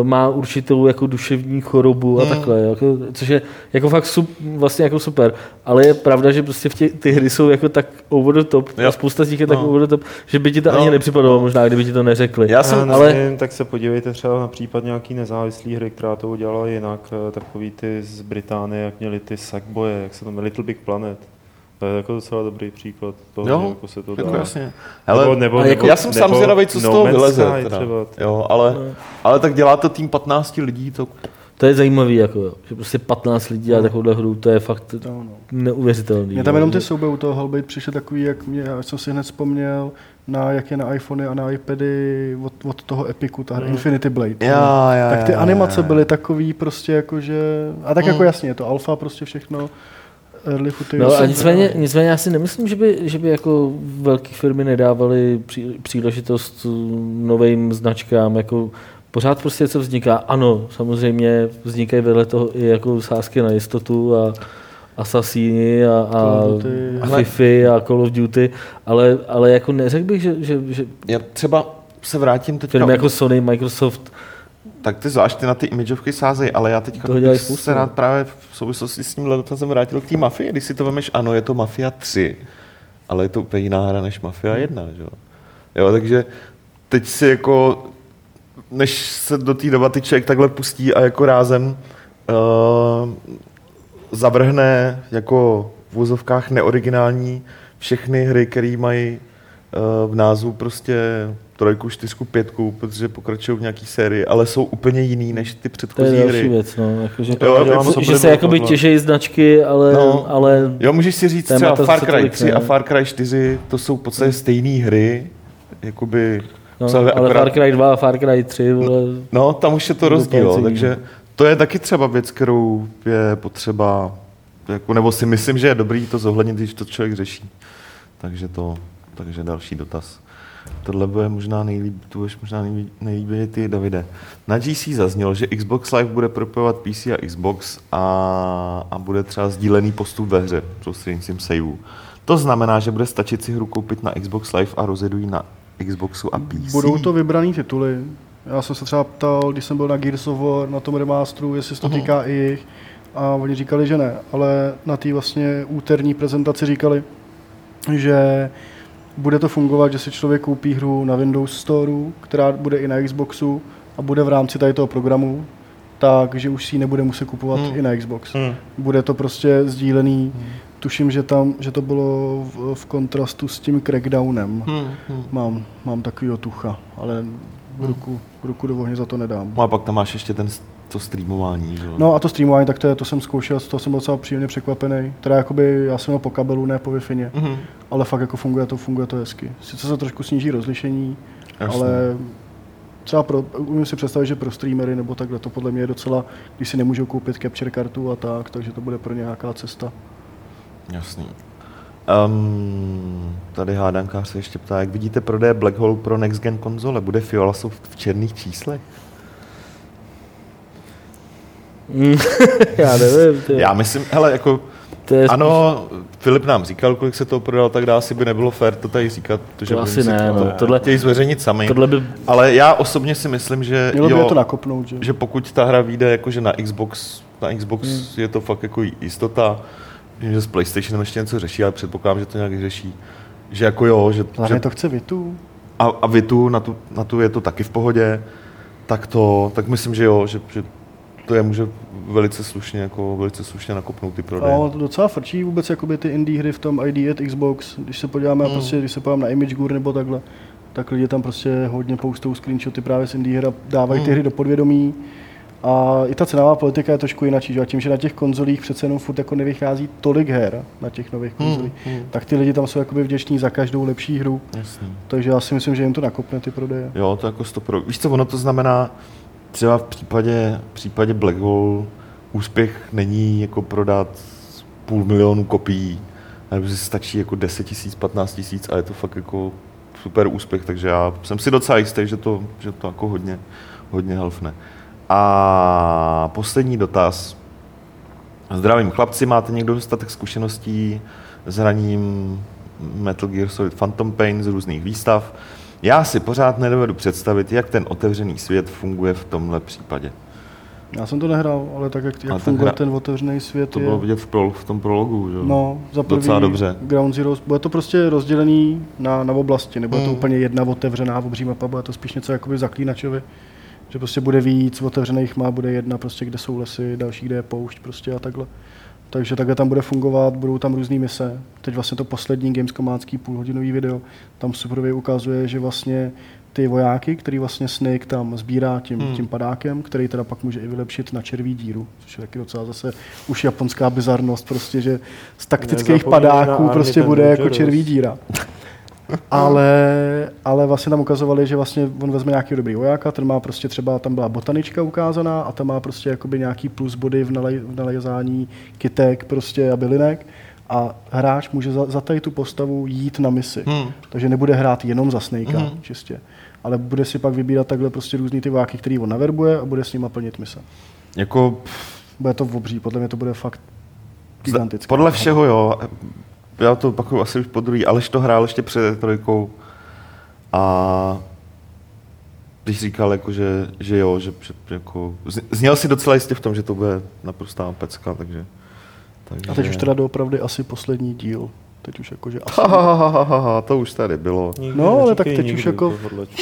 má určitou jako duševní chorobu a Hmm. takhle, jako, což je jako fakt sup, vlastně jako super, ale je pravda, že prostě v tě, ty hry jsou jako tak over the top, Jo. a spousta z nich je tak No. over the top, že by ti to No. ani nepřipadalo možná, kdyby ti to neřekli. Já jsem- Já ale- nevím, tak se podívejte třeba na případ nějaký nezávislý hry, která to udělala jinak. eh, Takový ty z Británie, jak měli ty Sackboye, jak se to jmenuje, Little Big Planet. To je jako docela dobrý příklad toho, Jo, že jako se to Jako dá. jasně. Hele, nebo, nebo, jako- já jsem sám zvědavý, co z No toho vyleze. Teda. třeba. Jo, ale, No. ale tak dělá to tým 15 lidí, to To je zajímavý, jako, jo, že prostě 15 lidí a takovouhle hru, to je fakt No, no. neuvěřitelný. Mě tam jenom ty souboje u toho Hellblade přišly takový, jak mě, já jsem si hned vzpomněl, na, jak je na iPhony a na iPady od, od toho Epiku, ta hra Infinity Blade. Já, já, tak ty já, já, animace já. byly takový prostě jako, že... A tak Mm. jako jasně, je to alfa prostě všechno. Early footage. No a nicméně, nicméně já si nemyslím, že by, že by jako velké firmy nedávaly pří, příležitost novým značkám, jako pořád prostě co vzniká. Ano, samozřejmě vznikají vedle toho i jako sázky na jistotu a, Assassini a, a, a Fifi a Call of Duty, ale, ale jako neřekl bych, že, že, že Já třeba se vrátím teďka... firmy jako Sony, Microsoft, Tak ty zvlášť ty na ty imageovky sázejí, ale já teď se rád právě v souvislosti s tímhle dotazem vrátil k té mafii. Když si to vemeš, ano, je to Mafia 3, ale je to úplně jiná hra než Mafia 1, že jo? jo takže teď si jako, než se do té debaty člověk takhle pustí a jako rázem uh, zavrhne jako v úzovkách neoriginální všechny hry, které mají uh, v názvu prostě trojku, čtyřku, pětku, protože pokračují v nějaký sérii, ale jsou úplně jiný než ty to je předchozí další hry. věc, no, jako, že, Jo, že, jako že se jakoby těžejí značky, ale, No. ale Jo, můžeš si říct třeba Far se Cry tolik 3 ne. a Far Cry 4, to jsou v podstatě stejné hry, jakoby no, ale Far Cry 2 a Far Cry 3, vole, No, tam už je to To rozdíl, jo, takže to je taky třeba věc, kterou je potřeba, jako, nebo si myslím, že je dobrý to zohlednit, když to člověk řeší. Takže to, takže další dotaz. Tohle bude možná nejlíp, tu budeš možná nejlíběji ty, Davide. Na GC zaznělo, že Xbox Live bude propojovat PC a Xbox a, a bude třeba sdílený postup ve hře prostřednictvím saveů. To znamená, že bude stačit si hru koupit na Xbox Live a rozjedu ji na Xboxu a PC. Budou to vybraný tituly. Já jsem se třeba ptal, když jsem byl na Gears of War, na tom remasteru, jestli se to týká i jich. A oni říkali, že ne. Ale na té vlastně úterní prezentaci říkali, že bude to fungovat, že si člověk koupí hru na Windows Store, která bude i na Xboxu a bude v rámci tady toho programu, takže už si ji nebude muset kupovat Hmm. i na Xbox. Hmm. Bude to prostě sdílený. Tuším, že tam, že to bylo v, v kontrastu s tím crackdownem. Hmm. Hmm. Mám, mám takovýho tucha, ale ruku, ruku do ohně za to nedám. No a pak tam máš ještě ten, to streamování, že? No a to streamování, tak to, je, to jsem zkoušel, z toho jsem byl docela příjemně překvapený. Teda jakoby, já jsem měl po kabelu, ne po wi Mhm. ale fakt jako funguje to, funguje to hezky. Sice se trošku sníží rozlišení, Jasně. ale třeba pro, umím si představit, že pro streamery nebo takhle to podle mě je docela, když si nemůžou koupit capture kartu a tak, takže to bude pro ně nějaká cesta. Jasný. Um, tady hádankář se ještě ptá, jak vidíte prodej Black Hole pro Next Gen konzole? Bude Fiola v černých číslech? Mm, já nevím, ty, Já myslím, hele, jako, to je ano, Filip nám říkal, kolik se toho prodal, tak dá, asi by nebylo fér to tady říkat, protože To oni asi si ne, to no, tohle- chtějí zveřejnit sami. tohle by, Ale já osobně si myslím, že, Mělo by jo, je to nakopnout, že? že pokud ta hra vyjde jakože na Xbox, na Xbox Hmm. je to fakt jako jistota, Vím, že s PlayStationem ještě něco řeší, ale předpokládám, že to nějak řeší. Že jako jo, že, Hlavně že to chce Vitu. a, a Vitu, na tu, na tu je to taky v pohodě, tak to, tak myslím, že jo, že, že to je může velice slušně, jako velice slušně nakopnout ty prodeje. No, to docela frčí vůbec jakoby ty indie hry v tom ID at Xbox. Když se podíváme, Hmm. mm. prostě, když se podíváme na Image Gur nebo takhle, tak lidi tam prostě hodně postou screenshoty právě z indie hry a dávají ty Hmm. hry do podvědomí. A i ta cenová politika je trošku jinak, že? A tím, že na těch konzolích přece jenom furt jako nevychází tolik her na těch nových Hmm, konzolích, hmm. tak ty lidi tam jsou jakoby vděční za každou lepší hru. Jasný. Takže já si myslím, že jim to nakopne ty prodeje. Jo, to jako stopro. Víš co, ono to znamená, třeba v případě, v případě Black Hole úspěch není jako prodat půl milionu kopií, ale že stačí jako 10 tisíc, 15 tisíc a je to fakt jako super úspěch, takže já jsem si docela jistý, že to, že to jako hodně, hodně helfne. A poslední dotaz. Zdravím chlapci, máte někdo dostatek zkušeností s hraním Metal Gear Solid Phantom Pain z různých výstav? Já si pořád nedovedu představit, jak ten otevřený svět funguje v tomhle případě. Já jsem to nehrál, ale tak, jak, jak funguje hra- ten otevřený svět, To je... bylo vidět v, pro, v tom prologu, že? jo? No, za první Docela dobře. Ground Zero, bude to prostě rozdělený na, na oblasti, nebude to Hmm. úplně jedna otevřená obří mapa, bude to spíš něco jakoby zaklínačovi, že prostě bude víc otevřených má, bude jedna prostě, kde jsou lesy, další, kde je poušť prostě a takhle. Takže takhle tam bude fungovat, budou tam různé mise. Teď vlastně to poslední Gamescománský půlhodinový video, tam superově ukazuje, že vlastně ty vojáky, který vlastně Snake tam sbírá tím, Hmm. tím padákem, který teda pak může i vylepšit na červí díru, což je taky docela zase už japonská bizarnost, prostě, že z taktických padáků prostě bude jako červí díra. Ale, ale vlastně tam ukazovali, že vlastně on vezme nějaký dobrý vojáka, ten má prostě třeba, tam byla botanička ukázaná a tam má prostě jakoby nějaký plus body v, nalej, v nalezání kytek prostě a bylinek a hráč může za, za tady tu postavu jít na misi. Hmm. Takže nebude hrát jenom za Snakea Mhm. čistě. Ale bude si pak vybírat takhle prostě různý ty vojáky, který on naverbuje a bude s nima plnit mise. Jako, Bude to v obří, podle mě to bude fakt gigantická. Podle všeho jo. Já to opakuju asi už po druhý. Aleš to hrál ještě před trojkou. A když říkal, jako, že, že jo, že, že jako, zněl si docela jistě v tom, že to bude naprostá pecka, takže... takže A teď už teda doopravdy asi poslední díl. Teď už jako, že asi... Ha, ha, ha, ha, ha, ha, to už tady bylo. No, ale tak teď už jako-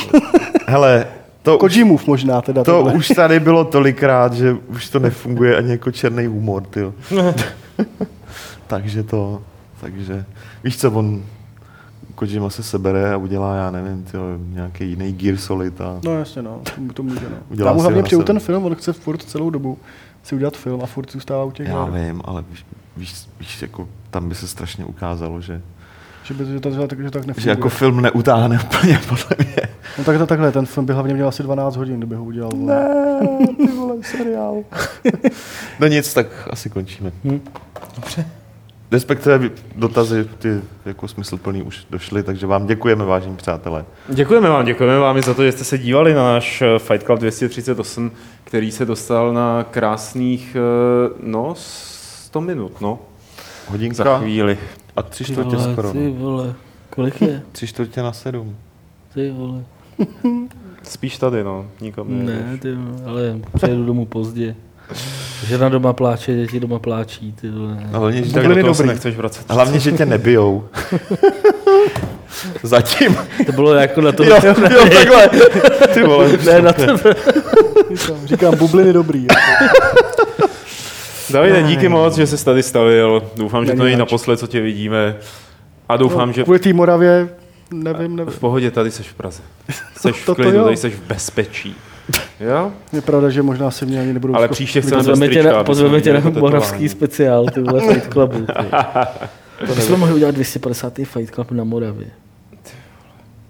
Hele, to, už, Kojimův možná teda. to tohle. už tady bylo tolikrát, že už to nefunguje ani jako černý humor, tyjo. takže to, takže, víš co, on Kojima se sebere a udělá, já nevím, tyjo, nějaký jiný Gear Solid a No jasně, no. To, to může, no. Udělá Já mu hlavně sebe. ten film, on chce furt celou dobu si udělat film a furt zůstává u těch já her. vím, ale víš, víš, víš, jako tam by se strašně ukázalo, že, Že, by, že, to, že, tak, že tak nefunguje. že jako film neutáhne úplně, podle mě. No tak to takhle, ten film by hlavně měl asi 12 hodin, kdyby ho udělal. vole. Ne, ty vole, seriál. no nic, tak asi končíme. Hm. Respektive dotazy, ty jako smysluplný už došly, takže vám děkujeme, vážení přátelé. Děkujeme vám, děkujeme vám i za to, že jste se dívali na náš eh, Fight Club 238, který se dostal na krásných, eh, no, 100 minut, no, za Hodinka chvíli. a tři Ty čtvrtě vole, skoro. ty no. vole, kolik je? Tři čtvrtě na sedm. Ty vole. Spíš tady, no, nikam ne. Ne, ty vole, ale přejdu domů pozdě. Žena doma pláče, děti doma pláčí, ty vole. A hlavně, že, Tak Bubliny do toho se nechceš vracet. a hlavně, že tě nebijou. Zatím. To bylo jako na to, Jo, jo, takhle. Ty vole. ne, na tebe. Říkám, bubliny dobrý. Jako. Davide, díky moc, že jsi tady stavil. Doufám, že to Není naposled, co tě vidíme. A doufám, že Kvůli té Moravě, nevím, nevím. v pohodě tady seš v Praze. Seš v To- to klidu, jo. tady seš v bezpečí. Jo? Je pravda, že možná si mě ani nebudou Ale příště chceme Pozveme tě na, pozveme jsme tě na to moravský speciál, ty vole Fight Clubu. My jsme mohli udělat 250. Fight Club na Moravě.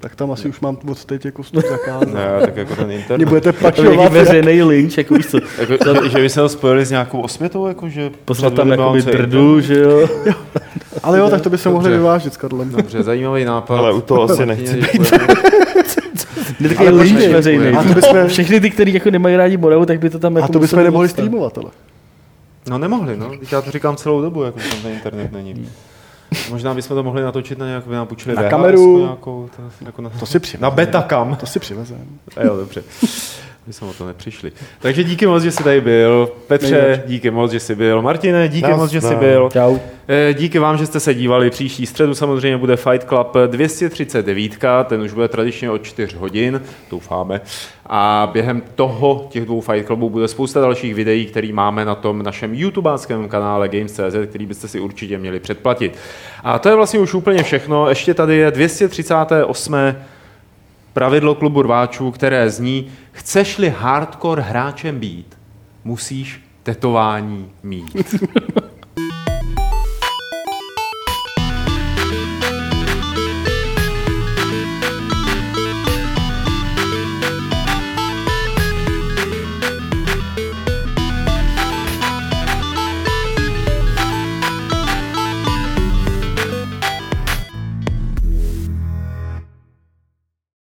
Tak tam asi už mám od teď jako vstup zakázat. Ne, tak jako ten Mě internet. budete To je nějaký pačovat. jak- veřejný lynč, jako víš co, Jako, že by se ho spojili s nějakou osvětou, jako že... poslat tam jakoby drdu, že jo. Ale jo, tak to by se mohli Dobře. vyvážit s Karlem. Dobře, zajímavý nápad. Ale u toho asi nechci děkujeme. Ne takový Ale veřejný. a to bychom- Všechny ty, kteří jako nemají rádi Moravu, tak by to tam A jako to bychom nemohli streamovat, ale. No nemohli, no. Teď já to říkám celou dobu, jako že tam ten internet není. Možná bychom to mohli natočit na nějak, by nám půjčili Na VHS kameru. Nějakou, to, jako na, To si přivezem. na Betacam. To si přivezem. A jo, dobře. My jsme o to nepřišli. Takže díky moc, že jsi tady byl. Petře, díky moc, že jsi byl. Martine, díky Nazdar. moc, že jsi byl. Čau. Eh, Díky vám, že jste se dívali. Příští středu samozřejmě bude Fight Club 239, ten už bude tradičně od 4 hodin, doufáme. A během toho, těch dvou Fight Clubů, bude spousta dalších videí, které máme na tom našem YouTubeáckém kanále Games.cz, který byste si určitě měli předplatit. A to je vlastně už úplně všechno. Ještě tady je 238 pravidlo klubu rváčů, které zní, chceš-li hardcore hráčem být, musíš tetování mít.